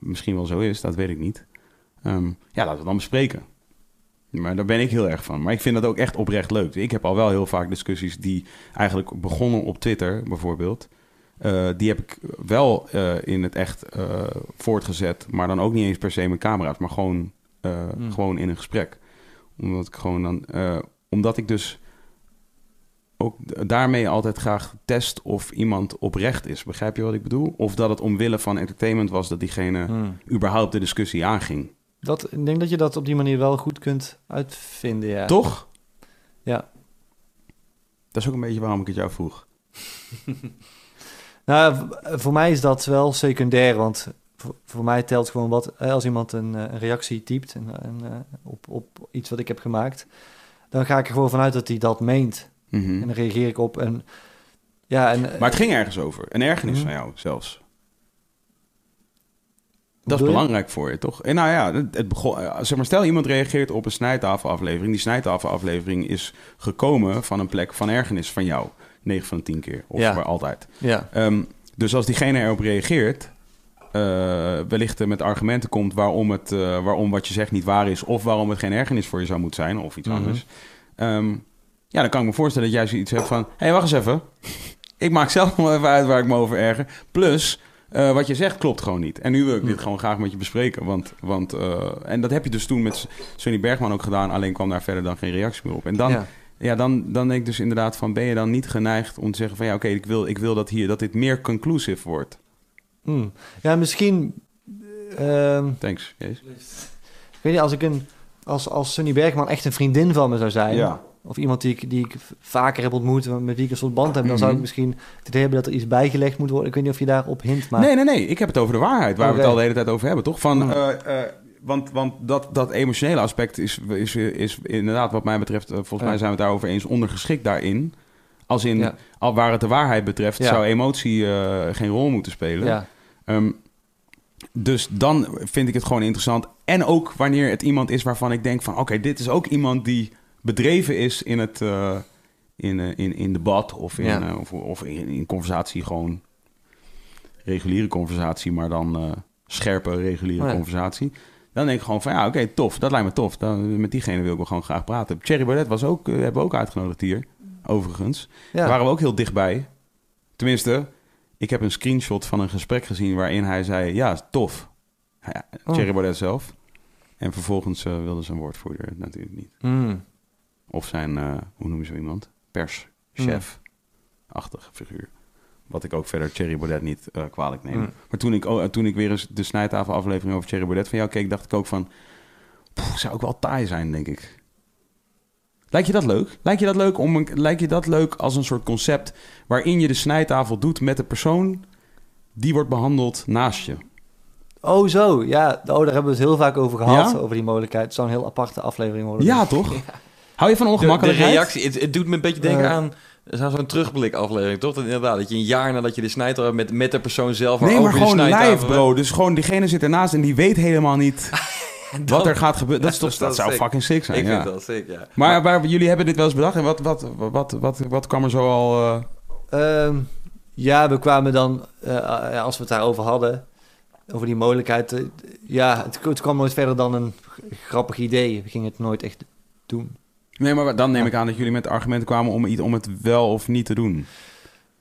misschien wel zo is, dat weet ik niet... Ehm, ja, laten we dan bespreken. Maar daar ben ik heel erg van. Maar ik vind dat ook echt oprecht leuk. Ik heb al wel heel vaak discussies die eigenlijk begonnen op Twitter, bijvoorbeeld. Eh, die heb ik wel eh, in het echt eh, voortgezet. Maar dan ook niet eens per se met camera's, maar gewoon, Hmm. gewoon in een gesprek. Omdat ik gewoon dan. omdat ik dus ook daarmee altijd graag test of iemand oprecht is. Begrijp je wat ik bedoel? Of dat het omwille van entertainment was dat diegene Hmm. überhaupt de discussie aanging. Dat, ik denk dat je dat op die manier wel goed kunt uitvinden, ja. Toch? Ja. Dat is ook een beetje waarom ik het jou vroeg. (laughs) Nou, voor mij is dat wel secundair, want voor, voor mij telt gewoon wat... Als iemand een, eh, een reactie typt en, en, eh, op, op iets wat ik heb gemaakt... dan ga ik er gewoon vanuit dat hij dat meent. Mhm. En dan reageer ik op en... Ja, en... Maar het ging ergens over. Een ergernis Mhm. van jou zelfs. Dat is belangrijk voor je, toch? En nou ja, het, begon, eh, zeg maar, stel iemand reageert op een snijtafelaflevering. Die snijtafelaflevering is gekomen van een plek van ergernis van jou. 9 van de 10 keer. Of Ja. maar altijd. Ja, Ehm, dus als diegene erop reageert, eh, wellicht eh, met argumenten komt waarom, het, eh, waarom wat je zegt niet waar is, of waarom het geen ergernis voor je zou moeten zijn, of iets Mhm. anders. Ehm, ja, dan kan ik me voorstellen dat jij zoiets hebt van: hé, hey, wacht eens even. ik maak zelf wel even uit waar ik me over erger. Plus, eh, wat je zegt klopt gewoon niet. En nu wil ik dit Mhm. gewoon graag met je bespreken. Want, want, eh, en dat heb je dus toen met Sonny Bergman ook gedaan, alleen kwam daar verder dan geen reactie meer op. En dan, ja. ja, dan, dan denk ik dus inderdaad van... ben je dan niet geneigd om te zeggen van... ja, oké, ik, wil, ik wil dat hier dat dit meer conclusive wordt. Hmm. ja misschien... ehm, Thanks, ik weet niet, als ik een... Als, als Sunny Bergman echt een vriendin van me zou zijn... Ja. Of iemand die ik, die ik vaker heb ontmoet, met wie ik een soort band heb... dan zou ik Mhm. misschien het idee hebben dat er iets bijgelegd moet worden. Ik weet niet of je daarop hint, maar... Nee, nee, nee. Ik heb het over de waarheid, waar we het al de hele tijd over hebben, toch? Van, eh, eh, want want dat, dat emotionele aspect is, is, is inderdaad, wat mij betreft... eh, volgens mij zijn we het daarover eens, ondergeschikt daarin. Als in, Ja. al waar het de waarheid betreft... Ja. zou emotie geen rol moeten spelen. Ja, Ehm, dus dan vind ik het gewoon interessant. En ook wanneer het iemand is waarvan ik denk van... oké, dit is ook iemand die bedreven is in het... eh, in, eh, in, in debat of in, Ja. eh, of, of in, in conversatie gewoon... reguliere conversatie, maar dan scherpe reguliere Oh ja. conversatie. Dan denk ik gewoon van ja, oké, tof. Dat lijkt me tof. Dan, met diegene wil ik wel gewoon graag praten. Thierry Baudet was ook, hebben we ook uitgenodigd hier, overigens. ja. Daar waren we ook heel dichtbij. Tenminste, ik heb een screenshot van een gesprek gezien waarin hij zei: Ja, tof. Ja, Oh. Thierry Baudet zelf. En vervolgens wilde zijn woordvoerder natuurlijk niet. Hmm. Of zijn, eh, hoe noem je zo iemand? perschef-achtig figuur. Wat ik ook verder Thierry Baudet niet eh, kwalijk neem. Mm. Maar toen ik, oh, toen ik weer eens de snijtafelaflevering over Thierry Baudet van jou keek, dacht ik ook van... "Poeh, zou ook wel taai zijn, denk ik. Lijkt je dat leuk? Lijkt je dat leuk, om een, lijkt je dat leuk als een soort concept waarin je de snijtafel doet met de persoon die wordt behandeld naast je? Oh, zo. Ja, oh, daar hebben we het heel vaak over gehad, Ja? over die mogelijkheid. Het zou een heel aparte aflevering worden. Ja, toch? (laughs) Hou je van De, de ongemakkelijkheid? reactie, het, het doet me een beetje denken Eh. aan zo'n terugblik aflevering, toch? Dat inderdaad, dat je een jaar nadat je de hebt met, met de persoon zelf Nee, maar over gewoon live, bro. Dus gewoon diegene zit ernaast en die weet helemaal niet (laughs) wat er gaat gebeuren. Dat, is (laughs) toch, Dat zou sick. fucking sick zijn, Ik ja. vind dat sick, ja. Maar, maar jullie hebben dit wel eens bedacht. En wat, wat, wat, wat, wat, kwam er zo al... eh, Ehm, ja, we kwamen dan, eh, als we het daarover hadden, over die mogelijkheid. ja, het, het kwam nooit verder dan een grappig idee. We gingen het nooit echt doen. Nee, maar dan neem ik aan dat jullie met argumenten kwamen om, iets- om het wel of niet te doen.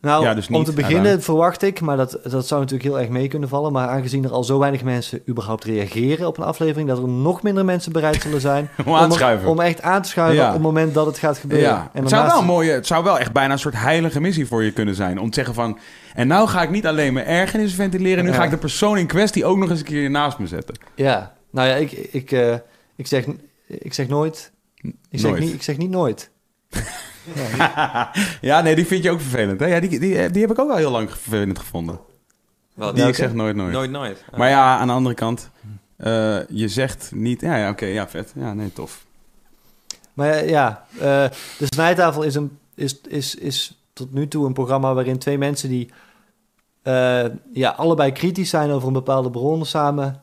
Nou, Ja, dus om te beginnen verwacht ik, maar dat, dat zou natuurlijk heel erg mee kunnen vallen. Maar aangezien er al zo weinig mensen überhaupt reageren op een aflevering, dat er nog minder mensen bereid zullen zijn (laughs) Om aan te schuiven. Om, echt aan te schuiven Ja. op het moment dat het gaat gebeuren. Ja, En het, zou wel een mooie, het zou wel echt bijna een soort heilige missie voor je kunnen zijn. Om te zeggen van... En nou ga ik niet alleen mijn ergernis ventileren. Nu ga ik de persoon in kwestie ook nog eens een keer naast me zetten. Ja, nou ja, ik, ik, eh, ik, zeg, ik zeg nooit. Ik zeg, Nooit. niet, ik zeg niet nooit. (laughs) ja, nee, die vind je ook vervelend. Hè? Ja, die, die, die heb ik ook wel heel lang vervelend gevonden. Wat? Die ik zeg nooit, nooit. Nooit, nooit. Maar ja, aan de andere kant... eh, je zegt niet... Ja, ja oké, ja, vet. Ja, nee, tof. Maar ja, eh, de snijtafel is, een, is, is, is tot nu toe een programma waarin twee mensen die eh, ja, allebei kritisch zijn over een bepaalde bron samen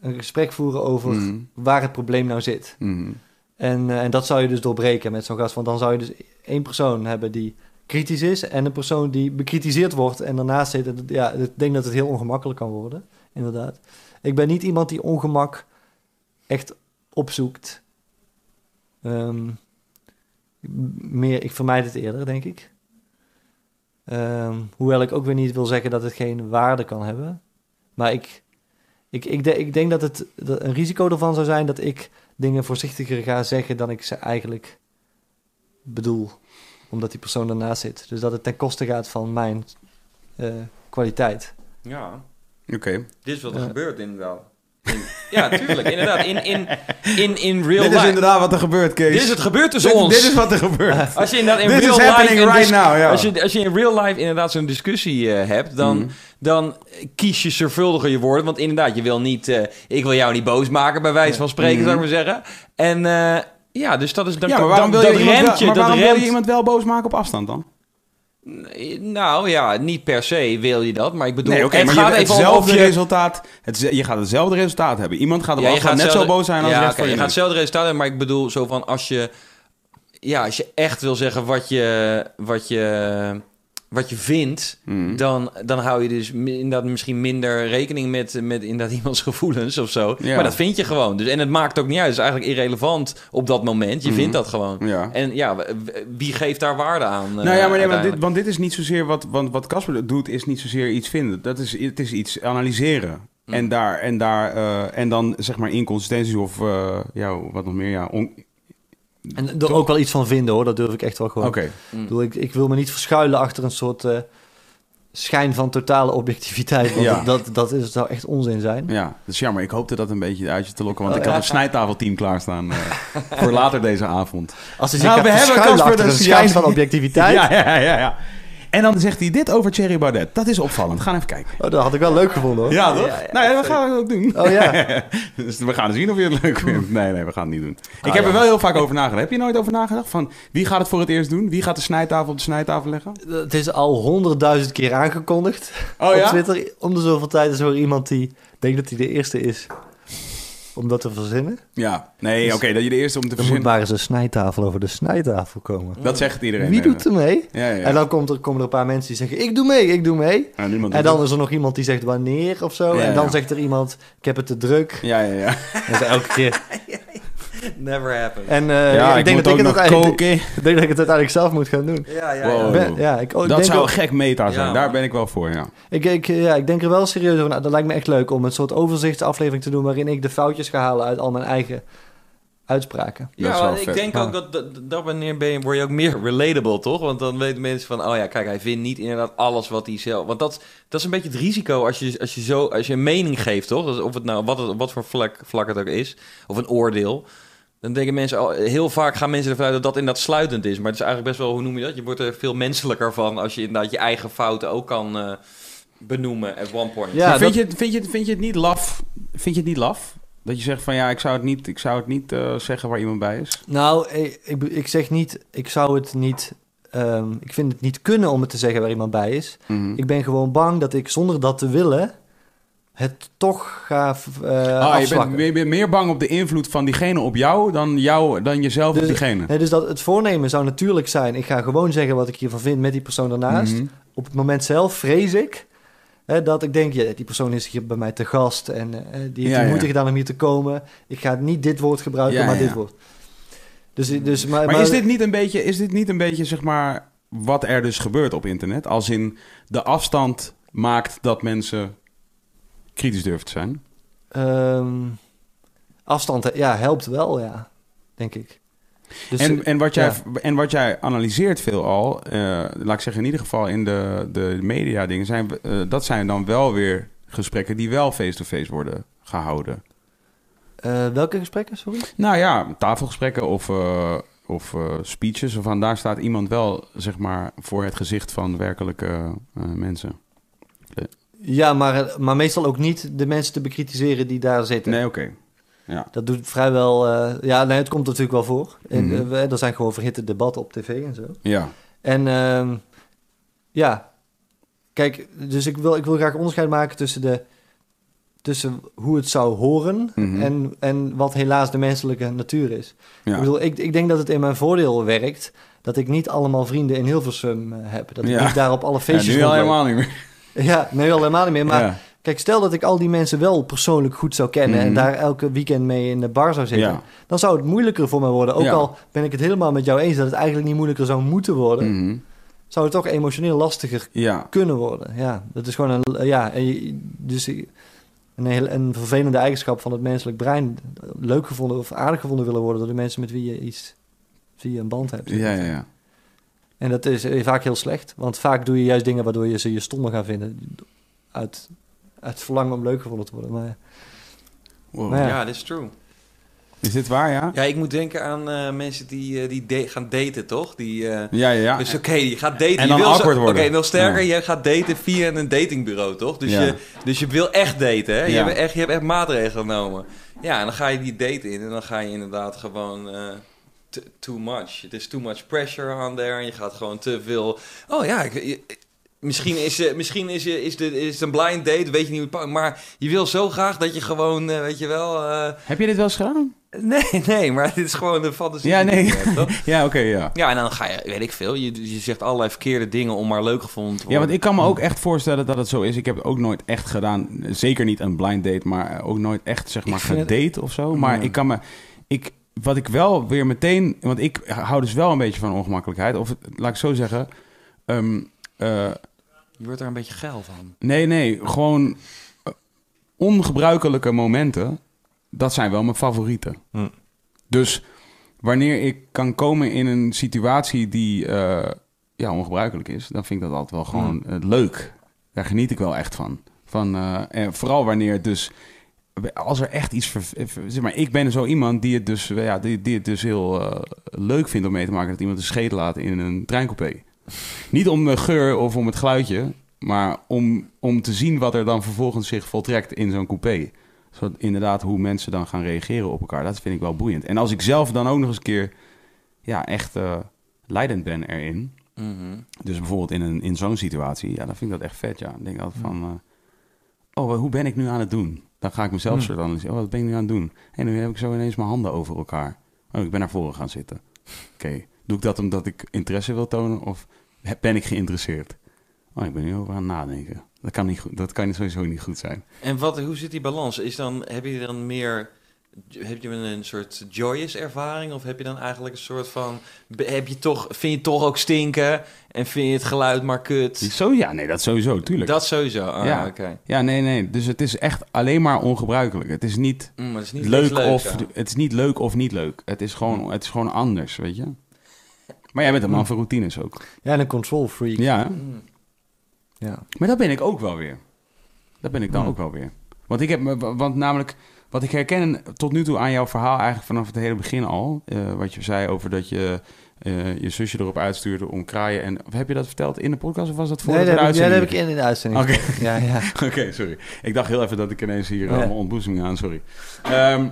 een gesprek voeren over Mhm. waar het probleem nou zit. Mhm. En, eh, en dat zou je dus doorbreken met zo'n gast. Want dan zou je dus één persoon hebben die kritisch is... en een persoon die bekritiseerd wordt en daarnaast zit. Ja, ik denk dat het heel ongemakkelijk kan worden, inderdaad. Ik ben niet iemand die ongemak echt opzoekt. Ehm, meer, ik vermijd het eerder, denk ik. Ehm, hoewel ik ook weer niet wil zeggen dat het geen waarde kan hebben. Maar ik, ik, ik, de- ik denk dat het een risico ervan zou zijn dat ik dingen voorzichtiger ga zeggen dan ik ze eigenlijk bedoel. Omdat die persoon ernaast zit. Dus dat het ten koste gaat van mijn eh, kwaliteit. Ja, Oké. dit is wat er Ja. gebeurt inderdaad. In- ja, tuurlijk, inderdaad. In, in, in, in real Dit is life. inderdaad wat er gebeurt, Kees. Dit is het gebeurt tussen Dit- ons. Dit is wat er gebeurt. (laughs) Als je inderdaad in This real is life right now, ja. Als je, als je in real life inderdaad zo'n discussie eh, hebt, dan, Mhm. dan kies je zorgvuldiger je woorden. Want inderdaad, je wil niet... eh, ik wil jou niet boos maken, bij wijze van spreken, Mhm. zou ik maar zeggen. En eh, ja, dus dat is... Dan, ja, maar waarom, dan, wil je, iemand wel, maar waarom wil je iemand wel boos maken op afstand dan? Nou ja, niet per se wil je dat, maar ik bedoel... Nee, het maar gaat je, even hetzelfde je... resultaat. Het, je gaat hetzelfde resultaat hebben. Iemand gaat Ja, je gaat net zo boos zijn als ja, je je gaat hetzelfde resultaat hebben, maar ik bedoel zo van als je... Ja, als je echt wil zeggen wat je, wat je, wat je vindt... Mhm. dan, dan hou je dus inderdaad misschien minder rekening met, met inderdaad (laughs) iemands gevoelens of zo. Ja. Maar dat vind je gewoon. Dus, en het maakt ook niet uit. Het is eigenlijk irrelevant op dat moment. Je Mhm. vindt dat gewoon. Ja. En ja, wie geeft daar waarde aan? Nou ja, maar, nee, want, dit, want dit is niet zozeer wat want wat Casper doet, is niet zozeer iets vinden. Dat is, het is iets analyseren. Mm. En, daar, en, daar, eh, en dan zeg maar inconsistenties of eh, ja, wat nog meer. Ja, on- En er ook wel iets van vinden hoor, dat durf ik echt wel gewoon. Oké. Mm. Ik, bedoel, ik, ik wil me niet verschuilen achter een soort eh, schijn van totale objectiviteit. Want Ja. dat, dat is, zou echt onzin zijn. Ja, dat is jammer. Ik hoopte dat een beetje uit je te lokken, want Oh, ik had een snijtafelteam klaarstaan eh, voor later deze avond. Als Nou, we hebben Casper achter een schijn van objectiviteit. (laughs) Ja, ja, ja, ja. En dan zegt hij dit over Thierry Baudet. Dat is opvallend. Gaan even kijken. Oh, dat had ik wel leuk gevonden hoor. Ja, toch? nou ja, dat gaan we ook doen. Oh ja. (laughs) dus we gaan zien of je het leuk vindt. Nee, nee, we gaan het niet doen. Ik Ah, heb er ja. wel heel vaak over nagedacht. Heb je nooit over nagedacht? Van wie gaat het voor het eerst doen? Wie gaat de snijtafel op de snijtafel leggen? Het is al honderdduizend keer aangekondigd Oh op ja? Twitter. Om de zoveel tijd is er iemand die denkt dat hij de eerste is om dat te verzinnen. Ja. Nee, oké, dat je de eerste om te Er moet verzinnen. maar eens een snijtafel over de snijtafel komen. Dat zegt iedereen. Wie doet er mee? Ja, ja. En dan komt er, komen er een paar mensen die zeggen: Ik doe mee, ik doe mee. En dan is er nog iemand die zegt wanneer of zo. En dan zegt er iemand: Ik heb het te druk. Ja, ja, ja. En dat is elke keer. (laughs) Never happened. En eh, ja, ik, denk dat ik, het ik denk dat ik het uiteindelijk zelf moet gaan doen. Ja, ja, Wow. ja. Ben- ja, ik, oh, ik Dat denk zou ook- gek meta zijn. Ja, Daar ben ik wel voor, ja. Ik, ik, ja, ik denk er wel serieus over na. Dat lijkt me echt leuk om een soort overzichtsaflevering te doen... waarin ik de foutjes ga halen uit al mijn eigen uitspraken. Dat is Ja, ik vet. denk Ja. ook dat, dat, dat wanneer ben je, word je ook meer relatable, toch? Want dan weten mensen van, oh ja, kijk, hij vindt niet inderdaad alles wat hij zelf... Want dat, dat is een beetje het risico als je, als je, zo, als je een mening geeft, toch? Of het nou, wat, het, wat voor vlak, vlak het ook is, of een oordeel... Dan denken mensen, al, heel vaak gaan mensen ervan uit dat dat inderdaad sluitend is. Maar het is eigenlijk best wel, hoe noem je dat? Je wordt er veel menselijker van als je inderdaad je eigen fouten ook kan eh, benoemen at one point. Ja, vind, dat- je, het- vind, je, het- vind je het niet laf? Vind je het niet laf? Dat je zegt van ja, ik zou het niet, ik zou het niet eh, zeggen waar iemand bij is. Nou, ik, ik, ik zeg niet, ik zou het niet, ehm, ik vind het niet kunnen om het te zeggen waar iemand bij is. Mhm. Ik ben gewoon bang dat ik zonder dat te willen het toch ga eh Ah, je, bent, afzwakken. je bent meer bang op de invloed van diegene op jou dan, jou, dan jezelf op Dus- diegene. Nee, dus dat het voornemen zou natuurlijk zijn, ik ga gewoon zeggen wat ik hiervan vind met die persoon daarnaast. Mhm. Op het moment zelf vrees ik hè, dat ik denk, ja, die persoon is hier bij mij te gast en eh, die heeft Ja, de ja. moeite gedaan om hier te komen. Ik ga niet dit woord gebruiken, Ja, maar dit woord. Dus, dus, maar, Maar, is, dit niet een beetje, is dit niet een beetje, zeg maar, wat er dus gebeurt op internet? Als in de afstand maakt dat mensen kritisch durven te zijn? Ehm, afstand, ja, helpt wel, ja, denk ik. Dus, en, en, wat jij, ja. en wat jij analyseert veelal, eh laat ik zeggen in ieder geval in de, de media dingen, zijn, eh, dat zijn dan wel weer gesprekken die wel face-to-face worden gehouden. eh, welke gesprekken, sorry? Nou ja, tafelgesprekken of, eh, of eh, speeches. Of daar staat iemand wel, zeg maar, voor het gezicht van werkelijke eh, mensen. Ja, maar, maar meestal ook niet de mensen te bekritiseren die daar zitten. Nee, oké. Ja. Dat doet vrijwel... eh, ja, nee, het komt natuurlijk wel voor. En, we- er zijn gewoon verhitte debatten op tv en zo. Ja. En ehm, ja, kijk, dus ik wil, ik wil graag onderscheid maken tussen, de, tussen hoe het zou horen Mhm. en, en wat helaas de menselijke natuur is. Ja. Ik, bedoel, ik, ik denk dat het in mijn voordeel werkt dat ik niet allemaal vrienden in Hilversum eh, heb. Dat ik Ja. niet daar op alle Ja, feestjes nu al helemaal niet meer. (laughs) Ja, nee, wel helemaal niet meer. Maar ja. kijk, stel dat ik al die mensen wel persoonlijk goed zou kennen... en Mhm. daar elke weekend mee in de bar zou zitten... Ja. dan zou het moeilijker voor mij worden. Ook al ben ik het helemaal met jou eens dat het eigenlijk niet moeilijker zou moeten worden... Mhm. zou het toch emotioneel lastiger kunnen worden. Ja, dat is gewoon een, ja, dus een, heel, een vervelende eigenschap van het menselijk brein. Leuk gevonden of aardig gevonden willen worden door de mensen met wie je iets, je een band hebt. Ja, ja, ja. En dat is eh, vaak heel slecht, want vaak doe je juist dingen waardoor je ze je stommer gaan vinden. Uit, uit verlangen om leuk gevonden te worden. Maar, Wow. Maar ja. Ja, dat is true. Is dit waar, ja? Ja, ik moet denken aan eh, mensen die, eh, die gaan daten, toch? Die, eh, Ja, ja, ja. Dus oké, je gaat daten. En je dan wil awkward zo- worden. Oké, nog sterker, Ja. je gaat daten via een datingbureau, toch? Dus, Ja. je, dus je wil echt daten, hè? Je, Ja. hebt echt, je hebt echt maatregelen genomen. Ja, en dan ga je die date in en dan ga je inderdaad gewoon... too much. Het is too much pressure on there. En je gaat gewoon te veel... Oh ja, ik, Misschien is, eh, misschien is, eh, is, de, is het een blind date, weet je niet hoe het pakt. Maar je wil zo graag dat je gewoon, eh, weet je wel... Heb je dit wel eens gedaan? nee, (laughs) nee, maar dit is gewoon de fantasie. Ja, nee. hebt? (laughs) Ja, oké, ja. Ja, en dan ga je, weet ik veel, je, je zegt allerlei verkeerde dingen om maar leuk gevonden te Ja, worden. want ik kan me ook echt voorstellen dat het zo is. Ik heb het ook nooit echt gedaan. Zeker niet een blind date, maar ook nooit echt zeg maar vind het- gedate of zo. Maar Ja. ik kan me... Ik, wat ik wel weer meteen... Want ik hou dus wel een beetje van ongemakkelijkheid. Of laat ik zo zeggen... ehm, eh, Je wordt er een beetje geil van. nee, nee. Gewoon eh, ongebruikelijke momenten. Dat zijn wel mijn favorieten. Hm. Dus wanneer ik kan komen in een situatie die eh, ja, ongebruikelijk is, dan vind ik dat altijd wel gewoon eh, leuk. Daar geniet ik wel echt van. van eh, en vooral wanneer het dus, als er echt iets, zeg maar, ik ben zo iemand die het dus, ja, die, die het dus heel eh, leuk vindt om mee te maken dat iemand een scheet laat in een treincoupé. Niet om de geur of om het geluidje, maar om, om te zien wat er dan vervolgens zich voltrekt in zo'n coupé. Zo, inderdaad, hoe mensen dan gaan reageren op elkaar. Dat vind ik wel boeiend. En als ik zelf dan ook nog eens een keer ja, echt eh, leidend ben erin. Mhm. Dus bijvoorbeeld in, een, in zo'n situatie, ja, dan vind ik dat echt vet. Ja. Dan denk ik altijd van, eh, oh, hoe ben ik nu aan het doen? Dan ga ik mezelf Hmm. soort analyseren. Oh, wat ben ik nu aan het doen? En nu heb ik zo ineens mijn handen over elkaar. Oh, ik ben naar voren gaan zitten. Oké, doe ik dat omdat ik interesse wil tonen of ben ik geïnteresseerd? Oh, ik ben nu over aan het nadenken. Dat kan, niet goed, dat kan sowieso niet goed zijn. En wat, hoe zit die balans? Is dan, heb je dan meer heb je een soort joyous ervaring? Of heb je dan eigenlijk een soort van... Heb je toch, vind je het toch ook stinken? En vind je het geluid maar kut? Zo, ja, nee, dat sowieso, tuurlijk. Dat sowieso. Ah, Ja. oké. Ja, nee, nee. Dus het is echt alleen maar ongebruikelijk. Het is niet, Mm, maar het is niet leuk, leuks, of ja. het is niet leuk of niet leuk. Het is gewoon, het is gewoon anders, weet je. Maar jij bent een man van routines ook. Ja, en een control freak. Ja? Mm. Ja. maar dat ben ik ook wel weer. Dat ben ik dan ook wel weer. Want ik heb, me- want namelijk, wat ik herken tot nu toe aan jouw verhaal, eigenlijk vanaf het hele begin al, eh, wat je zei over dat je eh, je zusje erop uitstuurde om kraaien. En heb je dat verteld in de podcast of was dat voor Nee, de heb, ik, ja, dat heb uitzending? ik in de uitzending. Oké. Ja, ja. (laughs) Oké, sorry. Ik dacht heel even dat ik ineens hier Ja. allemaal ontboezemingen aan, sorry. Ehm,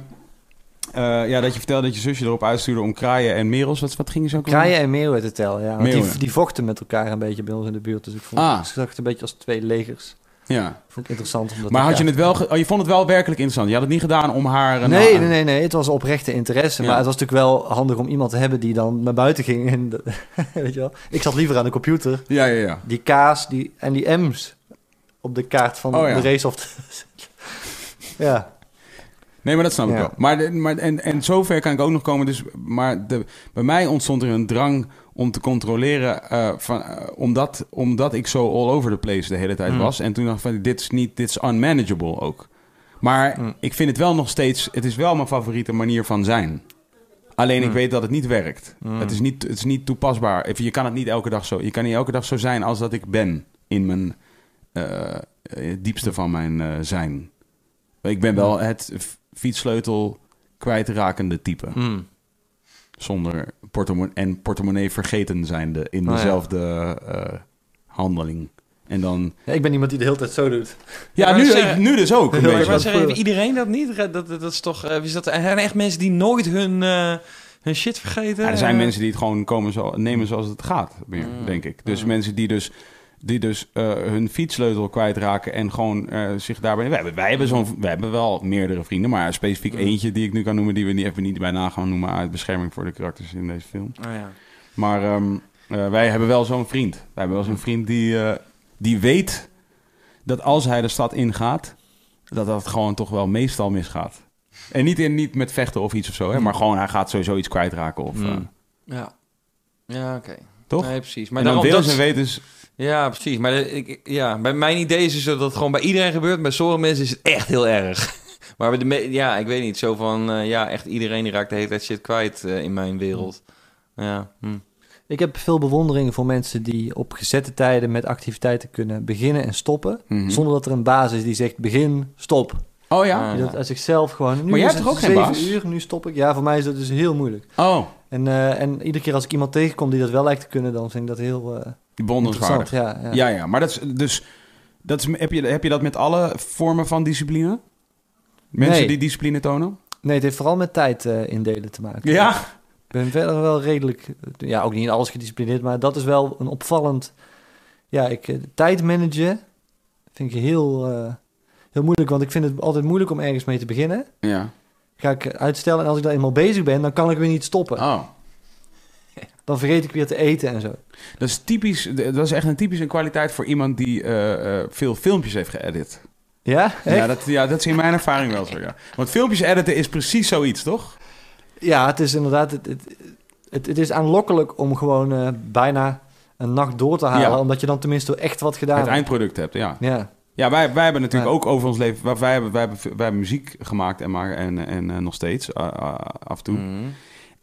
eh, ja, dat je vertelde dat je zusje erop uitstuurde om kraaien en merels. Wat, wat gingen ze ook Kraaien en meeuwen te tellen, ja. Want die, die vochten met elkaar een beetje bij ons in de buurt. Dus ik vond Ah. het een beetje als twee legers. Ja. Vond ik interessant. Om dat Maar had je het wel... Oh, je vond het wel werkelijk interessant. Je had het niet gedaan om haar... een- Nee, nee, nee, nee. Het was oprechte interesse. Ja. Maar het was natuurlijk wel handig om iemand te hebben die dan naar buiten ging. En, (laughs) weet je wel? Ik zat liever aan de computer. Ja, ja, ja. Die K's die, en die M's op de kaart van Oh, ja. de race of... (laughs) ja. Nee, maar dat snap ik wel. Maar, maar en, en zover kan ik ook nog komen. Dus, maar de, bij mij ontstond er een drang om te controleren. eh, van, eh, omdat, omdat ik zo all over the place de hele tijd Mm. was. En toen dacht ik van, dit is niet, dit is unmanageable ook. Maar Mm. ik vind het wel nog steeds, het is wel mijn favoriete manier van zijn. Alleen ik Mm. weet dat het niet werkt. Het, is niet, het is niet toepasbaar. Je kan het niet elke dag zo. Je kan niet elke dag zo zijn als dat ik ben in mijn eh, diepste van mijn zijn. Ik ben wel het fietssleutel kwijtrakende type. Zonder portemonnee en portemonnee vergeten zijnde in Oh ja. dezelfde eh, handeling. En dan... Ja, Ik ben iemand die de hele tijd zo doet. Ja, maar nu, ik- nu dus ook Maar heeft iedereen dat niet? Dat, dat, dat is toch... eh, is dat, er zijn echt mensen die nooit hun, eh, hun shit vergeten? Ja, er zijn mensen die het gewoon komen zo, nemen zoals het gaat, meer, Mm. denk ik. Dus Mm. mensen die dus, die dus eh, hun fietssleutel kwijtraken en gewoon eh, zich daarbij... Wij hebben, wij, hebben zo'n, wij hebben wel meerdere vrienden, maar specifiek eentje die ik nu kan noemen... die we niet, even niet bij na gaan noemen uit bescherming voor de karakters in deze film. Oh, ja. Maar ehm, eh, wij hebben wel zo'n vriend. Wij hebben wel zo'n vriend die, die weet dat als hij de stad ingaat... dat dat gewoon toch wel meestal misgaat. En niet, in, niet met vechten of iets of zo, hè, maar gewoon hij gaat sowieso iets kwijtraken of... Mm. eh, Ja, ja oké. Toch? Nee, precies. Maar en dan daarom, deels dat en is- weten dus... Ja, precies. Maar ik, ja, bij mijn idee is het zo dat het gewoon bij iedereen gebeurt. Bij sommige mensen is het echt heel erg. (laughs) Maar bij de me- ja, ik weet niet. Zo van, eh, ja, echt iedereen die raakt de hele tijd shit kwijt eh, in mijn wereld. Ja, hm. Ik heb veel bewondering voor mensen die op gezette tijden met activiteiten kunnen beginnen en stoppen. Mhm. Zonder dat er een baas is die zegt begin, stop. Oh ja? Die dat uit zichzelf gewoon... Nu Maar jij hebt toch ook geen zeven baas? uur, nu stop ik. Ja, voor mij is dat dus heel moeilijk. Oh, En, eh, en iedere keer als ik iemand tegenkom die dat wel lijkt te kunnen, dan vind ik dat heel bewonderenswaardig. interessant. Ja, ja. Ja, ja, maar dat is dus... Dat is, heb, je, heb je dat met alle vormen van discipline? Mensen Nee. die discipline tonen? Nee, het heeft vooral met tijd eh, indelen te maken. Ja. Ik ben verder wel redelijk, ja, ook niet in alles gedisciplineerd, maar dat is wel een opvallend. Ja, ik, eh, tijd managen vind ik heel, eh, heel moeilijk, want ik vind het altijd moeilijk om ergens mee te beginnen. Ja. Ga ik uitstellen en als ik daar eenmaal bezig ben, dan kan ik weer niet stoppen. Oh. (laughs) Dan vergeet ik weer te eten en zo. Dat is typisch... Dat is echt een typische kwaliteit voor iemand die eh, eh, veel filmpjes heeft geëdit. Ja, echt? Ja dat, ja, dat is in mijn ervaring wel zo, ja. Want filmpjes editen is precies zoiets, toch? Ja, het is inderdaad, het, het, het, het is aanlokkelijk om gewoon eh, bijna een nacht door te halen, Ja. omdat je dan tenminste echt wat gedaan Het hebt. eindproduct hebt, ja. Ja, Ja, wij, wij hebben natuurlijk Ja. ook over ons leven... Wij, wij, hebben, wij, hebben, wij hebben muziek gemaakt en, maken, en, en nog steeds, af en toe. Mhm.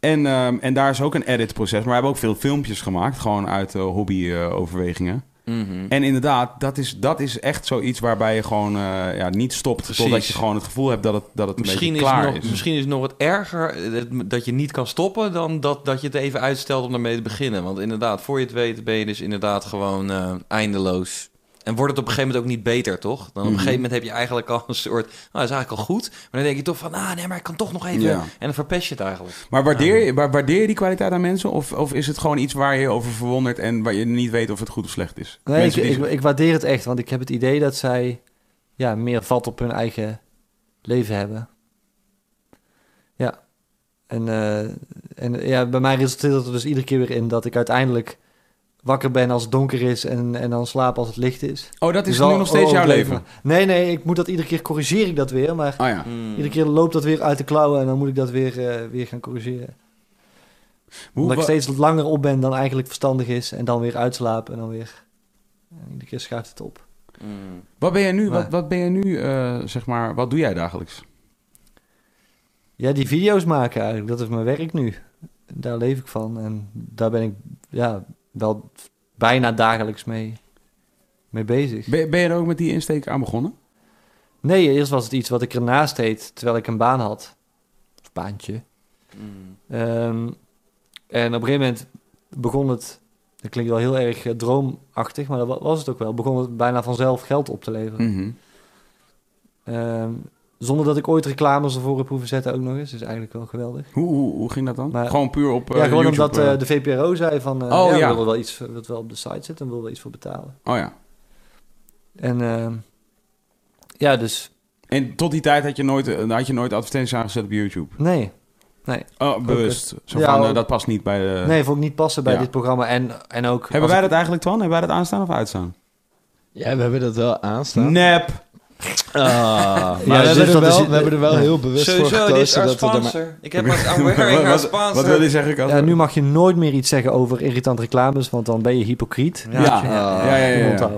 En, ehm, en daar is ook een editproces. Maar we hebben ook veel filmpjes gemaakt, gewoon uit eh, hobby-overwegingen. Mhm. en inderdaad, dat is, dat is echt zoiets waarbij je gewoon eh, ja, niet stopt... Precies. totdat je gewoon het gevoel hebt dat het, dat het een Misschien is, beetje klaar het nog, is. misschien is het nog wat erger eh, dat- je niet kan stoppen dan dat, dat je het even uitstelt om daarmee te beginnen. Want inderdaad, voor je het weet ben je dus inderdaad gewoon eindeloos. En wordt het op een gegeven moment ook niet beter, toch? Dan op een Mhm. gegeven moment heb je eigenlijk al een soort... Nou, dat is eigenlijk al goed. Maar dan denk je toch van, ah nee, maar ik kan toch nog even... Ja. En dan verpest je het eigenlijk. Maar waardeer, je, wa- waardeer je die kwaliteit aan mensen? Of, of is het gewoon iets waar je over verwondert... en waar je niet weet of het goed of slecht is? nee, ik, die- ik, ik waardeer het echt, want ik heb het idee dat zij ja, meer vat op hun eigen leven hebben. Ja. En, eh, en ja, bij mij resulteert het er dus iedere keer weer in dat ik uiteindelijk wakker ben als het donker is en, en dan slaap als het licht is. Oh, dat is Dus al- nu nog steeds jouw leven? Nee, nee, ik moet dat iedere keer corrigeer ik dat weer. Maar Oh ja. Mm. iedere keer loopt dat weer uit de klauwen en dan moet ik dat weer, eh, weer gaan corrigeren. Hoe, Omdat ik steeds langer op ben dan eigenlijk verstandig is. En dan weer uitslapen en dan weer... En iedere keer schuift het op. Mm. wat ben jij nu, Maar- wat, wat ben jij nu eh, zeg maar, wat doe jij dagelijks? Ja, die video's maken eigenlijk, dat is mijn werk nu. Daar leef ik van. En daar ben ik ja, wel bijna dagelijks mee, mee bezig. Ben, ben je er ook met die insteek aan begonnen? Nee, eerst was het iets wat ik ernaast deed terwijl ik een baan had. Of baantje. Mm. Ehm, en op een gegeven moment begon het... Dat klinkt wel heel erg eh, droomachtig, maar dat wa- was het ook wel. Begon het bijna vanzelf geld op te leveren. Mhm. Ehm, zonder dat ik ooit reclames ervoor heb hoeven zetten ook nog eens. Dus eigenlijk wel geweldig. Hoe, hoe, hoe ging dat dan? Maar- Gewoon puur op eh, ja, gewoon YouTube, omdat eh, eh, de VPRO zei van... eh Oh, ja, ja. we willen wel iets wat wel op de site zit en we willen iets voor betalen. Oh ja. En ehm, ja, dus En tot die tijd had je nooit, eh, had je nooit advertenties aangezet op YouTube? nee. Oh, bewust. Zo Ja, van, eh, ook- dat past niet bij de... Nee, vond ik niet passen bij ja. dit programma. En, en ook... Hebben wij ik- dat eigenlijk, Twan? Hebben wij dat aanstaan of uitstaan? Ja, we hebben dat wel aanstaan. Nep! Ah, maar Ja, we, dus hebben er dat wel, is- we hebben er wel heel bewust voor Sowieso, dit is gekozen our dat we maar... sponsor. Ik heb (laughs) I'm wearing our wat, sponsor. wat wil zeggen? Ja, nu mag je nooit meer iets zeggen over irritante reclames, want dan ben je hypocriet. Ja, ja, ja, ja, ja.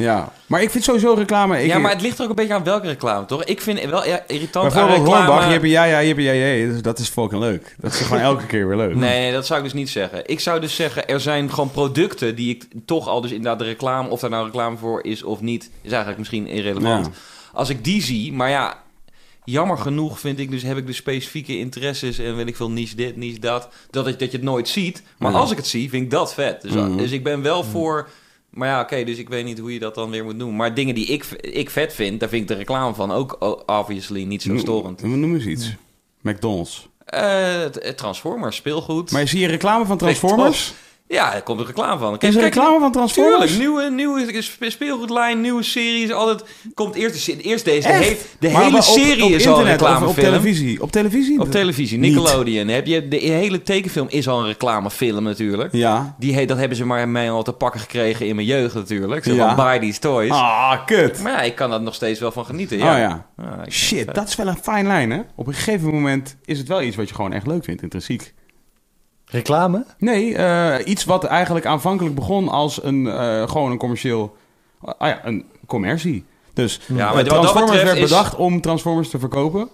Ja. Maar ik vind sowieso reclame... Ik, ja, maar het ligt er ook een beetje aan welke reclame, toch? Ik vind wel ja, irritant aan Bijvoorbeeld reclame... Hornbach, je hebt een ja, ja, je hebt een ja, ja, dus dat is fucking leuk. Dat is gewoon elke keer weer leuk. Nee, nee, dat zou ik dus niet zeggen. Ik zou dus zeggen, er zijn gewoon producten die ik toch al dus inderdaad de reclame, of daar nou reclame voor is of niet, is eigenlijk misschien irrelevant. Ja. Als ik die zie, maar ja, jammer genoeg vind ik dus, heb ik dus specifieke interesses en weet ik veel, niche dit, niche dat, dat, ik, dat je het nooit ziet. Maar Ja. als ik het zie, vind ik dat vet. Dus, Mhm. dus ik ben wel voor... Maar ja, oké, dus ik weet niet hoe je dat dan weer moet doen. Maar dingen die ik, ik vet vind, daar vind ik de reclame van ook obviously niet zo storend. Noem, noem eens iets. McDonald's. T- Transformers, speelgoed. Maar zie je reclame van Transformers? Ja, er komt een reclame van. Is er Kijk, reclame van Transformers? Tuurlijk, nieuwe, nieuwe spe- speelgoedlijn, nieuwe series. Altijd komt eerst, de, eerst deze. De, he- de Maar hele op- serie op is al een internet reclamefilm. op televisie? Op televisie? Op televisie. Nickelodeon. Heb je, de hele tekenfilm is al een reclamefilm natuurlijk. Ja. Die, dat hebben ze maar mij al te pakken gekregen in mijn jeugd natuurlijk. Zo Ja. van buy these toys. Ah, kut. Maar ja, ik kan dat nog steeds wel van genieten. Oh Ja. ja. Ja, het Shit, dat is wel een fijn lijn, hè? Op een gegeven moment is het wel iets wat je gewoon echt leuk vindt, intrinsiek. Reclame? Nee, eh, iets wat eigenlijk aanvankelijk begon als een, eh, gewoon een commercieel... ah ja, een commercie. Dus Ja, maar eh, dat Transformers werd is- bedacht om Transformers te verkopen.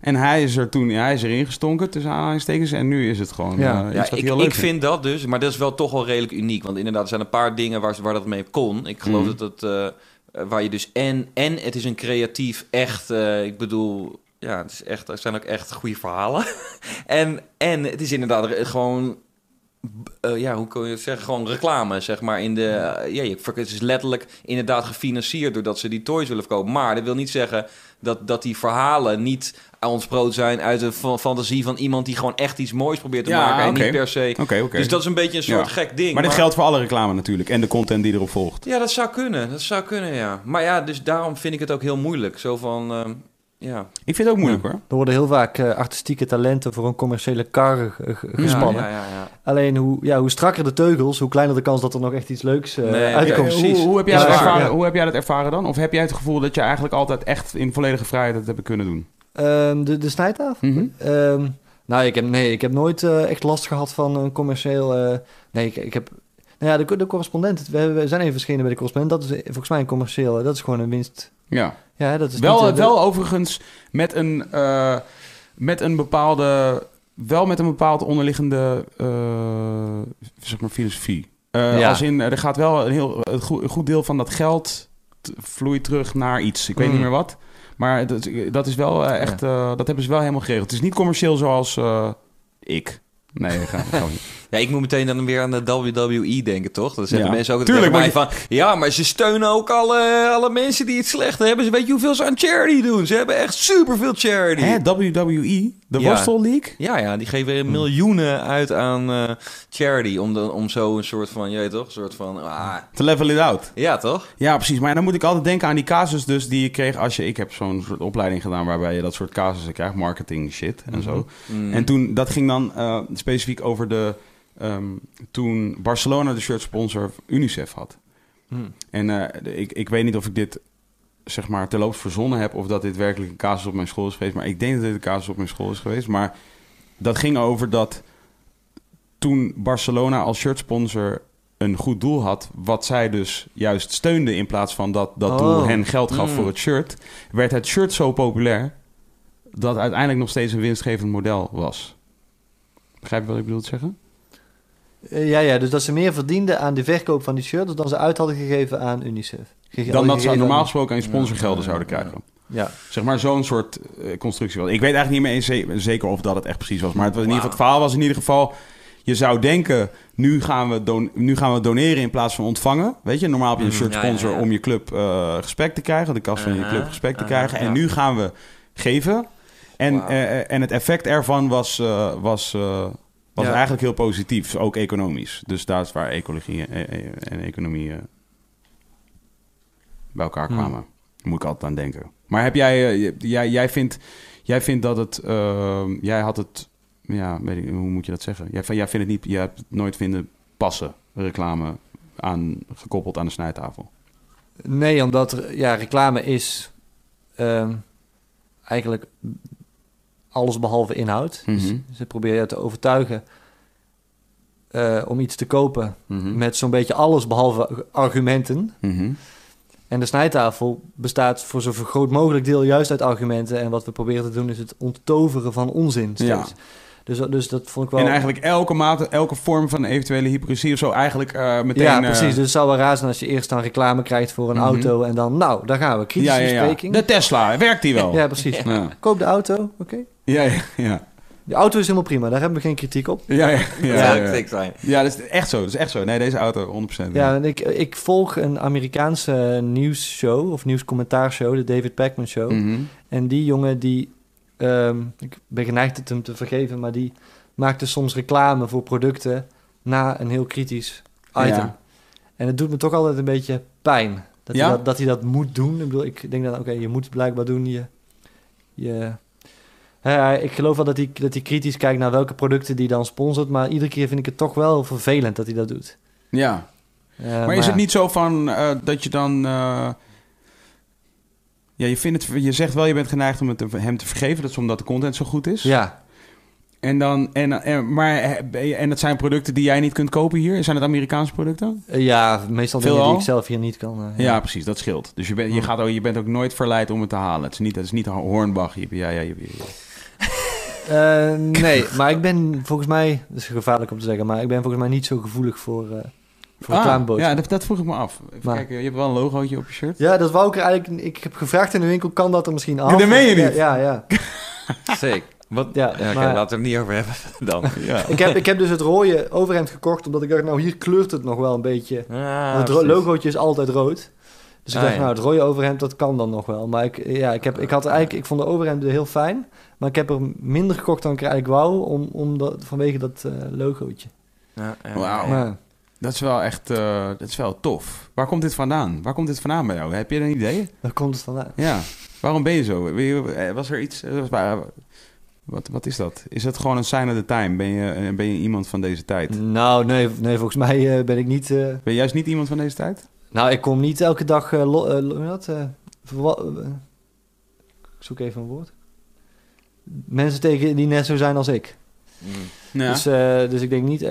En hij is er toen, hij is erin gestonken tussen aanhalingstekens. En nu is het gewoon Ja. Ja, iets wat hij ik, heel leuk ik vind dat dus, maar dat is wel toch wel redelijk uniek. Want inderdaad, er zijn een paar dingen waar, waar dat mee kon. Ik geloof Mhm. dat het, eh, waar je dus en, en het is een creatief, echt, eh, ik bedoel, ja, het is echt, er zijn ook echt goede verhalen. (laughs) en, en het is inderdaad gewoon, eh, ja, hoe kun je het zeggen, gewoon reclame, zeg maar. In de, eh, ja, je- het is letterlijk inderdaad gefinancierd doordat ze die toys willen verkopen. Maar dat wil niet zeggen dat, dat die verhalen niet ontsproot zijn uit een fa- fantasie van iemand die gewoon echt iets moois probeert te Ja, maken. En niet per se. Dus dat is een beetje een soort Ja. gek ding. Maar dat geldt voor alle reclame natuurlijk. En de content die erop volgt. Ja, dat zou kunnen. Dat zou kunnen, ja. Maar ja, dus daarom vind ik het ook heel moeilijk. Zo van, ehm, ja. Ik vind het ook moeilijk hoor. Er worden heel vaak eh, artistieke talenten voor een commerciële kar ge- ge- gespannen. Ja, ja, ja. Alleen hoe, ja, hoe strakker de teugels, hoe kleiner de kans dat er nog echt iets leuks eh, Nee, uitkomt. ja, hoe, hoe, heb jij Ja, dat ervaren, ja. hoe heb jij dat ervaren dan? Of heb jij het gevoel dat je eigenlijk altijd echt in volledige vrijheid het hebt kunnen doen? Ehm, de, de snijtafel? Mhm. Ehm, nou, ik heb, nee, ik heb nooit eh, echt last gehad van een commercieel... eh, nee, ik, ik heb... Nou ja, de, de correspondent, we, we zijn even verschenen bij de correspondent. Dat is volgens mij een commercieel, dat is gewoon een winst. Ja. Ja, dat is Wel, niet, eh, de- wel overigens met een, eh, met een bepaalde... Wel met een bepaald onderliggende eh, zeg maar filosofie. Ja. Als in, er gaat wel een heel een goed, een goed deel van dat geld vloeit terug naar iets. Ik weet Mm. niet meer wat. Maar dat, dat is wel echt... dat hebben ze wel helemaal geregeld. Het is niet commercieel zoals ik. Nee, gewoon (laughs) niet. Ja, ik moet meteen dan weer aan de WWE denken, toch? Dan zeggen Ja. mensen ook Tuurlijk, mij maar van... Ja, maar ze steunen ook alle, alle mensen die het slecht hebben. Ze weet je hoeveel ze aan charity doen? Ze hebben echt superveel charity. Hè, WWE? De Ja. Worstel League? Ja, ja, die geven miljoenen uit aan eh, charity. Om, de, om zo een soort van, je weet toch? Een soort van... Ah, To level it out. ja, toch? Ja, precies. Maar dan moet ik altijd denken aan die casus dus die je kreeg als je... Ik heb zo'n soort opleiding gedaan waarbij je dat soort casussen krijgt. Marketing shit en zo. Mm. En toen, dat ging dan eh, specifiek over de ehm, toen Barcelona de shirt sponsor UNICEF had. Hmm. En eh, ik, ik weet niet of ik dit zeg maar terloops verzonnen heb of dat dit werkelijk een casus op mijn school is geweest. Maar ik denk dat dit een casus op mijn school is geweest. Maar dat ging over dat toen Barcelona als shirtsponsor een goed doel had, wat zij dus juist steunde in plaats van dat dat doel Oh. hen geld gaf Mm. voor het shirt, werd het shirt zo populair dat uiteindelijk nog steeds een winstgevend model was. Begrijp je wat ik bedoel te zeggen? Eh, ja, ja, dus dat ze meer verdienden aan de verkoop van die shirts dan ze uit hadden gegeven aan UNICEF. Dan dat ze normaal gesproken aan sponsorgelden Ja, zouden krijgen. Ja. Zeg maar zo'n soort eh, constructie. was. Ik weet eigenlijk niet meer eens ze- zeker of dat het echt precies was. Maar het, was in ieder geval, het verhaal was in ieder geval... Je zou denken, nu gaan, we don- nu gaan we doneren in plaats van ontvangen. Weet je, normaal heb je een Mhm, shirt ja, ja, sponsor ja. om je club eh respect te krijgen. De kast van je Uh-huh, club respect te uh-huh, krijgen. En ja. nu gaan we geven. En, eh, en het effect ervan was, eh, was, eh, was Ja. eigenlijk heel positief. Ook economisch. Dus daar is waar ecologie en, en- en economie eh, bij elkaar Hmm. kwamen. Moet ik altijd aan denken. Maar heb jij, eh, jij, jij, vindt, jij vindt dat het, ehm, jij had het, ja, weet ik, hoe moet je dat zeggen? Jij, jij vindt het niet, jij hebt het nooit vinden passen, reclame, aan, gekoppeld aan de snijtafel. Nee, omdat ja, reclame is ehm, eigenlijk alles behalve inhoud. Mhm. Dus ze proberen je te overtuigen eh, om iets te kopen Mhm. met zo'n beetje alles behalve argumenten. Mhm. En de snijtafel bestaat voor zo groot mogelijk deel juist uit argumenten. En wat we proberen te doen is het onttoveren van onzin steeds. Ja. Dus, dus dat vond ik wel... En eigenlijk elke mate, elke vorm van eventuele hypocrisie of zo, eigenlijk eh, meteen... ja, eh, precies. Dus het zou wel raar zijn als je eerst dan reclame krijgt voor een Mhm. auto... en dan, nou, daar gaan we. Kritische ja, ja, ja. De Tesla, werkt die wel? Ja, precies. Koop de auto, oké. Ja, ja, ja. De auto is helemaal prima, daar hebben we geen kritiek op. Ja, ja, ja. Ja, zijn. Ja, dat is echt zo. Dat is echt zo. Nee, deze auto, 100%. Ja, en ik, ik volg een Amerikaanse nieuwsshow of nieuwscommentaarshow, de David Pacman Show. Mhm. En die jongen die, ehm, ik ben geneigd het hem te vergeven, maar die maakte soms reclame voor producten na een heel kritisch item. Ja. En het doet me toch altijd een beetje pijn dat, Ja? hij, dat, dat hij dat moet doen. Ik bedoel, ik denk dan, oké, je moet het blijkbaar doen. Je, je, hè, ik geloof wel dat hij, dat hij kritisch kijkt naar welke producten die dan sponsort, maar iedere keer vind ik het toch wel vervelend dat hij dat doet. Ja. Eh, Maar is het ja. niet zo van eh, dat je dan... eh, ja, je, vindt het, je zegt wel, je bent geneigd om het hem te vergeven. Dat is omdat de content zo goed is. Ja, En dan, en, en, maar, en dat zijn producten die jij niet kunt kopen hier? Zijn het Amerikaanse producten? Ja, meestal Veel dingen die ik zelf hier niet kan. Ja, precies. Dat scheelt. Dus je, bent je, gaat ook, je bent ook nooit verleid om het te halen. Het is niet, het is niet Hornbach. Je, ja, ja, je, Eh, nee, (laughs) maar ik ben volgens mij, dat is gevaarlijk om te zeggen, maar ik ben volgens mij niet zo gevoelig voor, eh voor Ah, ja, dat, dat vroeg ik me af. Even Maar- kijken, je hebt wel een logootje op je shirt. Ja, dat wou ik er eigenlijk. Ik heb gevraagd in de winkel, kan dat er misschien af? Dat meen je niet? Ja, ja. (laughs) ja. Zeker. Wat? Ja, Ja, oké, maar- laten we het niet over hebben (laughs) dan. Ja. ik, heb, ik heb dus het rode overhemd gekocht, omdat ik dacht, nou hier kleurt het nog wel een beetje. Ah, Want het precies. logootje is altijd rood. Dus ik Ah, dacht, ja. nou, het rode overhemd, dat kan dan nog wel. Maar ik, ja, ik, heb, ik had eigenlijk, ik vond de overhemden heel fijn. Maar ik heb er minder gekocht dan ik eigenlijk wou, om, om dat, vanwege dat eh, logootje. Ja, ja, Wauw. ja. Dat is wel echt eh, dat is wel tof. Waar komt dit vandaan? Waar komt dit vandaan bij jou? Heb je een idee? daar komt het vandaan. Ja. Waarom ben je zo? Eh, Was er iets? waar- Wat, wat is dat? Is dat gewoon een sign of the time? Ben je, ben je iemand van deze tijd? Nou, nee, nee volgens mij ben ik niet... eh, Ben je juist niet iemand van deze tijd? Nou, ik kom niet elke dag. eh, lo- eh, ik zoek even een woord. Mensen tegen die net zo zijn als ik. Mm. Ja. Dus, dus ik denk niet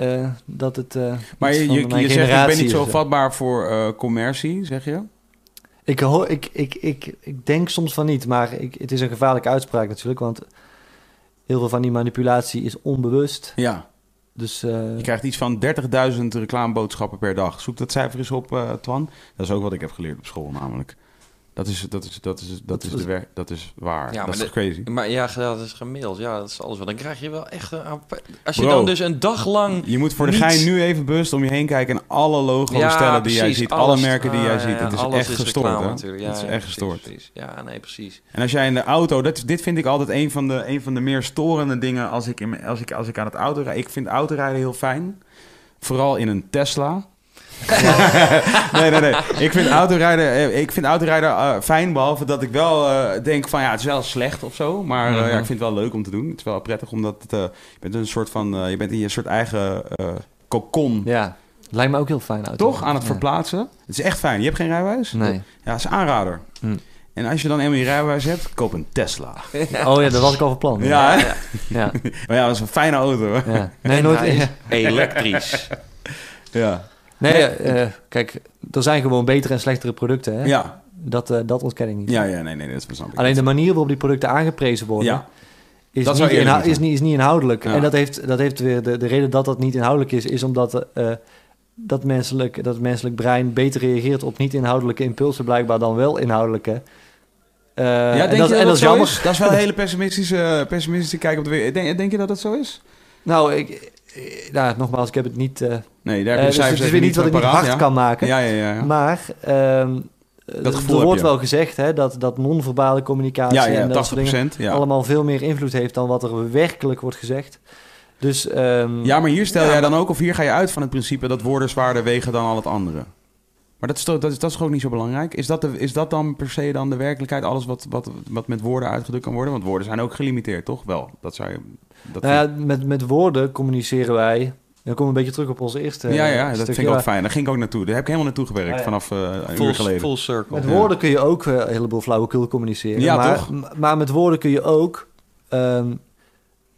dat het. maar je, je, je zegt, ik ben niet zo vatbaar voor commercie, zeg je? Ik, hoor, ik, ik, ik, ik denk soms van niet, maar ik, het is een gevaarlijke uitspraak natuurlijk. Want heel veel van die manipulatie is onbewust. Ja. Dus eh, Je krijgt iets van 30.000 reclameboodschappen per dag. Zoek dat cijfer eens op, eh, Twan. Dat is ook wat ik heb geleerd op school namelijk. Dat is, dat is, dat is, dat is, de dat is waar. Ja, dat is de- crazy? Maar ja, dat is gemiddeld. Ja, dat is alles wel. Dan krijg je wel echt... Een, als je Bro. dan dus een dag lang... Je moet voor de gein nu even bewust om je heen kijken en alle logo's Ja, stellen die jij ziet. alles- alle merken die jij ziet. ja, Dat is echt is gestoord, reclame hè? natuurlijk. Ja, dat is ja, echt precies, gestoord. precies. Ja, nee, precies. En als jij in de auto, dat, dit vind ik altijd een van de, een van de meer storende dingen als ik, in, als, ik, als ik aan het auto rijd. Ik vind autorijden heel fijn. Vooral in een Tesla. (laughs) nee, nee, nee. Ik vind autorijden, eh, ik vind autorijden eh, fijn, behalve dat ik wel eh, denk van ja, het is wel slecht of zo. Maar eh, Mhm. ja, ik vind het wel leuk om te doen. Het is wel prettig omdat het, eh, je bent een soort van, eh, je bent in je soort eigen eh, kokon. Ja, lijkt me ook heel fijn uit. Toch? Aan het Ja. verplaatsen. Het is echt fijn. Je hebt geen rijbewijs? Nee. Ja, dat is een aanrader. Hm. En als je dan eenmaal je rijbewijs hebt, koop een Tesla. (laughs) Oh ja, dat was ik al van plan. Ja, hè? Ja. (laughs) Maar ja, dat is een fijne auto. hoor. ja. Nee, nooit. ja. elektrisch. Ja. Nee, eh, kijk, er zijn gewoon betere en slechtere producten. Hè? Ja. Dat, eh, dat ontken ik niet. Ja, ja, nee, nee, dat ik. Alleen de manier waarop die producten aangeprezen worden, Ja. is, Dat niet is, niet, is niet inhoudelijk. Ja. En dat heeft, dat heeft weer de, de reden dat dat niet inhoudelijk is, is omdat eh, dat, menselijk, dat menselijk brein beter reageert op niet inhoudelijke impulsen, blijkbaar dan wel inhoudelijke. Ja, en denk dat, je en dat, dat is jammer. is? Dat is wel een (laughs) hele pessimistische, pessimistische kijk op de wereld. Denk, denk je dat dat zo is? Nou, ik, nou, nogmaals, ik heb het niet. eh Nee, daar eh, heb je dus weer niet wat ik niet hard ja. kan maken. Ja, ja, ja. ja. Maar ehm, Dat gevoel er wordt wel gezegd hè, dat, dat non-verbale communicatie ja, ja, en dat 80 soort dingen allemaal veel meer invloed heeft dan wat er werkelijk wordt gezegd. Dus ehm, ja, maar hier stel jij dan ook, of hier ga je uit van het principe dat woorden zwaarder wegen dan al het andere. Maar dat is, toch, dat is, dat is ook niet zo belangrijk? Is dat, de, is dat dan per se dan de werkelijkheid, alles wat, wat, wat met woorden uitgedrukt kan worden? Want woorden zijn ook gelimiteerd, toch? Wel, dat zou je... Dat nou ja, met, met woorden communiceren wij. Dan komen we een beetje terug op onze eerste. ja, ja, dat vind ik ook fijn. Daar ging ik ook naartoe. Daar heb ik helemaal naartoe gewerkt Ah, ja. vanaf eh, een Full, uur geleden. full circle. Met Ja. woorden kun je ook eh, een heleboel flauwekul communiceren. Ja, maar, toch? Maar met woorden kun je ook ehm,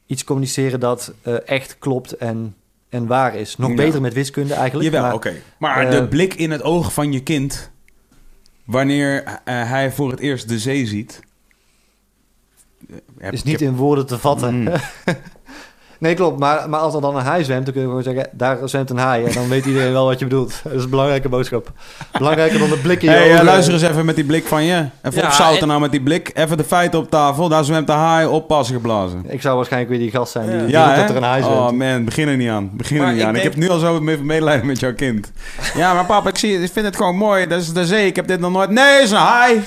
iets communiceren dat eh, echt klopt en, en waar is. Nog Ja. beter met wiskunde eigenlijk. Jawel, maar- oké. Maar eh, de blik in het oog van je kind... wanneer eh, hij voor het eerst de zee ziet... eh, heb- is niet heb- in woorden te vatten. Mm. (laughs) nee, klopt. Maar, maar als er dan een haai zwemt, dan kun je gewoon zeggen... daar zwemt een haai. En dan weet iedereen wel wat je bedoelt. (laughs) Dat is een belangrijke boodschap. Belangrijker dan de blik in je Hey, ogen. luister eens even met die blik van je. Even Ja, opzouten en- nou met die blik. Even de feiten op tafel. Daar zwemt de haai oppassen geblazen. Ik zou waarschijnlijk weer die gast zijn die, die Ja, dat er een haai zwemt. Oh man, begin er niet aan. Begin er niet ik aan. Ik heb nu al zo me- medelijden met jouw kind. Ja, maar papa, ik, zie, ik vind het gewoon mooi. Dat is de zee. Ik heb dit nog nooit... Nee, het is een haai.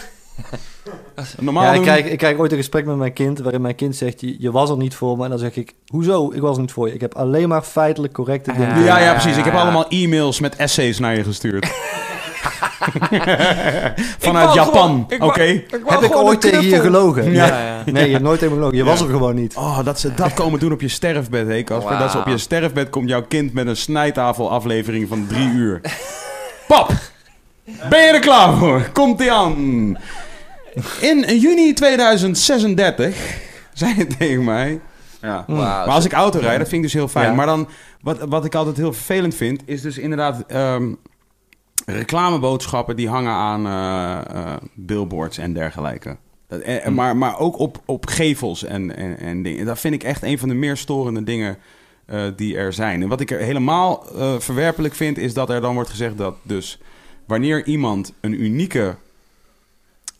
Normaal Ja, ik krijg, ik krijg ooit een gesprek met mijn kind... waarin mijn kind zegt... Je, je was er niet voor me. En dan zeg ik... Hoezo? Ik was er niet voor je. Ik heb alleen maar feitelijk correcte dingen. Ja, ja, precies. Ik heb allemaal e-mails met essays naar je gestuurd. (laughs) Vanuit Japan. Oké. Heb ik ooit tegen je gelogen? Ja. Ja, ja. Nee, je hebt nooit tegen me gelogen. Je Ja. was er gewoon niet. Oh, dat ze dat komen doen op je sterfbed, hé Casper. Dat ze op je sterfbed komt jouw kind met een snijtafel aflevering van drie uur. (laughs) Pap, ben je er klaar voor? Komt ie aan. In juni 2036 zei het tegen mij. Ja. Wauw, Maar als ik auto rijd, dat vind ik dus heel fijn. Ja. Maar dan, wat, wat ik altijd heel vervelend vind, is dus inderdaad ehm, reclameboodschappen die hangen aan eh, billboards en dergelijke. Dat, eh, Hm. maar, maar ook op, op gevels en, en, en dingen. Dat vind ik echt een van de meer storende dingen die er zijn. En wat ik er helemaal verwerpelijk vind, is dat er dan wordt gezegd dat dus wanneer iemand een unieke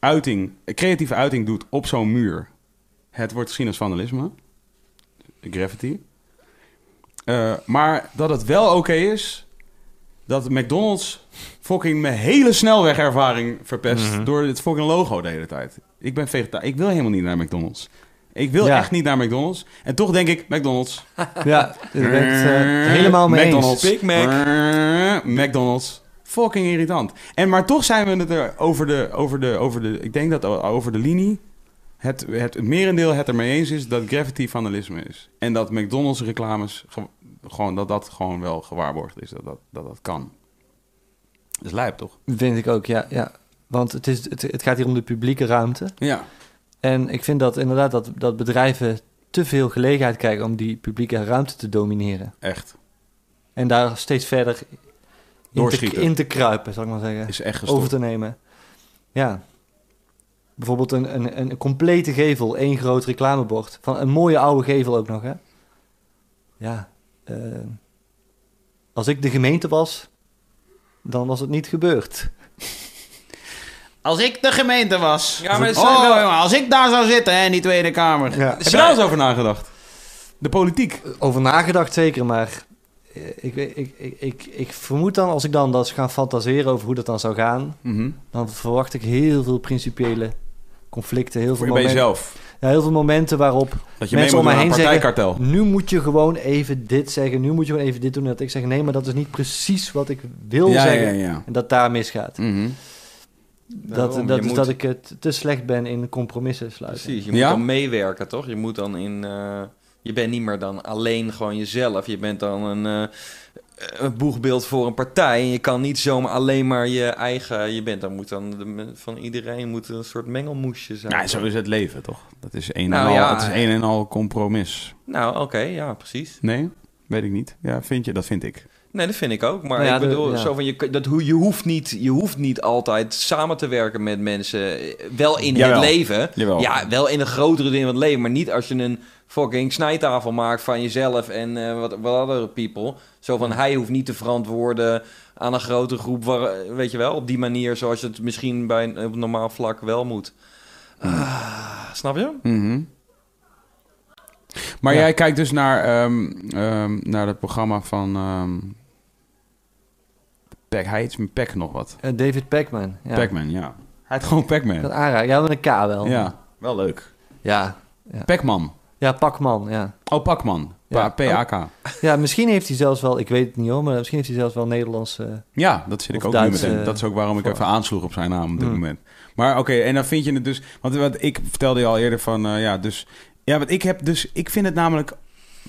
uiting, creatieve uiting doet op zo'n muur, het wordt gezien als vandalisme, graffiti. Eh, maar dat het wel oké is dat McDonald's fucking mijn hele snelwegervaring verpest Mhm. door het fucking logo de hele tijd. Ik ben vegetariër. Ik wil helemaal niet naar McDonald's. Ik wil Ja. echt niet naar McDonald's. En toch denk ik, McDonald's. (laughs) Ja, ik ben het eh, helemaal mee McDonald's. Big Mac. McDonald's. Fucking irritant. En maar toch zijn we het er over de, over de, over de, ik denk dat over de linie het, het, het merendeel het ermee eens is dat graffiti vandalisme is. En dat McDonald's reclames, ge- gewoon, dat dat gewoon wel gewaarborgd is, dat dat, dat, dat kan. Dat is lijp, toch? Vind ik ook, ja. ja. Want het, is, het, het gaat hier om de publieke ruimte. Ja. En ik vind dat inderdaad dat, dat bedrijven te veel gelegenheid krijgen om die publieke ruimte te domineren. Echt. En daar steeds verder in te, Doorschieten. in te kruipen, zal ik maar zeggen. Is echt gestopt. over te nemen. Ja. Bijvoorbeeld een, een, een complete gevel, één groot reclamebord. Van een mooie oude gevel ook nog, hè? Ja. eh, als ik de gemeente was, dan was het niet gebeurd. (laughs) Als ik de gemeente was. Ja, maar er oh, zijn wel- jongen, als ik daar zou zitten hè, in die Tweede Kamer. Ja. Heb je daar eens over nagedacht? De politiek. Over nagedacht zeker, maar ik, ik, ik, ik, ik, ik vermoed dan, als ik dan dat ga fantaseren over hoe dat dan zou gaan, Mhm. dan verwacht ik heel veel principiële conflicten, heel veel, Voor je bij jezelf. ja, heel veel momenten waarop Dat je Mensen om me heen zeggen-. Nu moet je gewoon even dit zeggen. Nu moet je gewoon even dit doen. Dat ik zeg, nee, maar dat is niet precies wat ik wil Ja, zeggen. ja, ja. En dat daar misgaat. Mhm. Dat, Daarom, dat is moet- dat ik het te slecht ben in compromissen sluiten. Precies, je moet Ja? dan meewerken, toch? Je moet dan in, eh, Je bent niet meer dan alleen gewoon jezelf. Je bent dan een, eh, een boegbeeld voor een partij. En je kan niet zomaar alleen maar je eigen... Je bent dan moet dan de, van iedereen moet een soort mengelmoesje zijn. Ja, zo is het leven, toch? Dat is een, Nou en, al, ja, het is een en al compromis. Nou, oké, ja, precies. Nee? Weet ik niet. Ja, vind je? Dat vind ik. Nee, dat vind ik ook. Maar Nou ja, ik bedoel, de- ja. zo van, je, dat, hoe- je, hoeft niet, je hoeft niet altijd samen te werken met mensen. Eh, Wel in Jawel. het leven. Jawel. Ja, wel in een grotere ding van het leven. Maar niet als je een fucking snijtafel maakt van jezelf en eh, wat, wat andere people. Zo van, hij hoeft niet te verantwoorden aan een grote groep. Waar, weet je wel, op die manier zoals het misschien bij een, op een normaal vlak wel moet. Ah, snap je? Mhm. Maar Ja. jij kijkt dus naar, ehm, ehm, naar het programma van... ehm Pac, hij heet met Pac nog wat. Eh, David Pacman. Ja. Pac-Man, ja. Hij heet gewoon Pac-Man. Dat aanraken. Ja, met een K wel. Ja, wel leuk. Ja, Pac-Man. ja Pacman, ja. Oh, Pac-Man. Ja. P-A-K. Ja, misschien heeft hij zelfs wel, ik weet het niet hoor, maar misschien heeft hij zelfs wel Nederlands... eh, Ja, dat zit ik ook Duits, nu meteen. Dat is ook waarom ik voor- even aansloeg op zijn naam op dit Hmm. moment. Maar oké, en dan vind je het dus... Want wat ik vertelde je al eerder van... eh, ja, dus... Ja, want ik heb dus... Ik vind het namelijk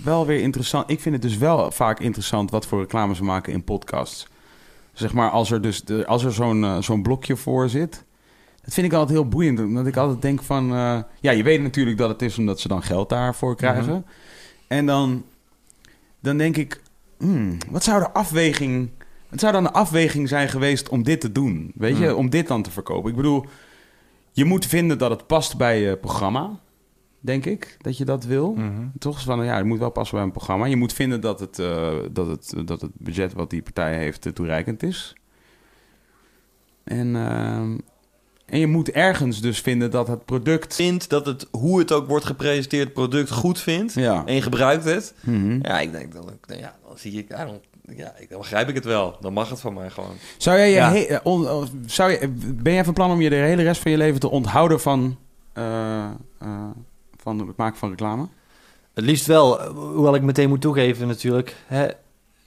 wel weer interessant. Ik vind het dus wel vaak interessant wat voor reclames we maken in podcasts. Zeg maar, als er dus de, als er zo'n eh, zo'n blokje voor zit... Dat vind ik altijd heel boeiend. Omdat ik altijd denk van... eh, ja, je weet natuurlijk dat het is omdat ze dan geld daarvoor krijgen. Mhm. En dan, dan denk ik... hmm, wat zou de afweging... Het zou dan een afweging zijn geweest om dit te doen. Weet je, Hmm. om dit dan te verkopen. Ik bedoel, je moet vinden dat het past bij je programma. Denk ik, dat je dat wil. Toch? Is Van, ja, het moet wel passen bij een programma. Je moet vinden dat het, eh, dat het, dat het budget wat die partij heeft eh, toereikend is. En, ehm, en je moet ergens dus vinden dat het product... Vindt dat het, hoe het ook wordt gepresenteerd, product goed vindt. Ja. En je gebruikt het. Mhm. Ja, ik denk dan, ook- ja, dan zie ik, ja, dan, ja, ik- dan begrijp ik het wel. Dan mag het van mij gewoon. Zou jij je Ja. he- eh, on- eh, zou je, ben jij van plan om je de hele rest van je leven te onthouden van, eh, eh, van het maken van reclame? Het liefst wel, eh, hoewel ik meteen moet toegeven natuurlijk. Hè,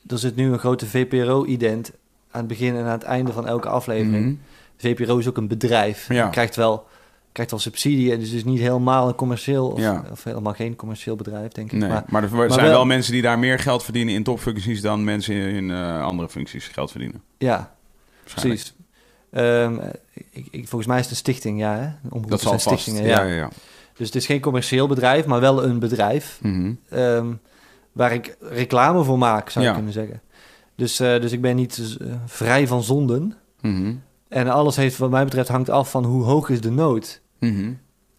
er zit nu een grote VPRO-ident aan het begin en aan het einde van elke aflevering. Mhm. VPRO is ook een bedrijf. Ja. Krijgt wel, krijgt wel subsidie en dus is niet helemaal een commercieel of, Ja. of helemaal geen commercieel bedrijf, denk ik. Nee, maar, Maar, er zijn wel, wel- mensen die daar meer geld verdienen in topfuncties dan mensen in, eh, andere functies geld verdienen. ja, precies. Ehm, ik, ik, volgens mij is het een stichting, ja. Hè? Omroep Dat zal vast. stichtingen, ja. ja, ja. Dus het is geen commercieel bedrijf, maar wel een bedrijf. Mhm. ehm, waar ik reclame voor maak, zou Ja. je kunnen zeggen. Dus, eh, dus ik ben niet eh, vrij van zonden. Mhm. En alles heeft, wat mij betreft, hangt af van hoe hoog is de nood. Mhm.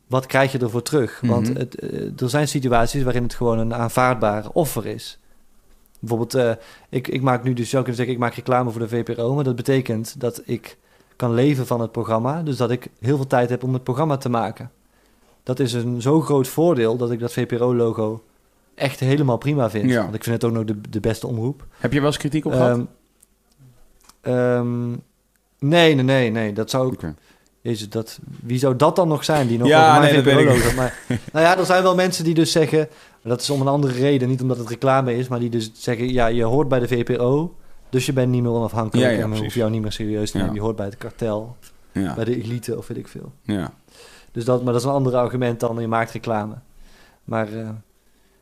Wat krijg je ervoor terug? Want Mhm. het, eh, er zijn situaties waarin het gewoon een aanvaardbaar offer is. Bijvoorbeeld, ik, ik maak nu dus, zou ik kunnen zeggen, ik maak reclame voor de VPRO. Maar dat betekent dat ik kan leven van het programma. Dus dat ik heel veel tijd heb om het programma te maken. Dat is een zo groot voordeel dat ik dat VPRO-logo echt helemaal prima vind. Ja. Want ik vind het ook nog de, de beste omroep. Heb je wel eens kritiek op gehad? Ehm, ehm, nee, nee, nee, nee. Dat zou. Oké. Jezus, dat, wie zou dat dan nog zijn die nog Ja, over mijn nee, dat weet VPRO ik. logo- Maar, (laughs) nou ja, er zijn wel mensen die dus zeggen... Dat is om een andere reden, niet omdat het reclame is... maar die dus zeggen, ja, je hoort bij de VPRO... dus je bent niet meer onafhankelijk... Ja, ja, en we precies. hoeven jou niet meer serieus te Ja. nemen. Je hoort bij het kartel, Ja. bij de elite of weet ik veel. ja. Dus dat, maar dat is een ander argument dan je maakt reclame. Maar eh,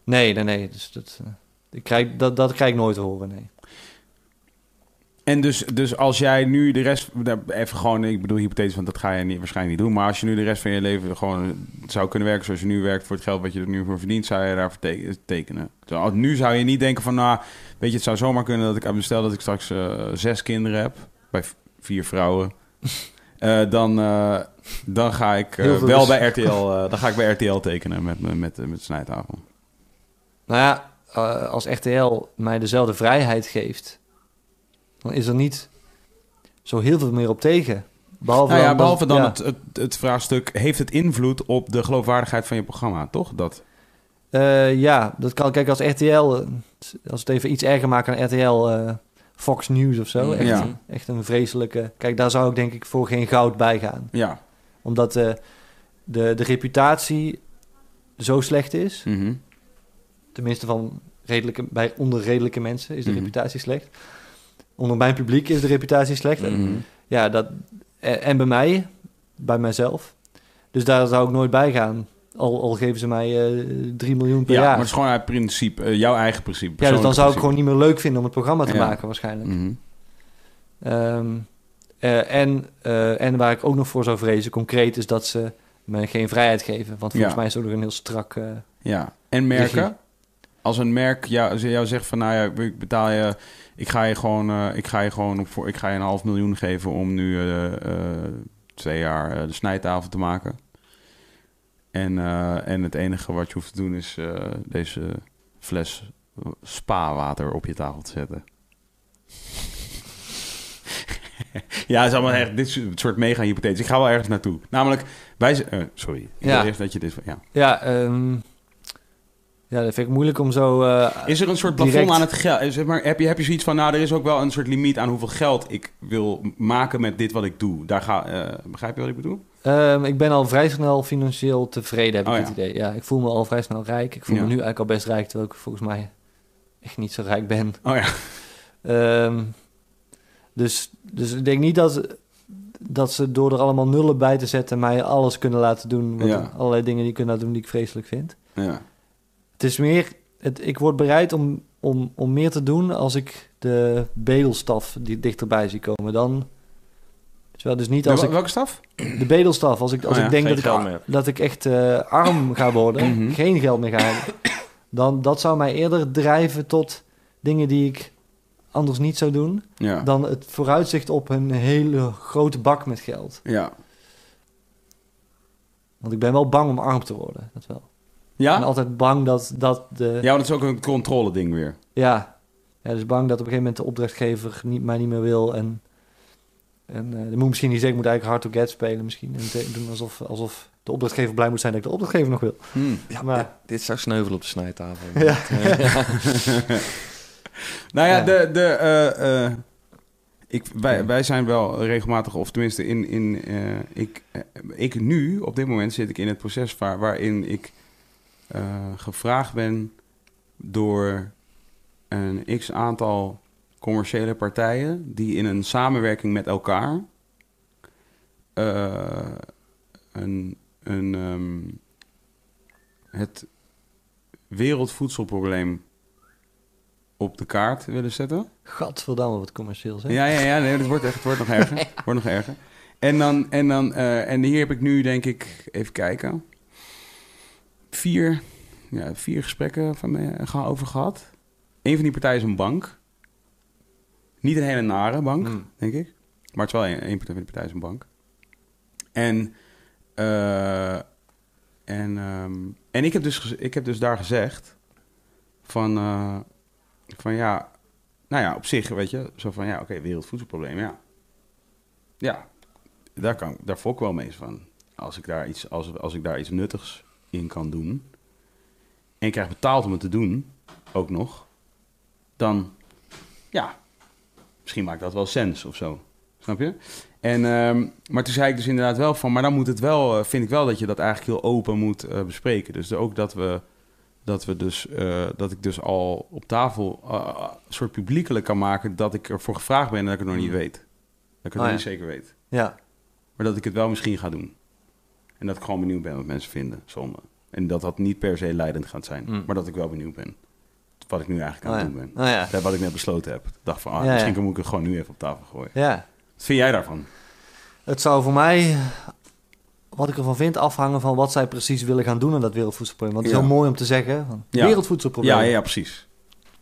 nee, nee, nee. Dus dat, eh, ik krijg, dat, dat krijg ik nooit te horen, nee. En dus, dus als jij nu de rest, even gewoon, ik bedoel hypothetisch, want dat ga je niet, waarschijnlijk niet doen. Maar als je nu de rest van je leven gewoon zou kunnen werken zoals je nu werkt voor het geld wat je er nu voor verdient, zou je daarvoor te- tekenen. Zo, nu zou je niet denken van, nou, weet je, het zou zomaar kunnen dat ik, stel dat ik straks eh, zes kinderen heb, bij vier vrouwen. (laughs) Dan, dan ga ik eh, wel dus- bij RTL, eh, dan ga ik bij RTL tekenen met, met, met, met snijtafel. Nou ja, eh, als RTL mij dezelfde vrijheid geeft, dan is er niet zo heel veel meer op tegen. Behalve Nou ja, dan, behalve dan ja. het, het, het vraagstuk, heeft het invloed op de geloofwaardigheid van je programma, toch? Dat. Eh, ja, dat kan. Kijk, als RTL, als we het even iets erger maken aan RTL, eh, Fox News of zo. Echt, Ja. echt een vreselijke. Kijk, daar zou ik denk ik voor geen goud bij gaan. Ja. Omdat eh, de, de reputatie zo slecht is. Mhm. Tenminste, van redelijke, bij onder redelijke mensen is de Mhm. reputatie slecht. Onder mijn publiek is de reputatie slecht. Mhm. Ja, dat, en en bij mij, bij mijzelf. Dus daar zou ik nooit bij gaan. Al, al geven ze mij eh 3 miljoen per Ja, maar jaar. het is gewoon uit principe, eh, jouw eigen principe. ja, dus dan zou ik gewoon niet meer leuk vinden om het programma te Ja. maken waarschijnlijk. principe. Eh, en, eh, en waar ik ook nog voor zou vrezen, concreet, is dat ze me geen vrijheid geven. Want volgens Ja. mij is het ook een heel strak... eh, Ja, en merken. Regie. Als een merk jou, jou zegt van, nou ja, ik betaal je, ik ga je gewoon, ik ga je gewoon op voor, ik ga je een half miljoen geven om nu twee jaar de snijtafel te maken. En, en het enige wat je hoeft te doen is deze fles spa-water op je tafel te zetten. (laughs) ja, het is allemaal echt dit soort mega hypothetisch. Ik ga wel ergens naartoe. Namelijk, wij eh, sorry, ik Ja. eerst dat je dit, ja. ja, ehm, ja, dat vind ik moeilijk om zo... eh, Is er een soort plafond aan het geld? Zeg maar, heb, je, heb je zoiets van, nou, er is ook wel een soort limiet aan hoeveel geld ik wil maken met dit wat ik doe. Daar ga, eh, begrijp je wat ik bedoel? Ehm, ik ben al vrij snel financieel tevreden, heb ik Oh, het ja. idee. Ja, ik voel me al vrij snel rijk. Ik voel Ja. me nu eigenlijk al best rijk, terwijl ik volgens mij echt niet zo rijk ben. Oh ja. Ehm, dus, dus ik denk niet dat, dat ze door er allemaal nullen bij te zetten mij alles kunnen laten doen. Wat, Ja. Allerlei dingen die ik kunnen laten doen die ik vreselijk vind. ja. Het is meer, het, ik word bereid om, om, om meer te doen als ik de bedelstaf die dichterbij zie komen. Dan, terwijl dus niet als ik Welke staf? de bedelstaf, als ik, als Oh ja, ik denk dat ik, dat ik echt eh, arm ga worden, Mhm. geen geld meer ga hebben, dan dat zou mij eerder drijven tot dingen die ik anders niet zou doen, Ja. dan het vooruitzicht op een hele grote bak met geld. Ja. Want ik ben wel bang om arm te worden, dat wel. Ik ben Ja? altijd bang dat, dat de... Ja, want dat is ook een controle ding weer. Ja. ja, dus bang dat op een gegeven moment de opdrachtgever niet, mij niet meer wil. En, en eh moet misschien niet zeggen, ik moet eigenlijk hard to get spelen misschien. En doen alsof, alsof de opdrachtgever blij moet zijn dat ik de opdrachtgever nog wil. Hmm. maar, Dit zou sneuvelen op de snijtafel. Ja. (laughs) (laughs) Nou ja, de, de, eh, eh, ik, wij, wij zijn wel regelmatig, of tenminste, in, in, eh, ik, ik nu, op dit moment zit ik in het proces waar, waarin ik gevraagd ben door een x aantal commerciële partijen die in een samenwerking met elkaar een, een, ehm, het wereldvoedselprobleem op de kaart willen zetten. gadverdamme wat commercieel zeg. Ja, ja, ja, nee, het wordt echt, het wordt nog (laughs) erger. Wordt nog erger. En dan, en dan, eh, en hier heb ik nu denk ik, even kijken, vier, ja, vier gesprekken van me ga- over gehad. Een van die partijen is een bank. Niet een hele nare bank, Hmm. denk ik. Maar het is wel een, een van die partijen is een bank. En, eh, en, ehm, en ik, heb dus, ik heb dus daar gezegd van, eh, van ja, nou ja, op zich, weet je, zo van ja, oké, wereldvoedselprobleem, ja. Ja, daar, kan, daar ik wel mee van. Als ik, daar iets, als, als ik daar iets nuttigs in kan doen. En ik krijg betaald om het te doen, ook nog. Dan, ja, misschien maakt dat wel sens of zo. Snap je? En, ehm, maar toen zei ik dus inderdaad wel van, maar dan moet het wel, eh, vind ik wel dat je dat eigenlijk heel open moet eh, bespreken. Dus ook dat we, dat we dus, eh, dat ik dus al op tafel eh, een soort publiekelijk kan maken dat ik ervoor gevraagd ben en dat ik het nog niet weet. Dat ik het Oh, nog ja. niet zeker weet. Ja. Maar dat ik het wel misschien ga doen. En dat ik gewoon benieuwd ben wat mensen vinden, zonde. En dat dat niet per se leidend gaat zijn. Mm. Maar dat ik wel benieuwd ben. Wat ik nu eigenlijk aan Oh het ja. doen ben. Oh ja. Dat wat ik net besloten heb. Ik dacht van, ah, misschien moet ik het gewoon nu even op tafel gooien. ja. Wat vind jij daarvan? Het zou voor mij, wat ik ervan vind, afhangen van wat zij precies willen gaan doen aan dat wereldvoedselprobleem. Want het is Ja. heel mooi om te zeggen, van, Ja. wereldvoedselprobleem, Ja, ja, precies.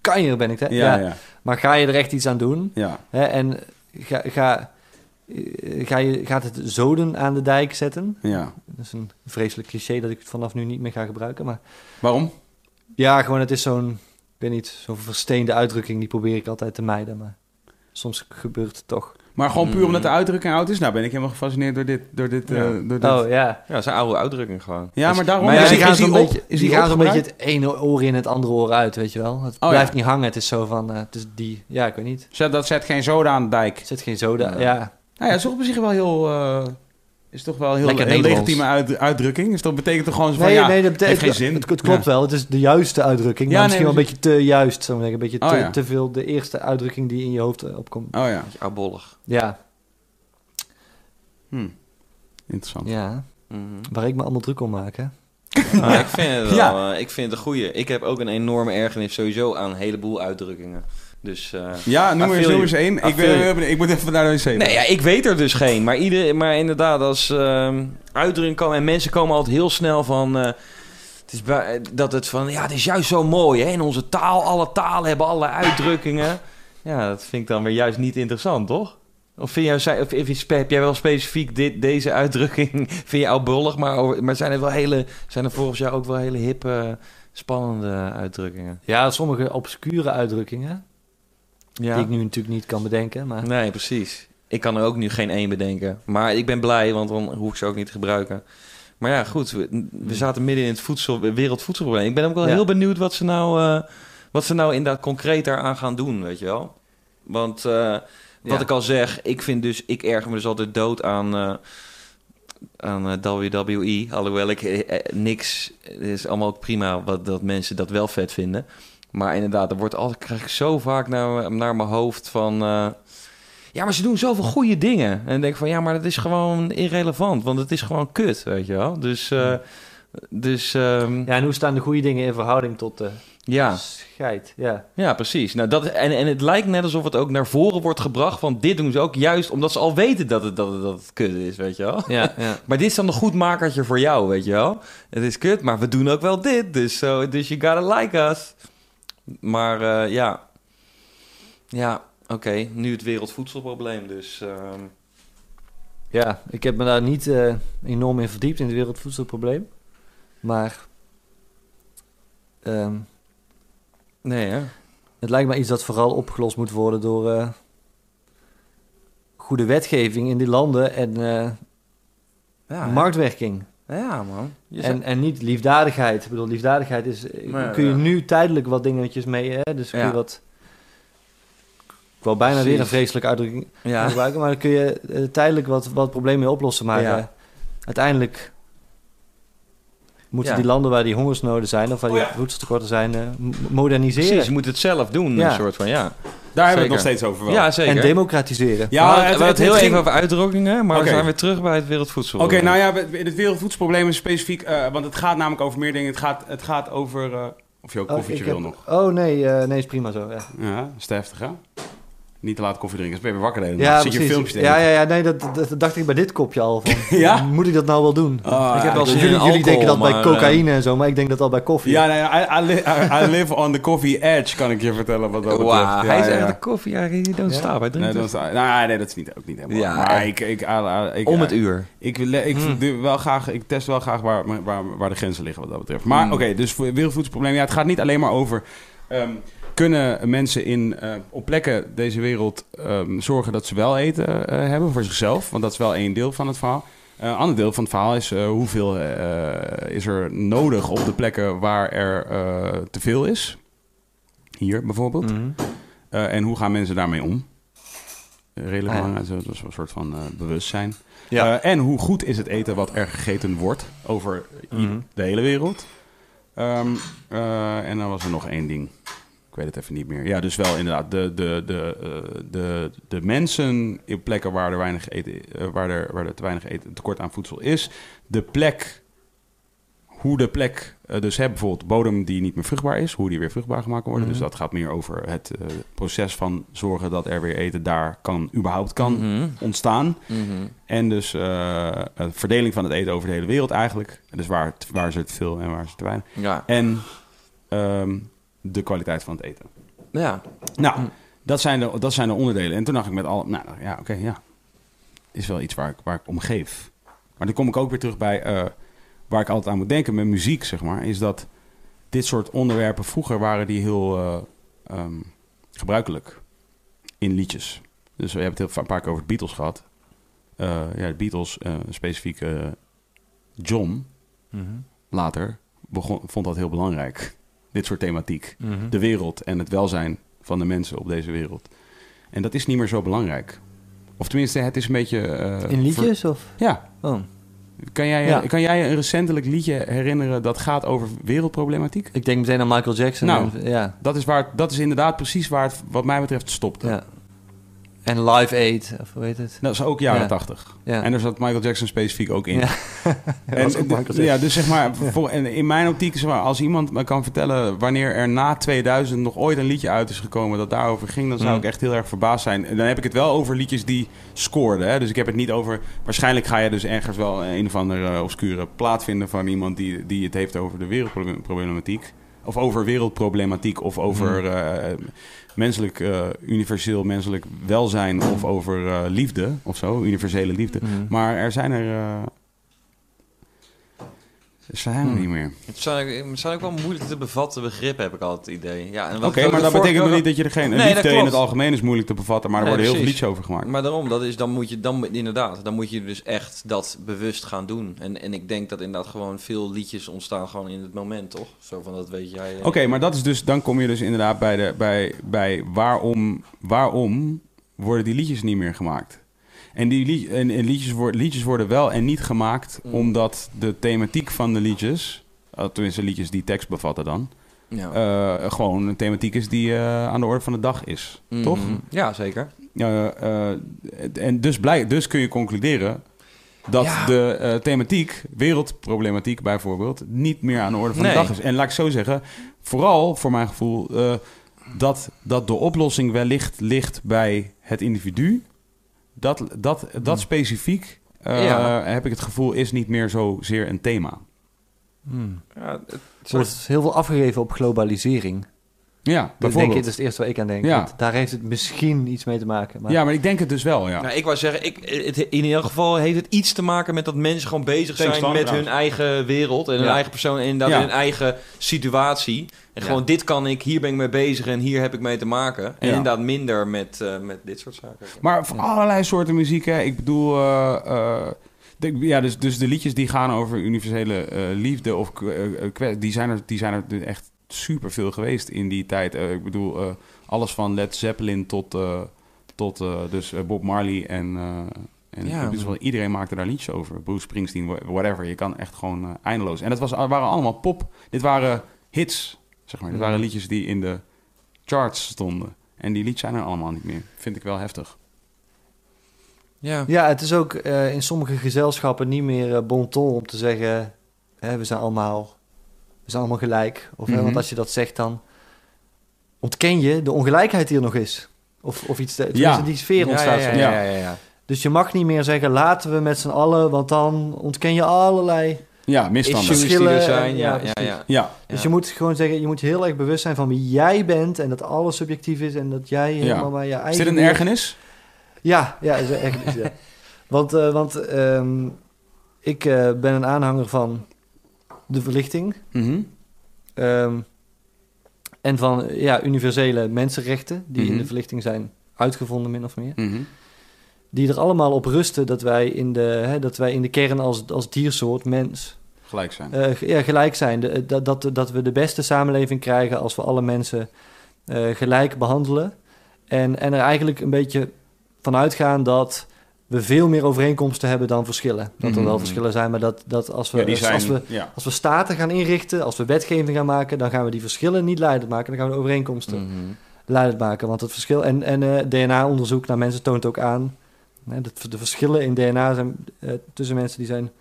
kan je, ben ik hè? Ja, ja. Maar ga je er echt iets aan doen? ja. Hè? En ga, ga, eh, ga je, gaat het zoden aan de dijk zetten? ja. Dat is een vreselijk cliché dat ik het vanaf nu niet meer ga gebruiken. Maar Waarom? ja, gewoon het is zo'n, ik weet niet, zo'n versteende uitdrukking. Die probeer ik altijd te mijden. Maar soms gebeurt het toch. Maar gewoon puur Mm. omdat de uitdrukking oud is? Nou ben ik helemaal gefascineerd door dit. Door dit, Ja. eh, door dit. Oh ja. Ja, een oude uitdrukking gewoon. Ja, maar daarom Maar is ja, die, die gaan zo'n op- beetje, is die die gaan zo'n beetje het ene oor in het andere oor uit, weet je wel. Het Oh, blijft ja. niet hangen. Het is zo van, eh, het is die, ja, ik weet niet. Zet, dat zet geen zoden aan de dijk. Zit geen zoda, Ja. ja. Nou ja, is toch op zich wel heel... eh, is toch wel heel, Lekker Nederlands. legitieme uit, uitdrukking. Dus dat betekent toch gewoon zo van... Nee, ja, nee, dat betekent, heeft geen zin. Het, het klopt Ja. wel. Het is de juiste uitdrukking. Ja, maar nee, misschien wel een beetje te juist. Zo zeggen. Een beetje Oh, te, ja. te veel de eerste uitdrukking die in je hoofd eh, opkomt. Oh ja, Beetje oudbollig. Ja, hm. interessant. ja. Mhm. Waar ik me allemaal druk om maak, hè. Maar ik vind het (laughs) wel, Ja. eh, ik vind het een goeie. Ik heb ook een enorme ergernis sowieso aan een heleboel uitdrukkingen. Dus, eh, Ja, noem maar eens, één. Ik, ben, ik moet even naar de wc. Nee, ja, ik weet er dus geen. Maar, ieder, maar inderdaad, als ehm uitdrukking komen... En mensen komen altijd heel snel van... eh, het is bij- dat het van... Ja, het is juist zo mooi, hè? In onze taal, alle talen hebben allerlei uitdrukkingen. Ja, dat vind ik dan weer juist niet interessant, toch? Of, vind jij, of, of heb jij wel specifiek dit, deze uitdrukking... (laughs) Vind je oudbollig, maar, over- maar zijn er wel hele... Zijn er volgens jou ook wel hele hippe, spannende uitdrukkingen? Ja, sommige obscure uitdrukkingen, Ja. die ik nu natuurlijk niet kan bedenken. Maar Nee, precies. Ik kan er ook nu geen één bedenken. Maar ik ben blij, want dan hoef ik ze ook niet te gebruiken. Maar ja, goed. We, we zaten midden in het voedsel, wereldvoedselprobleem. Ik ben ook wel Ja. heel benieuwd wat ze nou, eh, wat ze nou inderdaad concreet daaraan gaan doen, weet je wel. Want eh, wat Ja. ik al zeg, ik vind dus, ik erger me dus altijd dood aan, eh, aan WWE. Alhoewel ik niks, het is allemaal ook prima wat, dat mensen dat wel vet vinden. Maar inderdaad, er wordt altijd, krijg ik zo vaak naar, naar mijn hoofd van... eh, ja, maar ze doen zoveel goede dingen. En dan denk ik van, ja, maar dat is gewoon irrelevant. Want het is gewoon kut, weet je wel. Dus, eh, dus ehm, ja, en hoe staan de goede dingen in verhouding tot de ja. scheid? Ja. Ja, precies. Nou, dat, en, en het lijkt net alsof het ook naar voren wordt gebracht van dit doen ze ook juist omdat ze al weten dat het, dat het, dat het kut is, weet je wel. Ja, ja. (laughs) Maar dit is dan een goed makertje voor jou, weet je wel. Het is kut, maar we doen ook wel dit, dus, so, dus you gotta like us. Maar eh, ja, ja, oké, nu het wereldvoedselprobleem, dus... ehm, Ja, ik heb me daar niet eh, enorm in verdiept in het wereldvoedselprobleem. Maar ehm, nee, hè? het lijkt me iets dat vooral opgelost moet worden door eh, goede wetgeving in die landen en Ja, marktwerking. Ja man. Je En, en niet liefdadigheid. Ik bedoel, liefdadigheid is... Maar, kun je ja. nu tijdelijk wat dingetjes mee... Hè? Dus kun je Ja. wat... Ik wou bijna weer een vreselijke uitdrukking ja. gebruiken, maar dan kun je eh, tijdelijk wat, wat problemen mee oplossen. Maar eh, uiteindelijk moeten Ja. die landen waar die hongersnoden zijn, of waar Oh die ja. voedseltekorten zijn, eh, moderniseren Precies, je moet het zelf doen, Ja. een soort van, ja. Daar hebben we het nog steeds over wel. Ja, zeker. en democratiseren. Ja, we hadden het- heel even over uitdrukkingen, maar we zijn weer terug bij het wereldvoedsel. Oké, nou ja, in het wereldvoedselprobleem is specifiek... eh, want het gaat namelijk over meer dingen. Het gaat, het gaat over... eh, of je ook Oh, koffietje wil heb- nog. Oh nee, eh, nee, is prima zo. Ja, Ja, is te heftig, hè? Niet te laat koffie drinken. Dus ben je weer wakker de hele ja nacht. Je filmpjes te ja, ja, ja, nee, dat, dat, dat dacht ik bij dit kopje al. Van, (laughs) Ja? Moet ik dat nou wel doen? Ah, Ik heb ja. wel jullie, jullie denken dat bij cocaïne en zo, maar ik denk dat al bij koffie. Ja, nee, I, I, li- I- I live on the coffee edge, kan ik je vertellen wat dat Ja, hij is ja, echt ja. de koffie. Ja, you don't Ja? stop. Hij Nee, drinkt dat het. is, nou, nee, dat is niet, ook niet helemaal. Ja, maar echt. ik, ik, ik, ik, om het uur. Ik, wil- ik Mm. doe wel graag, ik test wel graag waar, waar, waar de grenzen liggen wat dat betreft. Maar Mm. oké, dus voor het wereldvoedselprobleem. Ja, het gaat niet alleen maar over... ehm, kunnen mensen in, eh, op plekken deze wereld ehm, zorgen dat ze wel eten eh, hebben voor zichzelf? Want dat is wel één deel van het verhaal. Eh, Een ander deel van het verhaal is hoeveel is er nodig op de plekken waar er te veel is. Hier bijvoorbeeld. Mhm. En hoe gaan mensen daarmee om? Redelijk Ah, belangrijk, dat is een soort van bewustzijn. Ja. En hoe goed is het eten wat er gegeten wordt over Mhm. de hele wereld? Ehm, eh, en dan was er nog één ding. Ik weet het even niet meer. Ja, dus wel inderdaad. De, de, de, eh, de, de mensen in plekken waar er, weinig eten, eh, waar er, waar er te weinig eten, tekort aan voedsel is. De plek, hoe de plek, eh, dus hè, bijvoorbeeld bodem die niet meer vruchtbaar is, hoe die weer vruchtbaar gemaakt kan worden. Mhm. Dus dat gaat meer over het proces van zorgen dat er weer eten daar kan, überhaupt kan Mhm. ontstaan. Mhm. En dus eh, een verdeling van het eten over de hele wereld eigenlijk. Dus waar, waar het veel en waar ze te weinig. Ja. En ehm, de kwaliteit van het eten. Ja. Nou, dat zijn, de, dat zijn de onderdelen. En toen dacht ik met al, nou ja, oké, ja. Is wel iets waar ik, waar ik om geef. Maar dan kom ik ook weer terug bij eh, waar ik altijd aan moet denken met muziek, zeg maar. Is dat dit soort onderwerpen vroeger waren die heel eh, ehm, gebruikelijk in liedjes. Dus we hebben het heel, een paar keer over de Beatles gehad. Eh, ja, de Beatles, specifiek John, Mhm. later, begon, vond dat heel belangrijk. Dit soort thematiek Mhm. de wereld en het welzijn van de mensen op deze wereld. En dat is niet meer zo belangrijk. Of tenminste, het is een beetje... eh, In liedjes? Of? ja. Oh. Kan jij, Ja. kan jij een recentelijk liedje herinneren dat gaat over wereldproblematiek? Ik denk meteen aan Michael Jackson. Nou. en- ja. Dat is, waar, dat is inderdaad precies waar het wat mij betreft stopt. ja. En Live Aid, of hoe heet het? Dat is ook jaren Ja. 80. Ja. En daar zat Michael Jackson specifiek ook in. Ja. (laughs) En, was ook Michael Jackson. ja, dus zeg maar, (laughs) voor, en in mijn optiek is waar, als iemand me kan vertellen wanneer er na 2000 nog ooit een liedje uit is gekomen dat daarover ging, dan zou Mm. ik echt heel erg verbaasd zijn. En dan heb ik het wel over liedjes die scoorden. Hè? Dus ik heb het niet over. Waarschijnlijk ga je dus ergens wel een of andere obscure plaat vinden van iemand die, die het heeft over de wereldproblematiek. Of over wereldproblematiek of over eh, menselijk, eh, universeel menselijk welzijn of over eh, liefde of zo, universele liefde. Mhm. Maar er zijn er. Zijn er Hmm. niet meer. Het zijn, het zijn ook wel moeilijk te bevatten begrippen, heb ik altijd het idee. Ja, Oké, maar dat betekent nog niet dat je er geen. Nee, dat liefde in het algemeen is moeilijk te bevatten, maar er Nee, worden heel veel liedjes over gemaakt. Maar daarom, dat is, dan moet je dan inderdaad, dan moet je dus echt dat bewust gaan doen. En, en ik denk dat inderdaad gewoon veel liedjes ontstaan gewoon in het moment, toch? Zo van dat weet jij. eh. Oké, maar dat is dus, dan kom je dus inderdaad bij, de, bij, bij waarom, waarom worden die liedjes niet meer gemaakt? En, die lied- en, en liedjes, worden, liedjes worden wel en niet gemaakt Mm. omdat de thematiek van de liedjes, uh, tenminste liedjes die tekst bevatten dan, Ja. eh, gewoon een thematiek is die eh, aan de orde van de dag is. Mhm. Toch? Ja, zeker. Eh, eh, en dus, blij, dus kun je concluderen dat Ja. de eh, thematiek, wereldproblematiek bijvoorbeeld, niet meer aan de orde van Nee. de dag is. En laat ik zo zeggen, vooral voor mijn gevoel, eh, dat, dat de oplossing wellicht ligt bij het individu. Dat, dat, dat specifiek, eh, Ja. heb ik het gevoel, is niet meer zozeer een thema. Hmm. Ja, het, Er wordt heel veel afgegeven op globalisering. Ja, denk bijvoorbeeld. ik, dat is het eerste waar ik aan denk. Ja. Daar heeft het misschien iets mee te maken. Maar Ja, maar ik denk het dus wel, ja. Nou, ik wou zeggen, ik, het, in ieder geval heeft het iets te maken met dat mensen gewoon bezig zijn met hun eigen wereld en hun eigen persoon en inderdaad Ja. hun eigen situatie. En Ja. gewoon dit kan ik, hier ben ik mee bezig en hier heb ik mee te maken. En Ja. inderdaad minder met, eh, met dit soort zaken. Maar van allerlei soorten muziek, hè. Ik bedoel, eh, eh, de- ja, dus, dus de liedjes die gaan over universele eh, liefde, of, die, zijn er, die zijn er echt super veel geweest in die tijd. Eh, ik bedoel, eh, alles van Led Zeppelin tot, eh, tot eh, dus Bob Marley en, eh, en Ja. dus wel, iedereen maakte daar liedjes over. Bruce Springsteen, wha- whatever. Je kan echt gewoon eindeloos. En dat was, waren allemaal pop. Dit waren hits, zeg maar. Dit waren liedjes die in de charts stonden. En die liedjes zijn er allemaal niet meer. Vind ik wel heftig. Ja. Ja, het is ook eh, in sommige gezelschappen niet meer eh, bon ton om te zeggen... Hè, we, zijn allemaal, we zijn allemaal gelijk. Of, hè, Mhm. want als je dat zegt, dan ontken je de ongelijkheid die er nog is. Of, of iets, tenminste, die sfeer ontstaat. ja, ja, Ja. ja, ja, ja. Dus je mag niet meer zeggen, laten we met z'n allen... want dan ontken je allerlei... Ja, misstanden. Die er Verschillen, zijn, ja, ja, ja, ja. Ja, Dus Ja. je moet gewoon zeggen, je moet heel erg bewust zijn van wie jij bent... en dat alles subjectief is en dat jij helemaal bij je eigen... is dit een ergernis? Ja, ja, is een ergernis, ja. (laughs) Want, eh, want ehm, ik eh, ben een aanhanger van de verlichting... Mhm. ehm, en van ja, universele mensenrechten... die in Mhm. de verlichting zijn uitgevonden, min of meer... Mhm. die er allemaal op rusten dat wij in de, hè, dat wij in de kern als, als diersoort, mens... Gelijk zijn. eh, ja, gelijk zijn. De- dat, dat, dat we de beste samenleving krijgen als we alle mensen eh, gelijk behandelen. En, en er eigenlijk een beetje van uitgaan dat we veel meer overeenkomsten hebben dan verschillen. Dat er wel Mhm. verschillen zijn, maar dat, dat als, we, ja, als, zijn, als, we, ja. als we staten gaan inrichten, als we wetgeving gaan maken, dan gaan we die verschillen niet leidend maken. Dan gaan we de overeenkomsten Mhm. leidend maken. Want het verschil, en, en eh, DNA-onderzoek naar mensen toont ook aan, hè, dat de verschillen in DNA zijn, eh, tussen mensen die zijn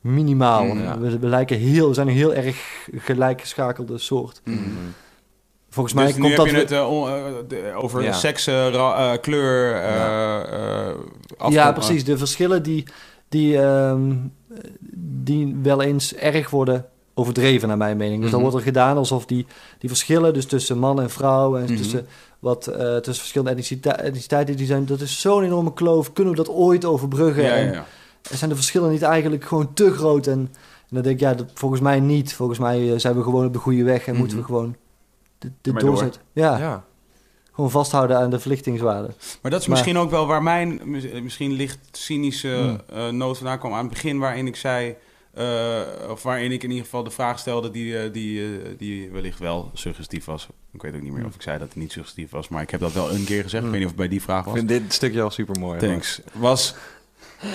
minimaal. Mm, ja. we, we, lijken heel, we zijn een heel erg gelijkgeschakelde soort. Mhm. Volgens mij Dus nu komt heb dat... je we- het over Ja. seks, kleur, eh, Ja. ja, precies. De verschillen die, die, ehm, die wel eens erg worden overdreven, naar mijn mening. Dus dan Mhm. wordt er gedaan alsof die, die verschillen, dus tussen man en vrouw en Mhm. tussen, wat, eh, tussen verschillende etnicita- etniciteiten, die zijn, dat is zo'n enorme kloof. Kunnen we dat ooit overbruggen? Ja, En ja, ja. zijn de verschillen niet eigenlijk gewoon te groot? En, en dan denk ik, ja, dat, volgens mij niet. Volgens mij eh, zijn we gewoon op de goede weg en moeten we Mhm. gewoon dit, dit Maar door. doorzetten. Ja, Ja. gewoon vasthouden aan de verlichtingswaarde. Maar dat is Maar- misschien ook wel waar mijn mis- misschien licht cynische Hmm. eh, noot vandaan kwam aan het begin, waarin ik zei, eh, of waarin ik in ieder geval de vraag stelde die, eh, die, die wellicht wel suggestief was. Ik weet ook niet meer of ik zei dat het niet suggestief was, maar ik heb dat wel een keer gezegd. Ik weet niet of het bij die vraag Ik was. vind dit stukje al super mooi. Thanks. Was. (laughs)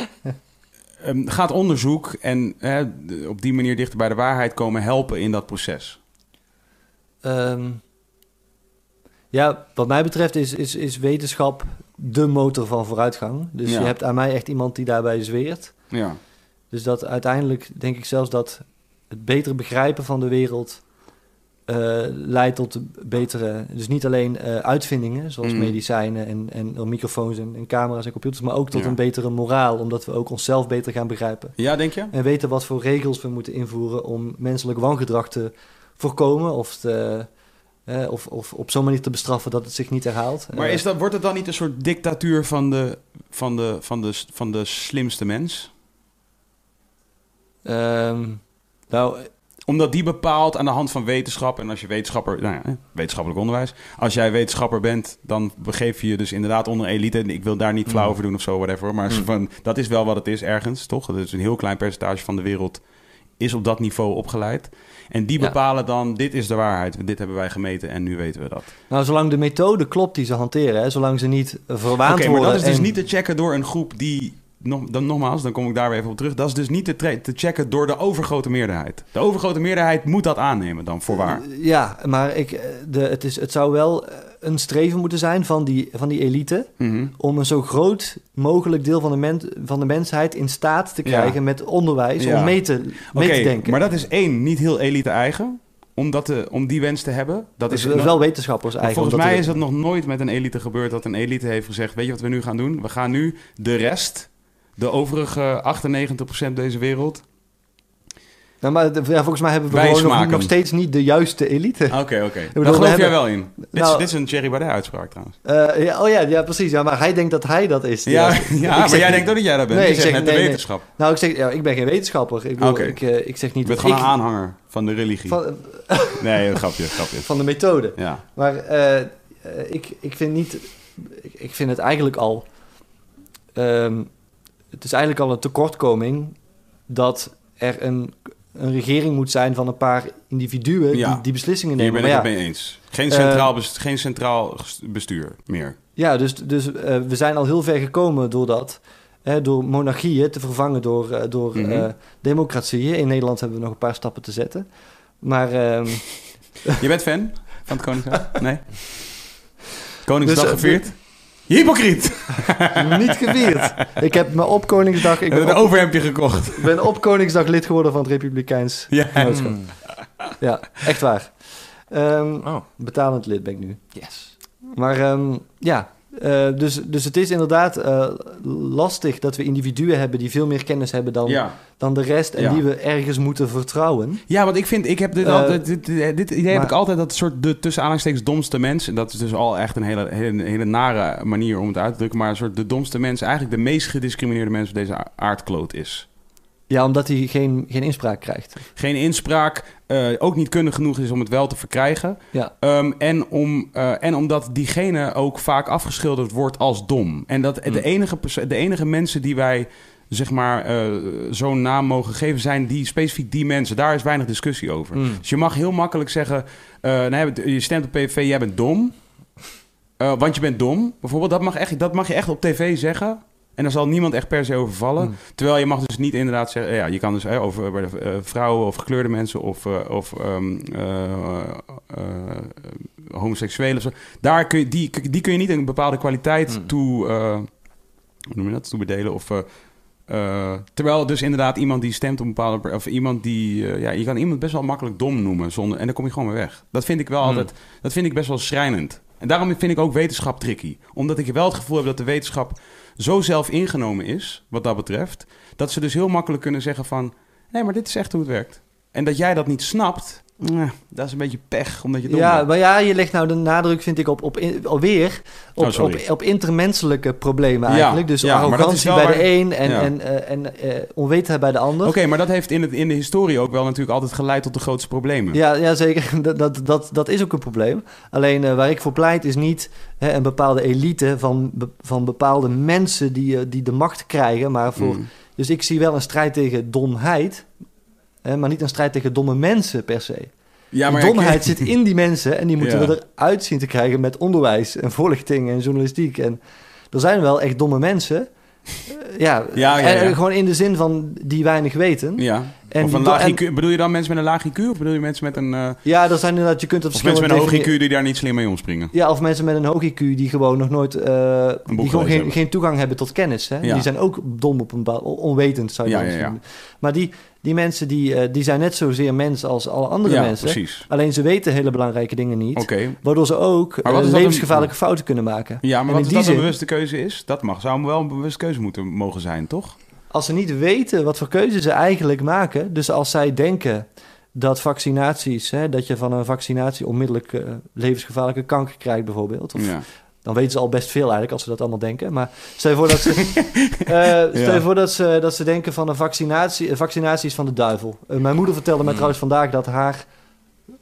ehm, gaat onderzoek en hè, op die manier dichter bij de waarheid komen helpen in dat proces? Ehm, ja, wat mij betreft is, is, is wetenschap de motor van vooruitgang. Dus Ja. je hebt aan mij echt iemand die daarbij zweert. Ja. Dus dat uiteindelijk denk ik zelfs dat het betere begrijpen van de wereld eh, leidt tot betere, dus niet alleen eh, uitvindingen zoals Mm. medicijnen en, en microfoons en, en camera's en computers, maar ook tot Ja. een betere moraal, omdat we ook onszelf beter gaan begrijpen. ja, denk je? En weten wat voor regels we moeten invoeren om menselijk wangedrag te voorkomen of, te, eh, of, of op zo'n manier te bestraffen dat het zich niet herhaalt. Maar Eh, is dat, wordt het dan niet een soort dictatuur van de, van de, van de, van de slimste mens? ehm, nou, Omdat die bepaalt aan de hand van wetenschap. En als je wetenschapper, nou ja, wetenschappelijk onderwijs. Als jij wetenschapper bent, dan begeef je je dus inderdaad onder elite. En ik wil daar niet flauw Mm. over doen of zo, whatever. Maar Mm. van, dat is wel wat het is ergens, toch? Dat is een heel klein percentage van de wereld is op dat niveau opgeleid. En die Ja. bepalen dan, dit is de waarheid. Dit hebben wij gemeten en nu weten we dat. nou, zolang de methode klopt die ze hanteren, hè, zolang ze niet verwaand Oké, maar worden. dat is dus niet te checken door een groep die... Nog, dan, nogmaals, dan kom ik daar weer even op terug. Dat is dus niet te, te checken door de overgrote meerderheid. De overgrote meerderheid moet dat aannemen dan, voorwaar. Ja, maar ik, eh, de, het, is, het zou wel eh, een streven moeten zijn van die, van die elite Mhm. om een zo groot mogelijk deel van de, men, van de mensheid in staat te Ja. krijgen met onderwijs Ja. om mee te, mee te denken. maar dat is één, niet heel elite eigen. Om, dat te, om die wens te hebben. Dat dat is wel wetenschappers eigenlijk. Volgens mij is dat nog nooit met een elite gebeurd dat een elite heeft gezegd: Weet je wat we nu gaan doen? We gaan nu de rest, de overige 98% deze wereld. Nou, maar ja, volgens mij hebben we Wij gewoon nog, steeds niet de juiste elite. Oké, oké. bedoel, Daar geloof jij hebben- wel in. Dit, is, Nou- dit is een Thierry Baudet-uitspraak trouwens. Eh, ja, oh ja, ja, precies. Ja, maar hij denkt dat hij dat is. Ja, Ja. (laughs) ja maar zeg- jij denkt ook dat jij dat bent. Nee, je ik zeg- net de nee. wetenschap. Nou, ik zeg, ja, ik ben geen wetenschapper. Ik, bedoel, ik, eh, ik zeg Je niet bent dat gewoon ik... een aanhanger van de religie. Van, (laughs) Nee, een grapje, grapje. van de methode. Ja. Maar eh, ik, ik vind niet... Ik, ik vind het eigenlijk al... ehm, het is eigenlijk al een tekortkoming dat er een, een regering moet zijn van een paar individuen Ja. die die beslissingen Hier nemen. ben ik Maar het ja, mee eens. Geen Eh, centraal, geen centraal bestuur meer. ja, dus, dus eh, we zijn al heel ver gekomen door dat. Hè, door monarchieën te vervangen door, eh, door Mhm. democratieën. In Nederland hebben we nog een paar stappen te zetten. Maar ehm, (laughs) Je bent fan van het Koningsdag? (laughs) Nee? Koningsdag Dus, gevierd? Hypocriet! (laughs) niet gevierd. Ik heb me op Koningsdag... Ik ben heb een op, overhemdje gekocht. ik ben op Koningsdag lid geworden van het Republikeins (laughs) Ja. Genootschap. Ja, echt waar. Ehm, Oh, betalend lid ben ik nu. yes. Maar ehm, ja, eh, dus, dus het is inderdaad eh, lastig dat we individuen hebben die veel meer kennis hebben dan, Ja. dan de rest en Ja. die we ergens moeten vertrouwen. ja, want ik vind, ik heb dit, Eh, altijd, dit, dit, dit idee heb ik altijd dat soort de tussen aanhalingstekens domste mens. En dat is dus al echt een hele, hele, hele nare manier om het uit te drukken. Maar een soort de domste mens, eigenlijk de meest gediscrimineerde mens op deze aardkloot is. Ja, omdat hij geen, geen inspraak krijgt. Geen inspraak, eh, ook niet kundig genoeg is om het wel te verkrijgen. Ja. Ehm, en, om, eh, en omdat diegene ook vaak afgeschilderd wordt als dom. En dat Hmm. de, enige, perso- de enige mensen die wij zeg maar eh, zo'n naam mogen geven zijn die specifiek die mensen. Daar is weinig discussie over. Mm. Dus je mag heel makkelijk zeggen, nee, je stemt op PVV, jij bent dom. Want je bent dom, bijvoorbeeld. Dat mag, echt, dat mag je echt op tv zeggen. En daar zal niemand echt per se over vallen. Mm. Terwijl je mag dus niet inderdaad zeggen... Ja, je kan dus hè, over bij de, eh, vrouwen of gekleurde mensen... of, eh, of ehm, eh, homoseksuelen of zo. Daar kun je, die, die kun je niet een bepaalde kwaliteit Hmm. toe... hoe noem je dat? Toe bedelen of... terwijl dus inderdaad iemand die stemt op een bepaalde... of iemand die... ja, je kan iemand best wel makkelijk dom noemen. Zonder, en dan kom je gewoon weer weg. Dat vind ik wel Hmm. altijd... Dat vind ik best wel schrijnend. En daarom vind ik ook wetenschap tricky. Omdat ik wel het gevoel heb dat de wetenschap zo zelf ingenomen is, wat dat betreft, dat ze dus heel makkelijk kunnen zeggen van, nee, maar dit is echt hoe het werkt. En dat jij dat niet snapt, dat is een beetje pech, omdat je dom Ja, bent. maar ja, je legt nou de nadruk, vind ik, op, op in- alweer op, Oh, op, op intermenselijke problemen Ja, eigenlijk. Dus ja, arrogantie bij waar- de een en, Ja. en, eh, en eh, onwetendheid bij de ander. Oké, maar dat heeft in, het, in de historie ook wel natuurlijk altijd geleid tot de grootste problemen. Ja, ja, zeker. (laughs) Dat, dat, dat, dat is ook een probleem. Alleen eh, waar ik voor pleit is niet hè, een bepaalde elite van, van bepaalde mensen die, die de macht krijgen. Maar voor, Mm. Dus ik zie wel een strijd tegen domheid, maar niet een strijd tegen domme mensen per se. Ja, maar domheid zit in die mensen en die moeten Ja. we eruit zien te krijgen met onderwijs en voorlichting en journalistiek. En er zijn wel echt domme mensen. Eh, ja, Ja, ja, en- gewoon in de zin van die weinig weten. Ja, En of een en-. Bedoel je dan mensen met een laag IQ? Of bedoel je mensen met een... eh, Ja, er zijn inderdaad, je kunt het mensen met een hoog IQ die daar niet slim mee omspringen? Ja, of mensen met een hoog IQ die gewoon nog nooit... eh, die gewoon geen, geen toegang hebben tot kennis. Hè? Die zijn ook dom op een. Onwetend zou je Ja, dat ja, Maar die, die mensen die, eh, die zijn net zozeer mens als alle andere ja, mensen. precies. Alleen ze weten hele belangrijke dingen niet. Waardoor ze ook wat eh, levensgevaarlijke fouten kunnen maken. Ja, En maar wat is die dat een bewuste keuze is? Dat mag, zou wel een bewuste keuze moeten mogen zijn, toch? Als ze niet weten wat voor keuzes ze eigenlijk maken... dus als zij denken dat vaccinaties... Hè, dat je van een vaccinatie onmiddellijk eh, levensgevaarlijke kanker krijgt bijvoorbeeld... Of, Ja. Dan weten ze al best veel eigenlijk als ze dat allemaal denken. Maar stel je voor dat ze, (laughs) eh, stel je voor dat ze, dat ze denken van een vaccinatie, een vaccinatie is van de duivel. Eh, mijn moeder vertelde mij Hmm. trouwens vandaag dat haar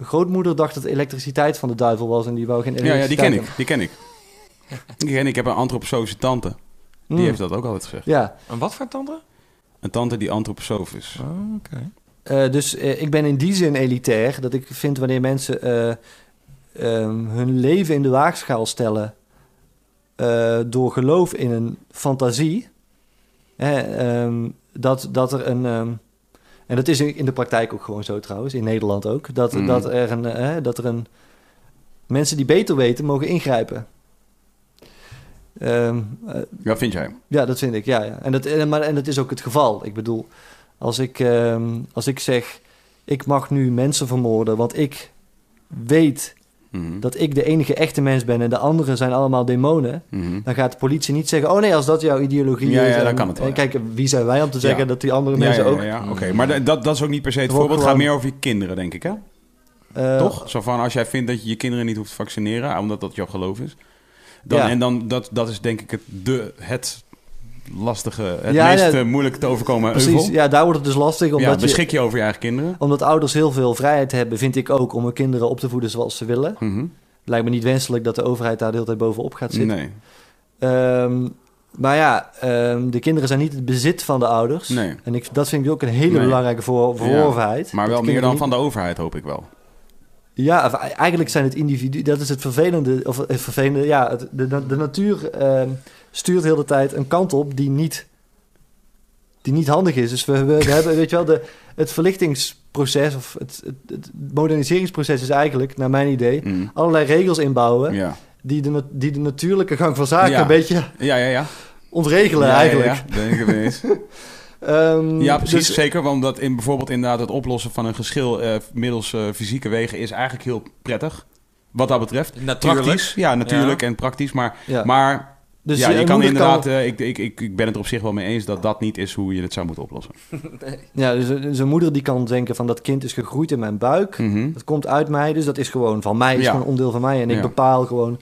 grootmoeder dacht dat elektriciteit van de duivel was en die wou geen Ja, ja, die elektriciteit ken ik. Die ken ik. Die ken ik. Ik heb een antroposofische tante. Die Hmm. heeft dat ook altijd gezegd. Ja, En wat voor tanden? Een tante die antroposof is. Oh, oké. eh, dus ik ben in die zin elitair dat ik vind wanneer mensen eh, ehm, hun leven in de waagschaal stellen eh, door geloof in een fantasie, hè, ehm, dat, dat er een. ehm, en dat is in de praktijk ook gewoon zo trouwens, in Nederland ook. Dat, Mm. dat, er een, eh, hè, dat er een. Mensen die beter weten, mogen ingrijpen. Eh, Ja, vind jij? ja, dat vind ik, ja. ja. En, dat, en, maar, en dat is ook het geval. Ik bedoel, als ik, als ik zeg... ik mag nu mensen vermoorden, want ik weet Mhm. dat ik de enige echte mens ben... en de anderen zijn allemaal demonen... Mhm. dan gaat de politie niet zeggen... oh nee, als dat jouw ideologie Ja, is... ja, dan en- kan het wel, En kijk, wie zijn wij om te zeggen Ja. dat die andere mensen ook... ja, ja. Oké, maar dat, dat is ook niet per se het voorbeeld. Het gaat meer over je kinderen, denk ik, hè? eh, Toch? Zo van, als jij vindt dat je je kinderen niet hoeft te vaccineren... omdat dat jouw geloof is... Dan, Ja. En dan, dat, dat is denk ik het, de, het lastige... het Ja, meest ja. eh, moeilijk te overkomen Precies, euvel. ja, daar wordt het dus lastig. Omdat Ja, je, beschik je over je eigen kinderen. omdat ouders heel veel vrijheid hebben, vind ik ook... om hun kinderen op te voeden zoals ze willen. Mhm. Lijkt me niet wenselijk dat de overheid daar de hele tijd bovenop gaat zitten. Nee, Ehm, maar ja, ehm, de kinderen zijn niet het bezit van de ouders. nee. En ik, dat vind ik ook een hele Nee. belangrijke voor, verworvenheid. Maar wel meer dan niet- van de overheid, hoop ik wel. Ja, eigenlijk zijn het individuen. Dat is het vervelende. Of het vervelende, ja. Het, de, de, natuur ehm, stuurt heel de tijd een kant op die niet, die niet handig is. Dus we, we, we hebben, weet je wel, de, het verlichtingsproces of het, het, het moderniseringsproces is eigenlijk, naar mijn idee, Mm. allerlei regels inbouwen Ja. die, de, die de natuurlijke gang van zaken Ja. een beetje Ja, ja, ja. ontregelen eigenlijk. Ja, ben ik (laughs) Ehm, Ja, precies. dus- zeker. Want dat in, bijvoorbeeld inderdaad het oplossen van een geschil eh, middels eh, fysieke wegen is eigenlijk heel prettig. Wat dat betreft. Natuurlijk. Praktisch. Ja, natuurlijk Ja. en praktisch. Maar, ja. maar Dus ja, je kan inderdaad... eh, ik, ik, ik, ik ben het er op zich wel mee eens dat dat niet is hoe je het zou moeten oplossen. (laughs) Ja, dus, dus een moeder die kan denken van dat kind is gegroeid in mijn buik. Mhm. Dat komt uit mij, dus dat is gewoon van mij. is Ja. gewoon een onderdeel van mij. En ik Ja. bepaal gewoon...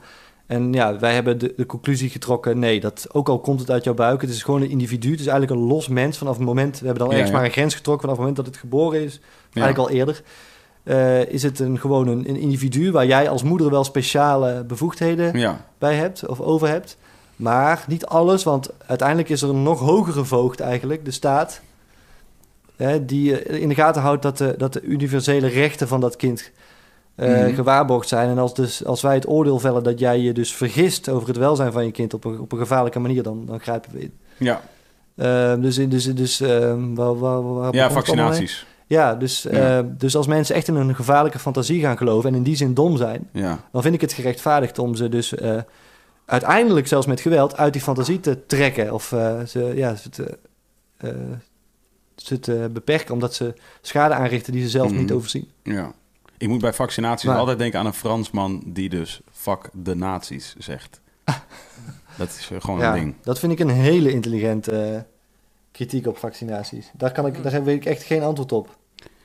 En ja, wij hebben de, de conclusie getrokken... nee, dat, ook al komt het uit jouw buik... het is gewoon een individu. Het is eigenlijk een los mens vanaf het moment... we hebben dan Ja, ergens ja. maar een grens getrokken... vanaf het moment dat het geboren is. Ja. Eigenlijk al eerder. Eh, is het een, gewoon een, een individu... waar jij als moeder wel speciale bevoegdheden bij hebt of over hebt. Maar niet alles, want uiteindelijk is er een nog hogere voogd eigenlijk, de staat, hè, die eh, in de gaten houdt dat de, dat de universele rechten van dat kind eh, Mhm. gewaarborgd zijn. En als, dus, als wij het oordeel vellen dat jij je dus vergist over het welzijn van je kind op een, op een gevaarlijke manier, dan, dan grijpen we in. Ja, Eh, dus dus, dus eh, waar, waar, waar begon ja vaccinaties. Ja, dus, Ja. eh, dus als mensen echt in een gevaarlijke fantasie gaan geloven en in die zin dom zijn, Ja. dan vind ik het gerechtvaardigd om ze dus eh, uiteindelijk zelfs met geweld uit die fantasie te trekken. Of eh, ze, ja, ze, te, ze te beperken omdat ze schade aanrichten die ze zelf Mhm. niet overzien. ja. Ik moet bij vaccinaties Maar- altijd denken aan een Fransman die dus fuck de nazi's zegt. (laughs) Dat is gewoon Ja, een ding. dat vind ik een hele intelligente eh, kritiek op vaccinaties. Daar, kan ik, daar weet ik echt geen antwoord op.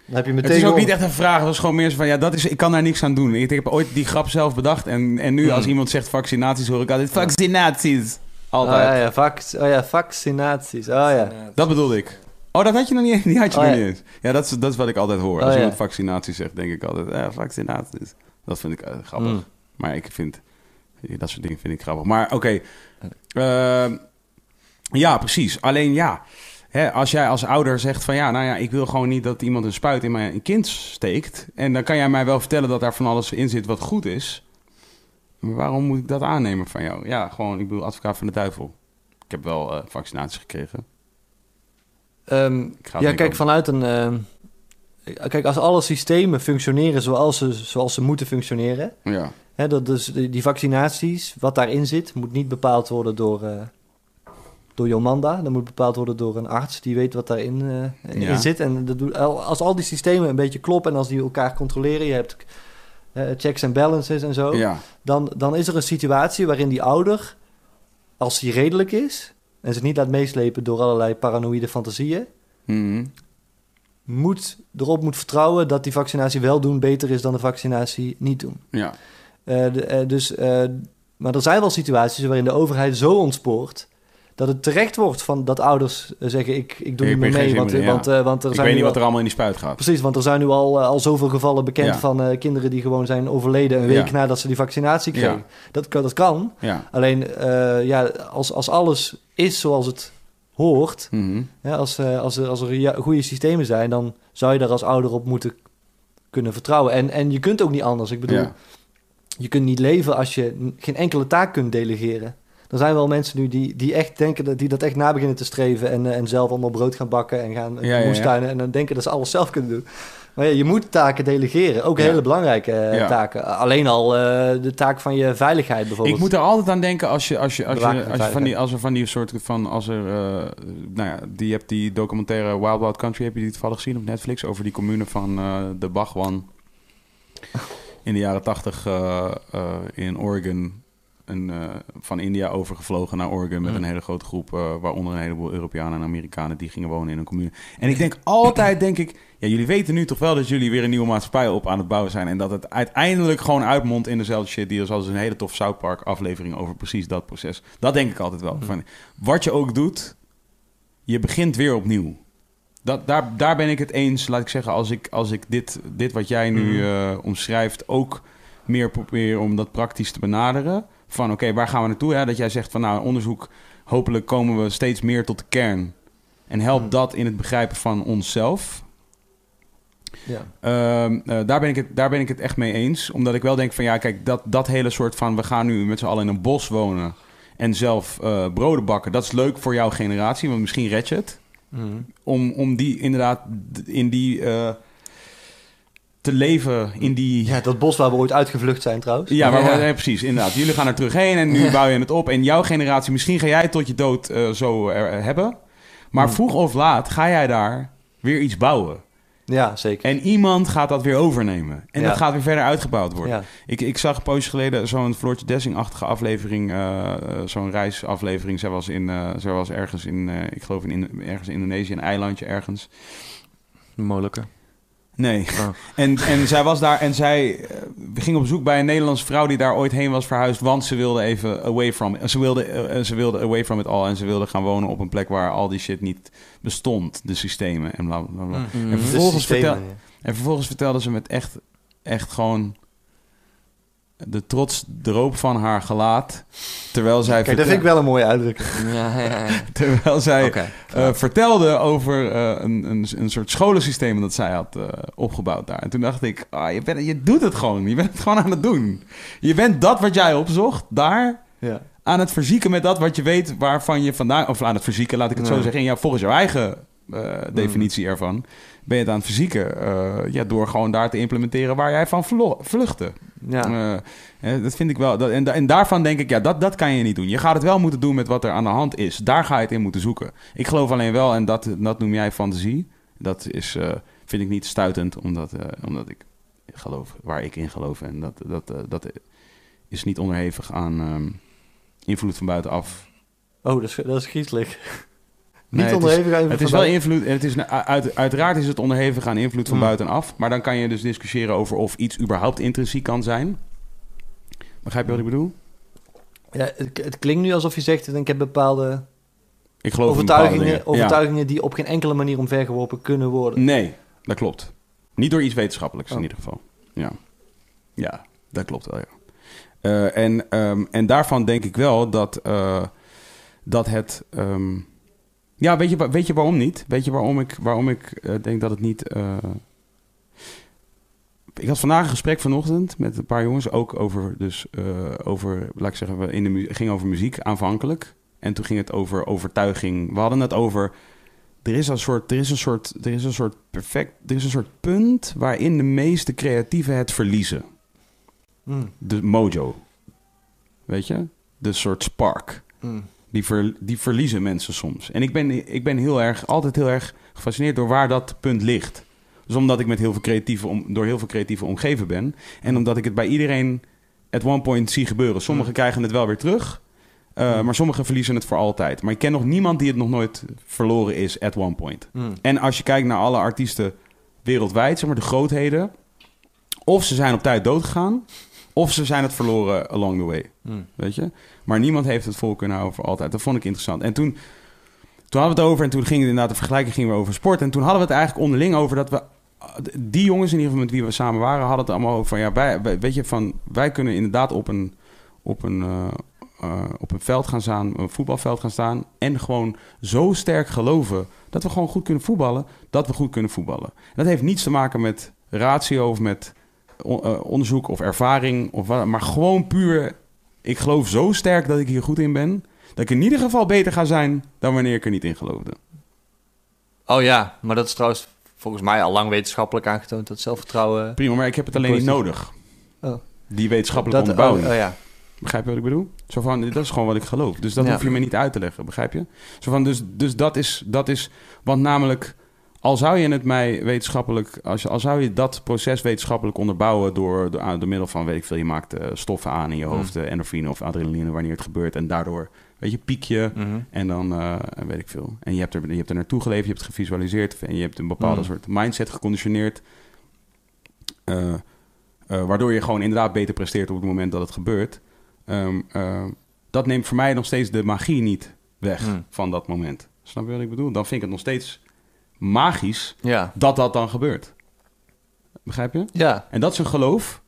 Dan heb je meteen Het is ook niet echt een vraag. Het is gewoon meer zo van, ja, dat is, ik kan daar niks aan doen. Ik, heb ooit die grap zelf bedacht. En, en nu Hmm. als iemand zegt vaccinaties, hoor ik altijd vaccinaties. Altijd. Oh ja, vac oh ja, vaccinaties. Oh ja. Dat bedoelde ik. Oh, dat had je nog niet, die had je Oh, nog ja. niet eens. Ja, dat is, dat is wat ik altijd hoor. Oh, Als ja. iemand vaccinaties zegt, denk ik altijd, ja, vaccinaties. Dat vind ik eh, grappig. Mm. Maar ik vind, dat soort dingen vind ik grappig. Maar oké, Ehm, ja, precies. Alleen ja, hè, als jij als ouder zegt van ja, nou ja, ik wil gewoon niet dat iemand een spuit in mijn kind steekt. En dan kan jij mij wel vertellen dat daar van alles in zit wat goed is. Maar waarom moet ik dat aannemen van jou? Ja, gewoon, ik bedoel, advocaat van de duivel. Ik heb wel eh, vaccinaties gekregen. Ehm, ja, kijk, vanuit een... ehm, kijk, als alle systemen functioneren zoals ze, zoals ze moeten functioneren... Ja. Hè, dat dus die vaccinaties, wat daarin zit, moet niet bepaald worden door, eh door Jomanda. Dat moet bepaald worden door een arts die weet wat daarin eh, in Ja. zit. En dat doet, als al die systemen een beetje kloppen en als die elkaar controleren, je hebt eh, checks en balances en zo, Ja. dan, dan is er een situatie waarin die ouder, als die redelijk is en zich niet laat meeslepen door allerlei paranoïde fantasieën, Mhm. moet, erop moet vertrouwen dat die vaccinatie wel doen beter is dan de vaccinatie niet doen. Ja. Eh, de- eh, dus, eh, maar er zijn wel situaties waarin de overheid zo ontspoort dat het terecht wordt van dat ouders eh, zeggen: Ik, ik doe Ik niet meer mee. Want, meer, ja. want, eh, want er Ik zijn weet niet wat er allemaal in die spuit gaat. Precies, want er zijn nu al, eh, al zoveel gevallen bekend Ja. van kinderen die gewoon zijn overleden een week Ja. nadat ze die vaccinatie kregen. Dat, kan, dat kan. Alleen ja, als, als alles is zoals het hoort, Mhm. ja, als, als, er, als er goede systemen zijn, dan zou je daar als ouder op moeten kunnen vertrouwen. En, en je kunt ook niet anders. Ik bedoel, je kunt niet leven als je geen enkele taak kunt delegeren. Er zijn wel mensen nu die, die echt denken dat die dat echt na beginnen te streven en, eh, en zelf allemaal brood gaan bakken en gaan Ja, ja. moestuinen en dan denken dat ze alles zelf kunnen doen. Maar ja, je moet taken delegeren, ook hele belangrijke eh, taken. Alleen al eh, de taak van je veiligheid bijvoorbeeld. Ik moet er altijd aan denken als je, als je, als je, van als je van die, als er van die soort van, als er, eh, nou ja, die hebt die documentaire Wild Wild Country, heb je die toevallig gezien op Netflix, over die commune van eh, de Bhagwan in de jaren tachtig eh, eh, in Oregon. Een, eh, van India overgevlogen naar Oregon met Mm. een hele grote groep, eh, waaronder een heleboel Europeanen en Amerikanen die gingen wonen in een commune. En ik denk altijd, denk ik, ja, jullie weten nu toch wel dat jullie weer een nieuwe maatschappij op aan het bouwen zijn. En dat het uiteindelijk gewoon uitmondt in dezelfde shit die zoals een hele tof South Park aflevering over precies dat proces. Dat denk ik altijd wel. Van, wat je ook doet, je begint weer opnieuw. Dat, daar, daar ben ik het eens, laat ik zeggen, als ik, als ik dit, dit wat jij nu eh, omschrijft ook meer probeer om dat praktisch te benaderen. Van oké, waar gaan we naartoe? Hè? Dat jij zegt van nou, onderzoek, hopelijk komen we steeds meer tot de kern. En helpt Hmm. dat in het begrijpen van onszelf. Ja. Ehm, eh, daar, ben ik het, daar ben ik het echt mee eens. Omdat ik wel denk van ja, kijk, dat, dat hele soort van we gaan nu met z'n allen in een bos wonen en zelf eh, broden bakken, dat is leuk voor jouw generatie, want misschien red je het. Mhm. Om, om die inderdaad in die eh, te leven, in die. Ja, dat bos waar we ooit uitgevlucht zijn trouwens. Ja, maar, Ja. ja, precies, inderdaad. Jullie gaan er terug heen en nu bouw je het op. En jouw generatie, misschien ga jij het tot je dood eh, zo er- hebben. Maar Hmm. vroeg of laat ga jij daar weer iets bouwen. Ja, zeker. En iemand gaat dat weer overnemen. En Ja. dat gaat weer verder uitgebouwd worden. Ja. Ik, ik zag een poosje geleden zo'n Floortje Dessing-achtige aflevering. eh, eh, zo'n reisaflevering. Zij was, in, eh, zij was ergens in, eh, ik geloof in, in- ergens in Indonesië, een eilandje ergens. Molukken. Nee. Oh. (laughs) En, en zij was daar en zij eh, ging op zoek bij een Nederlandse vrouw die daar ooit heen was verhuisd. Want ze wilde even away from Ze wilde, eh, ze wilde away from it all. En ze wilde gaan wonen op een plek waar al die shit niet bestond. De systemen en bla bla bla. Mm. En vervolgens, De systemen, vertel, en vervolgens vertelde ze met echt, echt gewoon de trots droop van haar gelaat. Terwijl zij, Kijk, dat vind ik wel een mooie uitdrukking. (laughs) Ja, ja, ja. (laughs) terwijl zij eh, vertelde over eh, een, een, een soort scholensysteem dat zij had eh, opgebouwd daar. En toen dacht ik, ah, je, bent, je doet het gewoon. Je bent het gewoon aan het doen. Je bent dat wat jij opzocht, daar Ja. aan het verzieken met dat wat je weet waarvan je vandaan... Of aan het verzieken, laat ik het zo zeggen. In jou, volgens jouw eigen eh, definitie ervan... ben je het aan het verzieken eh, ja, door gewoon daar te implementeren waar jij van vluchtte. Ja. Eh, dat vind ik wel. Dat, en, da- en daarvan denk ik, ja, dat, dat kan je niet doen. Je gaat het wel moeten doen met wat er aan de hand is. Daar ga je het in moeten zoeken. Ik geloof alleen wel, en dat, dat noem jij fantasie. Dat is, eh, vind ik niet stuitend, omdat, omdat ik geloof waar ik in geloof. En dat, dat, dat is niet onderhevig aan ehm, invloed van buitenaf. Oh, dat is, dat is griezelig. Nee, Niet is- onderhevig aan Het is wel invloed. Het is, uit, uiteraard is het onderhevig aan invloed van Mm. buitenaf. Maar dan kan je dus discussiëren over of iets überhaupt intrinsiek kan zijn. Begrijp je wat ik bedoel? Ja, het, het klinkt nu alsof je zegt, ik heb bepaalde Ik geloof overtuigingen. Ja. overtuigingen die op geen enkele manier omvergeworpen kunnen worden. Nee, dat klopt. Niet door iets wetenschappelijks in Oh. ieder geval. Ja, ja dat klopt wel, ja. Eh, en, ehm, en daarvan denk ik wel dat, eh, dat het... ehm, ja, weet je, weet je waarom niet? Weet je waarom ik, waarom ik eh, denk dat het niet... eh, ik had vandaag een gesprek vanochtend met een paar jongens, ook over, dus, eh, over laat ik zeggen, we in de ging over muziek aanvankelijk. En toen ging het over overtuiging. We hadden het over er is een soort, er is een soort, er is een soort perfect, er is een soort punt waarin de meeste creatieven het verliezen. Mm. De mojo. Weet je? De soort spark. Mm. Die, ver, die verliezen mensen soms. En ik ben, ik ben heel erg, altijd heel erg gefascineerd door waar dat punt ligt. Dus omdat ik met heel veel creatieve om, door heel veel creatieve omgeven ben. En omdat ik het bij iedereen at one point zie gebeuren. Sommigen krijgen het wel weer terug. eh, maar sommigen verliezen het voor altijd. Maar ik ken nog niemand die het nog nooit verloren is at one point. Mm. En als je kijkt naar alle artiesten wereldwijd, zeg maar de grootheden. Of ze zijn op tijd doodgegaan. Of ze zijn het verloren along the way. Mm. Weet je? Maar niemand heeft het vol kunnen houden voor altijd. Dat vond ik interessant. En toen, toen hadden we het over, en toen ging het inderdaad de vergelijking gingen we over sport. En toen hadden we het eigenlijk onderling over dat we. Die jongens, in ieder geval met wie we samen waren, hadden het allemaal over van ja, wij, weet je, van wij kunnen inderdaad op een, op een, eh, eh, op een veld gaan staan, een voetbalveld gaan staan. En gewoon zo sterk geloven dat we gewoon goed kunnen voetballen, dat we goed kunnen voetballen. Dat heeft niets te maken met ratio of met eh, onderzoek of ervaring, of wat, maar gewoon puur ik geloof zo sterk dat ik hier goed in ben. Dat ik in ieder geval beter ga zijn dan wanneer ik er niet in geloofde. Oh ja, maar dat is trouwens volgens mij al lang wetenschappelijk aangetoond dat zelfvertrouwen... Prima, maar ik heb het alleen niet nodig. Oh. Die wetenschappelijke dat, oh, oh ja. Begrijp je wat ik bedoel? Zo van, dat is gewoon wat ik geloof. Dus dat Ja. hoef je me niet uit te leggen, begrijp je? Zo van, dus dus dat, is, dat is... Want namelijk, al zou je het mij wetenschappelijk... Als, al zou je dat proces wetenschappelijk onderbouwen... door, door, door middel van, weet ik veel... je maakt eh, stoffen aan in je hoofd... eh, endorfine of adrenaline, wanneer het gebeurt... en daardoor, weet je, piek je... Mhm. En dan eh, weet ik veel. En je hebt, er, je hebt er naartoe geleefd, je hebt het gevisualiseerd en je hebt een bepaalde Mm. soort mindset geconditioneerd. waardoor je gewoon inderdaad beter presteert op het moment dat het gebeurt. Ehm, eh, dat neemt voor mij nog steeds de magie niet weg Mm. van dat moment. Snap je wat ik bedoel? Dan vind ik het nog steeds magisch Ja. dat dat dan gebeurt. Begrijp je? Ja. En dat is een geloof,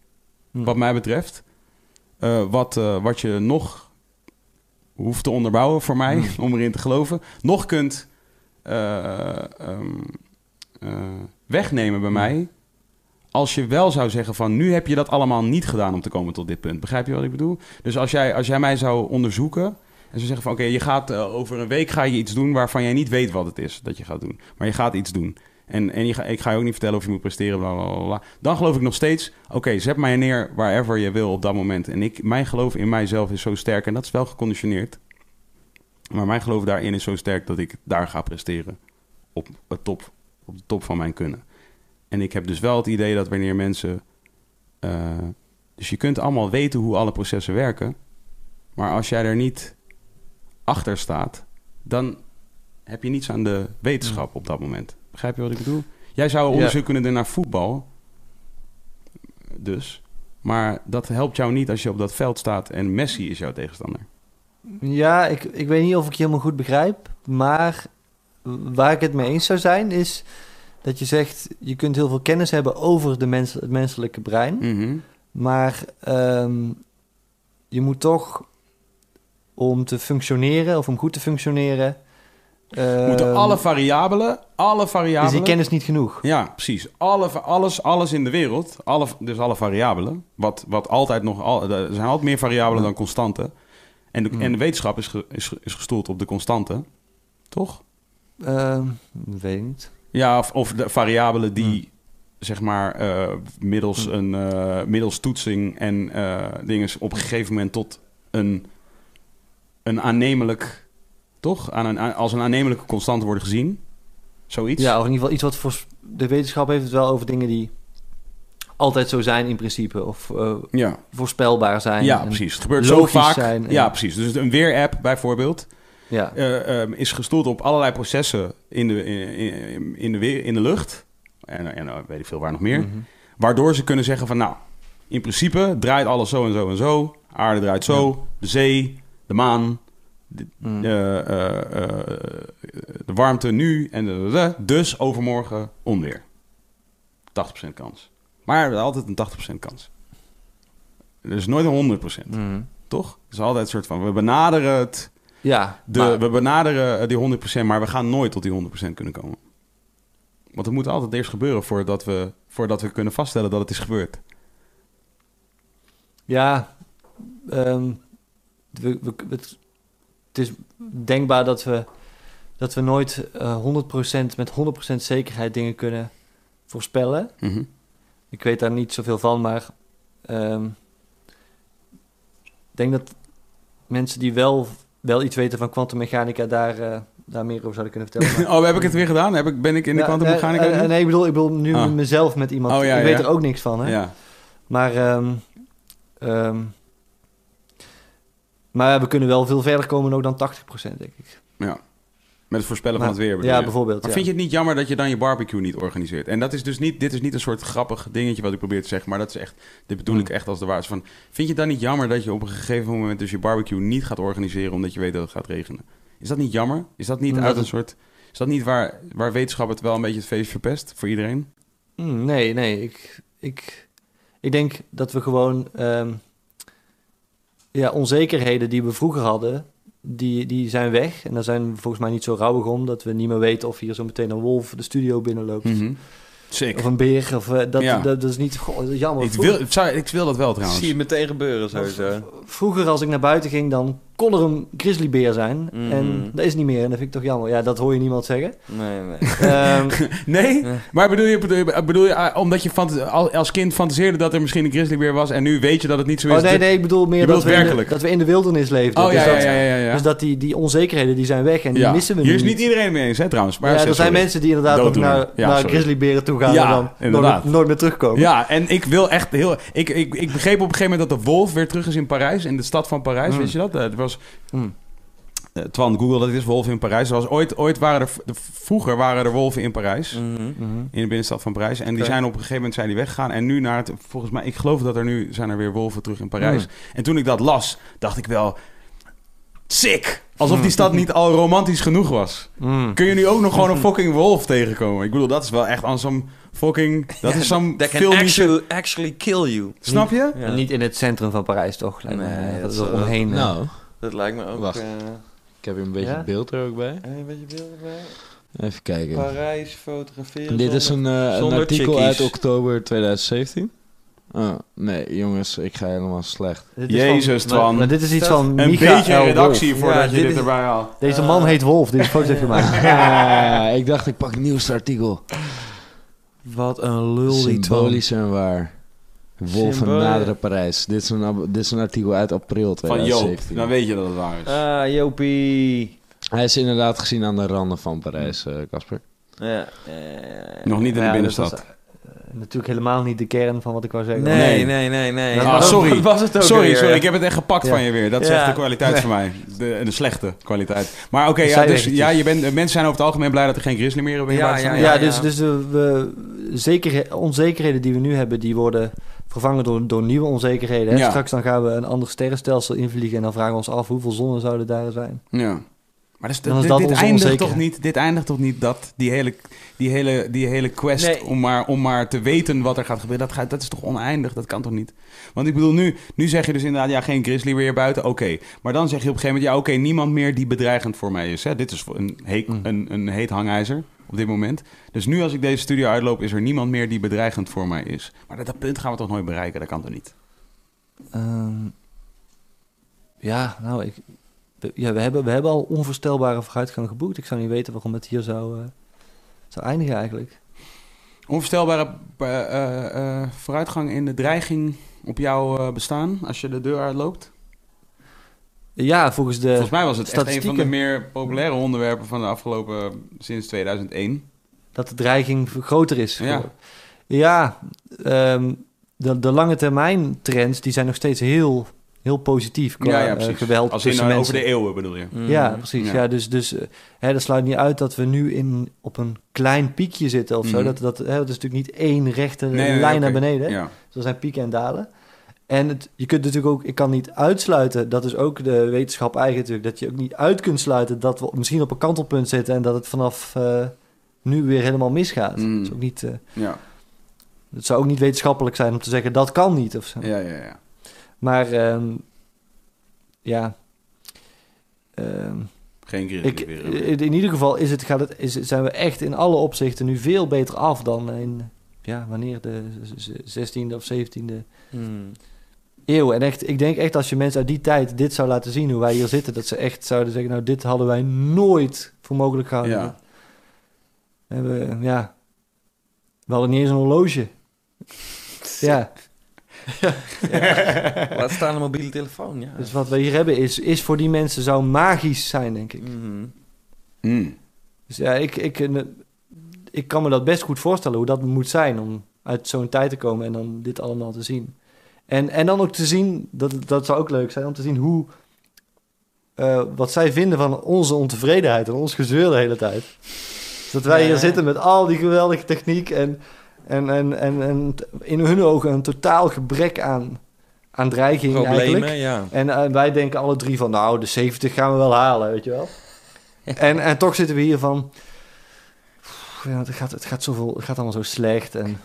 Hm. wat mij betreft, eh, wat, eh, wat je nog hoeft te onderbouwen voor mij, (laughs) om erin te geloven, nog kunt eh, ehm, eh, wegnemen bij mij. Als je wel zou zeggen van nu heb je dat allemaal niet gedaan om te komen tot dit punt. Begrijp je wat ik bedoel? Dus als jij, als jij mij zou onderzoeken en zou zeggen van oké, je gaat eh, over een week ga je iets doen waarvan jij niet weet wat het is dat je gaat doen. Maar je gaat iets doen. En, en je ga, ik ga je ook niet vertellen of je moet presteren, bla bla bla. Dan geloof ik nog steeds, oké, zet mij neer wherever je wil op dat moment. En ik, mijn geloof in mijzelf is zo sterk en dat is wel geconditioneerd. Maar mijn geloof daarin is zo sterk dat ik daar ga presteren. Op, het top, op de top van mijn kunnen. En ik heb dus wel het idee dat wanneer mensen. eh, dus je kunt allemaal weten hoe alle processen werken. Maar als jij er niet achter staat, dan heb je niets aan de wetenschap op dat moment. Begrijp je wat ik bedoel? Jij zou Ja. onderzoek kunnen doen naar voetbal. Dus. Maar dat helpt jou niet als je op dat veld staat en Messi is jouw tegenstander. Ja, ik, ik weet niet of ik je helemaal goed begrijp. Maar waar ik het mee eens zou zijn, is dat je zegt... je kunt heel veel kennis hebben over de mens, het menselijke brein. Mhm. Maar ehm, je moet toch, om te functioneren of om goed te functioneren... Moeten ehm, alle variabelen, alle is variabelen... die kennis niet genoeg? Ja, precies. Alle, alles, alles in de wereld, alle, dus alle variabelen, wat, wat altijd nog... Al, er zijn altijd meer variabelen dan constanten. En de, Hmm. en de wetenschap is, ge- is, is gestoeld op de constanten, toch? Ehm, weet ik niet. Ja, of, of de variabelen die, zeg maar, eh, middels, een, eh, middels toetsing en eh dingen op een gegeven moment tot een, een aannemelijk, toch? Aan een, als een aannemelijke constante worden gezien. Zoiets. Ja, of in ieder geval iets wat voor... De wetenschap heeft het wel over dingen die altijd zo zijn in principe. Of eh, ja. voorspelbaar zijn. Ja, precies. Het gebeurt zo vaak. zijn en- Ja, precies. Dus een weerapp bijvoorbeeld Ja. eh, ehm, is gestoeld op allerlei processen in de, in, in, in de, weer, in de lucht. En, en eh, weet ik veel waar nog meer. Mhm. Waardoor ze kunnen zeggen van nou, in principe draait alles zo en zo en zo. Aarde draait zo, de zee, de maan, de, Mm. eh, eh, eh, de warmte nu en de, dus overmorgen onweer. 80% kans. Maar altijd een 80% kans. Er is nooit een 100%, Mhm. toch? Het is altijd een soort van, we benaderen het, Ja, de, maar- we benaderen die 100%, maar we gaan nooit tot die 100% kunnen komen. Want het moet altijd eerst gebeuren voordat we, voordat we kunnen vaststellen dat het is gebeurd. Ja, ehm, we, we, het, het is denkbaar dat we dat we nooit eh 100% met 100% zekerheid dingen kunnen voorspellen. Mhm. Ik weet daar niet zoveel van, maar ehm, ik denk dat mensen die wel, wel iets weten van kwantummechanica daar, eh, daar meer over zouden kunnen vertellen. Maar- (laughs) Oh, heb ik het weer gedaan? Heb ik, ben ik in de kwantummechanica? eh, eh, nee, ik bedoel, ik bedoel nu Ah. mezelf met iemand. Oh, ja, ik weet er ook niks van, hè? ja. Maar, ehm, ehm, maar we kunnen wel veel verder komen ook dan 80%, denk ik. Met het voorspellen Maar- van het weer. Ja, je? bijvoorbeeld. Maar ja. vind je het niet jammer dat je dan je barbecue niet organiseert? En dat is dus niet, dit is niet een soort grappig dingetje wat ik probeer te zeggen, maar dat is echt, dit bedoel Hmm. ik echt als de waarheid van. Vind je het dan niet jammer dat je op een gegeven moment dus je barbecue niet gaat organiseren omdat je weet dat het gaat regenen? Is dat niet jammer? Is dat niet Nee, uit een soort, is dat niet waar, waar wetenschap het wel een beetje het feest verpest voor iedereen? Hmm, nee, nee. Ik, ik, ik denk dat we gewoon ehm, ja, onzekerheden die we vroeger hadden, die, die zijn weg. En daar zijn we volgens mij niet zo rouwig om dat we niet meer weten of hier zo meteen een wolf de studio binnenloopt. Mhm. Sick. Of een beer. Of, eh, dat, Ja. dat, dat is niet. Goh, dat is jammer. Ik wil, ik, zou, ik wil dat wel trouwens. Zie je meteen gebeuren sowieso. Vroeger als ik naar buiten ging, dan kon er een grizzlybeer zijn. Mhm. En dat is niet meer. En dat vind ik toch jammer. Ja, dat hoor je niemand zeggen. Nee, nee. (laughs) Ehm, (laughs) Nee? Maar bedoel je, bedoel je, bedoel je ah, omdat je als kind fantaseerde dat er misschien een grizzlybeer was en nu weet je dat het niet zo is? oh nee, Dat- nee, ik bedoel meer dat we, in de, werkelijk? dat we in de wildernis leefden. Oh dus ja, dat, ja, ja, ja, ja. Dus dat die, die onzekerheden die zijn weg en die Ja. missen we Hier nu is niet iedereen mee eens, hè, trouwens. Maar ja, er zijn sorry. mensen die inderdaad ook naar, Ja, naar grizzlyberen toe gaan Ja, en dan nooit, nooit meer terugkomen. Ja, en ik wil echt heel... Ik, ik, ik begreep op een gegeven moment dat de wolf weer terug is in Parijs. In de stad van Parijs, Mm. weet je dat? Eh, Het was... Hmm. eh, Twan, google dat is wolf in Parijs. Er was ooit, ooit waren er... de- vroeger waren er wolven in Parijs. Mhm. Mhm. In de binnenstad van Parijs. En die zijn op een gegeven moment zijn die weggegaan. En nu naar het... Volgens mij... Ik geloof dat er nu... Zijn er weer wolven terug in Parijs. Mm. En toen ik dat las, dacht ik wel... Sick! Alsof die (laughs) stad niet al romantisch genoeg was. Mm. Kun je nu ook nog gewoon een (laughs) fucking wolf tegenkomen? Ik bedoel, dat is wel echt aan zo'n fucking... Dat is zo'n filmische... actually, actually kill you. Snap je? Ja. Niet in het centrum van Parijs, toch? Nee, dat dat is er omheen. eh. Nou, Dat lijkt me ook... Wacht. eh, ik heb hier een beetje Ja? beeld er ook bij. een beetje beelden bij. Even kijken. Parijs fotograferen. Dit is een, eh, een artikel chickies. uit oktober 2017. Oh, nee, jongens, ik ga helemaal slecht. Dit is Jezus, van, maar- Twan. Maar, dit is iets van Een Michael beetje redactie Wolf. voordat Ja, je dit dit is- erbij haalt. Deze man heet Wolf, die is foto's heeft gemaakt. (laughs) Ja, ik dacht ik pak het nieuwste artikel. Wat een lul die Twan. Symbolisch en waar. Wolven naderen Parijs. Dit is, een, ab- dit is een artikel uit april Van Joop. 2017. Dan weet je dat het waar is. Ah, Jopie. Hij is inderdaad gezien aan de randen van Parijs, eh, Casper. Ja. eh, Nog niet in de Ja, binnenstad. eh, natuurlijk helemaal niet de kern van wat ik wou zeggen. Nee, Nee. nee, nee, nee. Ah, sorry. Wat was het ook sorry, alweer? sorry, ik heb het echt gepakt Ja. van je weer. Dat is Ja. echt de kwaliteit voor mij. De, de slechte kwaliteit. Maar oké, ja, dus, ja, je bent, mensen zijn over het algemeen blij dat er geen grizzly meer op je Ja, ja. Ja, ja. dus, dus de, we, zeker, onzekerheden die we nu hebben, die worden vervangen door, door nieuwe onzekerheden. Ja. Straks dan gaan we een ander sterrenstelsel invliegen en dan vragen we ons af hoeveel zonnen zouden daar zijn. Ja. Maar dus, dit, dit onze eindigt toch onzekerheid. niet, dit eindigt toch niet dat die hele, die hele, die hele quest Nee. om, maar, om maar te weten wat er gaat gebeuren, dat, gaat, dat is toch oneindig? Dat kan toch niet? Want ik bedoel, nu, nu zeg je dus inderdaad, ja, geen grizzly meer buiten, oké. Maar dan zeg je op een gegeven moment, ja, oké, niemand meer die bedreigend voor mij is. Hè? Dit is een, heet, Mm. een, een heet hangijzer op dit moment. Dus nu als ik deze studio uitloop, is er niemand meer die bedreigend voor mij is. Maar dat, dat punt gaan we toch nooit bereiken? Dat kan toch niet? Ehm, ja, nou, ik, we- ja, we, hebben, we hebben al onvoorstelbare vooruitgang geboekt. Ik zou niet weten waarom het hier zou, eh, zou eindigen eigenlijk. Onvoorstelbare eh, eh, vooruitgang in de dreiging op jouw bestaan als je de deur uitloopt? Ja, volgens de... Volgens mij was het echt een van de statistieken. meer populaire onderwerpen van de afgelopen sinds 2001. dat de dreiging groter is. Ja. Ja, ehm, de, de lange termijn trends die zijn nog steeds heel, heel positief qua ja, ja, eh, precies. geweld Als in tussen eh, mensen. over de eeuwen bedoel je. Mm. Ja, precies. Ja. Ja. dus dus eh, hè, dat sluit niet uit dat we nu in, op een klein piekje zitten of zo. Mhm. Dat, dat, hè, dat is natuurlijk niet één rechte Nee, nee, nee, lijn naar beneden. hè. Ja. Dus er zijn pieken en dalen. En het, je kunt natuurlijk ook, ik kan niet uitsluiten, dat is ook de wetenschap eigen natuurlijk, dat je ook niet uit kunt sluiten dat we misschien op een kantelpunt zitten en dat het vanaf eh, nu weer helemaal misgaat. Mm. Dat is ook niet, eh, Ja. het zou ook niet wetenschappelijk zijn om te zeggen dat kan niet of zo. Ja, ja, ja. Maar ehm, ja, ehm, Geen ik, in, ieder geval is het, gaat het, is, zijn we echt in alle opzichten nu veel beter af dan in, ja, wanneer de z- z- 16e of 17e Mm. Eeuw. En echt, ik denk echt als je mensen uit die tijd dit zou laten zien, hoe wij hier zitten, dat ze echt zouden zeggen, nou, dit hadden wij nooit voor mogelijk gehouden. Ja. We hebben, ja, we hadden niet eens een horloge. (laughs) Ja, Laat staan een mobiele telefoon, ja. dus wat we hier hebben is, is voor die mensen zou magisch zijn, denk ik. Mhm. Mm. Dus ja, ik, ik, eh, ik kan me dat best goed voorstellen hoe dat moet zijn om uit zo'n tijd te komen en dan dit allemaal te zien. En, en dan ook te zien, dat, dat zou ook leuk zijn, om te zien hoe, eh, wat zij vinden van onze ontevredenheid en ons gezeur de hele tijd. Dat wij Ja, hier zitten met al die geweldige techniek en, en, en, en, en in hun ogen een totaal gebrek aan, aan dreiging eigenlijk. Problemen, ja. En eh, wij denken alle drie van, nou, de 70 gaan we wel halen, weet je wel. (laughs) en, en toch zitten we hier van, "Pff, ja, het, gaat, het, gaat zoveel, het gaat allemaal zo slecht en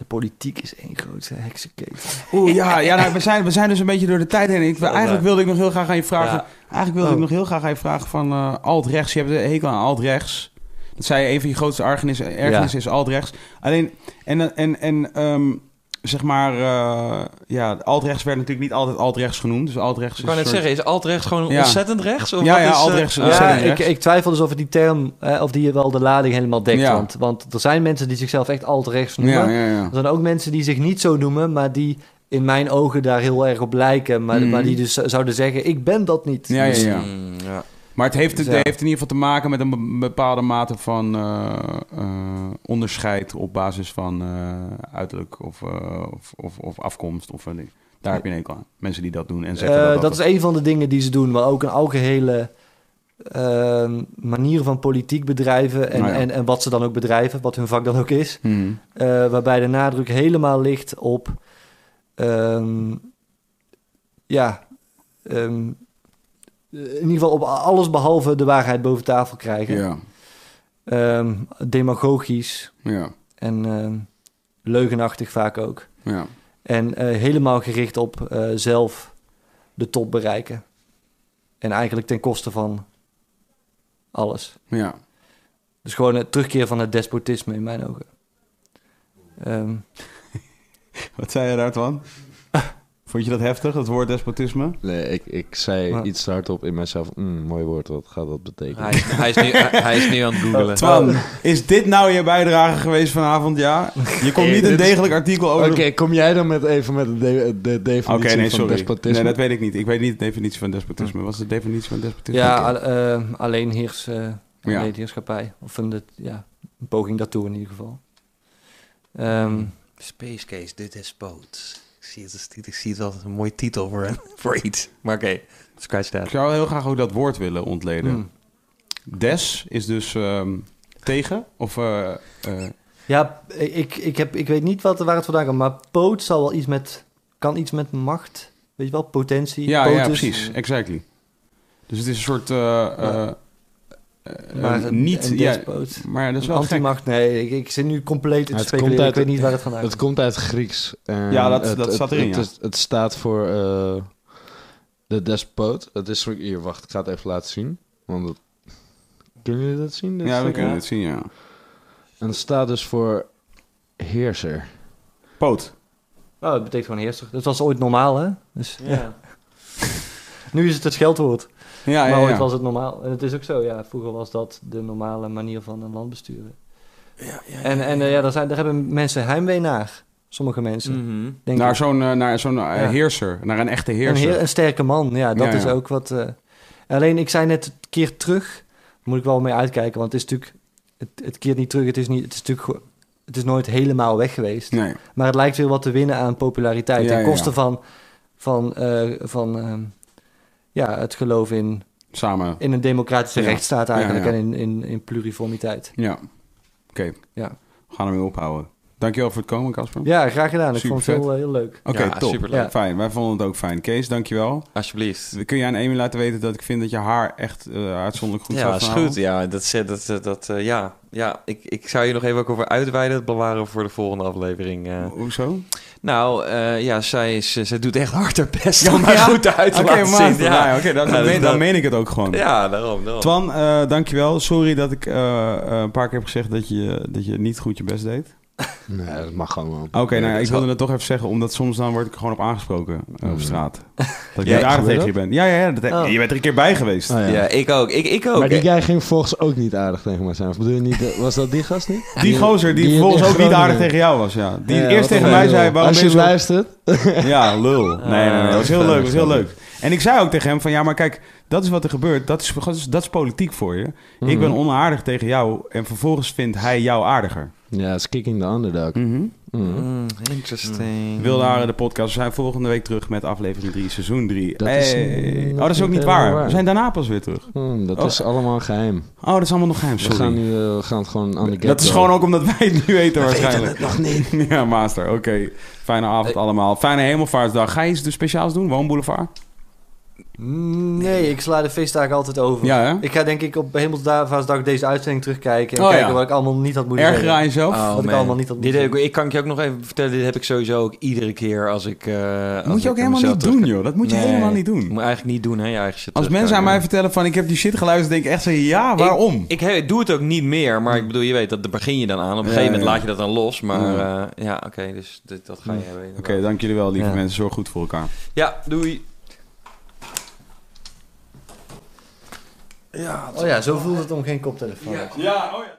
de politiek is één grote heksenketen. Oeh, ja, ja nou, we, zijn, we zijn dus een beetje door de tijd heen. Ik, Wel, eigenlijk wilde ik nog heel graag aan je vragen. Ja. Eigenlijk wilde Oh. ik nog heel graag aan je vragen van eh alt-rechts. Je hebt een hekel aan alt-rechts. Dat zei je, een van je grootste ergernissen ergernissen is alt-rechts. Alleen, en, en, en ehm, zeg maar, eh, ja, alt-rechts werd natuurlijk niet altijd alt-rechts genoemd. Dus alt-rechts Ik is wou net soort- zeggen, is alt-rechts gewoon Ja. ontzettend rechts? Of Ja, wat ja, is, eh, alt-rechts Ja, ontzettend ik, rechts. ik twijfel dus of die term, eh, of die wel de lading helemaal dekt. Ja. Want, want er zijn mensen die zichzelf echt alt-rechts noemen. Ja, ja, ja. Er zijn ook mensen die zich niet zo noemen, maar die in mijn ogen daar heel erg op lijken. Maar, Mhm. maar die dus zouden zeggen, ik ben dat niet. Ja, ja, Dus- ja. mm, ja. Maar het heeft, Dus ja. heeft in ieder geval te maken met een be- bepaalde mate van eh, eh, onderscheid op basis van eh, uiterlijk of, of, of, of afkomst. Of, een. Daar heb je een hekel aan. Mensen die dat doen en zeggen dat dat is een van de dingen die ze doen, maar ook een algehele ehm, manier van politiek bedrijven en, Nou ja. en, en wat ze dan ook bedrijven, wat hun vak dan ook is. Eh, waarbij de nadruk helemaal ligt op, ehm, ja, ehm, in ieder geval op alles behalve de waarheid boven tafel krijgen. Ja, Ehm, demagogisch ja, en ehm, leugenachtig vaak ook. ja. En eh, helemaal gericht op eh, zelf de top bereiken. En eigenlijk ten koste van alles. ja. Dus gewoon het terugkeer van het despotisme in mijn ogen. Ehm, (laughs) Wat zei je daar, Twan? Vond je dat heftig, het woord despotisme? Nee, ik, ik zei Maar- iets hardop in mezelf. Mm, mooi woord, wat gaat dat betekenen? Hij, is, hij, is nu, (laughs) hij, hij is nu aan het googelen. Twan, is dit nou je bijdrage geweest vanavond? Ja? Je komt niet een degelijk artikel over... Oké, kom jij dan met even met de, de, de Oké, definitie nee, van sorry. despotisme? Nee, dat weet ik niet. Ik weet niet de definitie van despotisme. Wat is de definitie van despotisme? ja, al- eh, alleen, heers, eh Ja. alleen heerschappij. Of een, de- ja, een poging daartoe in ieder geval. Ehm, Space Case, dit is boot. Ik zie het, ik zie het als een mooie titel voor, een- (laughs) voor iets. Maar oké, scratch Ik that. zou heel graag ook dat woord willen ontleden. hmm. Des is dus ehm, tegen? Of... eh, eh, Ja, ik, ik, heb, ik weet niet wat, waar het vandaan komt, maar poot zal wel iets met, kan iets met macht, weet je wel, potentie. ja, ja, precies. Exactly. Dus het is een soort... eh, eh, eh, Maar eh, een- niet... een ja, despoot. maar dat is Een wel gek. antimacht, nee, ik, ik zit nu compleet in het speculeren, uit- ik weet niet waar het vandaan Het komt. uit Grieks. en Ja, dat- het, dat het- staat erin, Het, ja. het staat voor eh, de despoot. Het is hier, wacht, ik ga het even laten zien. Want het, kunnen jullie dat zien? Ja, we kunnen het zien, ja. En het staat dus voor heerser. Poot. Oh, dat betekent gewoon heerser. Dat was ooit normaal, hè? Dus, ja. Ja. (laughs) Nu is het het scheldwoord, Ja, maar ja, ooit was het normaal. En het is ook zo, ja, vroeger was dat de normale manier van een land besturen. Ja, ja, En, en eh, ja, daar, zijn, daar hebben mensen heimwee naar, sommige mensen, denk Naar zo'n naar zo'n eh, Ja. heerser. Naar een echte Een, heerser. heer- een sterke man, ja, dat Ja, is ja. ook wat... eh, alleen, ik zei net, het keert terug. Daar moet ik wel mee uitkijken, want het is natuurlijk... Het, het keert niet terug, het is, niet, het is natuurlijk... Het is nooit helemaal weg geweest. Nee. Maar het lijkt weer wat te winnen aan populariteit. Ja, ten koste ja. van, van, eh, van ehm, ja, het geloof in, Samen. in een democratische Ja. rechtsstaat eigenlijk. En in, in, in pluriformiteit. Ja. Oké. Ja. We gaan ermee ophouden. Dankjewel voor het komen, Casper. Ja, graag gedaan. Ik Super vond het vet. heel, eh, heel leuk. Oké, Ja, top. superleuk. Ja. Fijn. Wij vonden het ook fijn. Kees, dankjewel. Alsjeblieft. Kun je aan Amy laten weten dat ik vind dat je haar echt eh, uitzonderlijk goed Ja, staat is vanavond? goed. Ja, dat, is- dat, dat, dat, eh, ja. ja ik, ik zou je nog even ook over uitweiden. Dat bewaren voor de volgende aflevering. eh. Hoezo? Nou, eh, ja, zij, is, zij doet echt hard haar best Ja, om haar ja. goed uit te Oké, laten maar zien. ja. Ja, oké, dan, Ja, dan, meen, dan dat- meen ik het ook gewoon. ja daarom. daarom. Twan, eh, dankjewel. Sorry dat ik een paar keer heb gezegd dat je, dat je niet goed je best deed. (laughs) Nee, dat mag gewoon wel. Oké, nou ja, ik wilde het toch even zeggen, omdat soms dan word ik gewoon op aangesproken eh, op Mm. straat. (laughs) Dat ik Ja, niet aardig tegen je ben. Ja, ja, ja. Dat, Oh. Je bent er een keer bij geweest. Oh, ja. Ja, ik ook. Ik, ik ook. Maar die guy ging volgens ook niet aardig tegen mij zijn. Of bedoel je niet, eh, was dat die gast niet? Die gozer die, vervolgens in ook niet aardig tegen jou was, ja. Die Ja, eerst tegen mij zei, waarom Als je luistert. Ja, lul. Nee, nee, nee. Dat was heel Ah, leuk, dat was heel leuk. En ik zei ook tegen hem van, ja, maar kijk, dat is wat er gebeurt. Dat is, dat is, dat is politiek voor je. Ik ben Mhm. onaardig tegen jou en vervolgens vindt hij jou aardiger. Ja, it's kicking the underdog. Mhm. Mhm. Mm, interesting. Wildaren, de podcast. We zijn volgende week terug met aflevering 3, seizoen 3. Dat is, Hey. oh, dat is ook niet waar. We zijn daarna pas weer terug. Hmm, dat Oh. is allemaal geheim. Oh, dat is allemaal nog geheim, We sorry. gaan, nu, eh, we gaan het gewoon aan de get dat is gewoon ook omdat wij het nu weten waarschijnlijk. nog niet. (laughs) ja, master. Oké. Fijne avond allemaal. Fijne hemelvaartsdag. Ga je iets speciaals doen? Woonboulevard? Nee, ik sla de feestdagen altijd over. Ja, hè? Ik ga denk ik op Hemelsvaartsdag deze uitzending terugkijken en Oh, kijken ja. wat ik allemaal niet had moeten Erger zeggen. aan jezelf? Oh, Wat ik man. allemaal niet had dit moeten heb ik, ik kan ik je ook nog even vertellen, dit heb ik sowieso ook iedere keer als ik... eh, als moet je ook naar helemaal mezelf niet doen, terugkijk. joh. Dat moet je Nee, helemaal niet doen. Moet eigenlijk niet doen, hè, je eigen shit Als mensen aan mij vertellen van ik heb die shit geluisterd, denk ik echt zo, ja, waarom? Ik, he- doe het ook niet meer, maar ik bedoel, je weet, dat daar begin je dan aan. Op een gegeven moment ja. laat je dat dan los, maar Ja. ja, ja oké, dus dit, dat ga je hebben. Oké, dank jullie wel, lieve Ja. mensen. Zorg goed voor elkaar. Ja, doei. Oh ja, zo voelt het om geen koptelefoon. Ja, oh ja.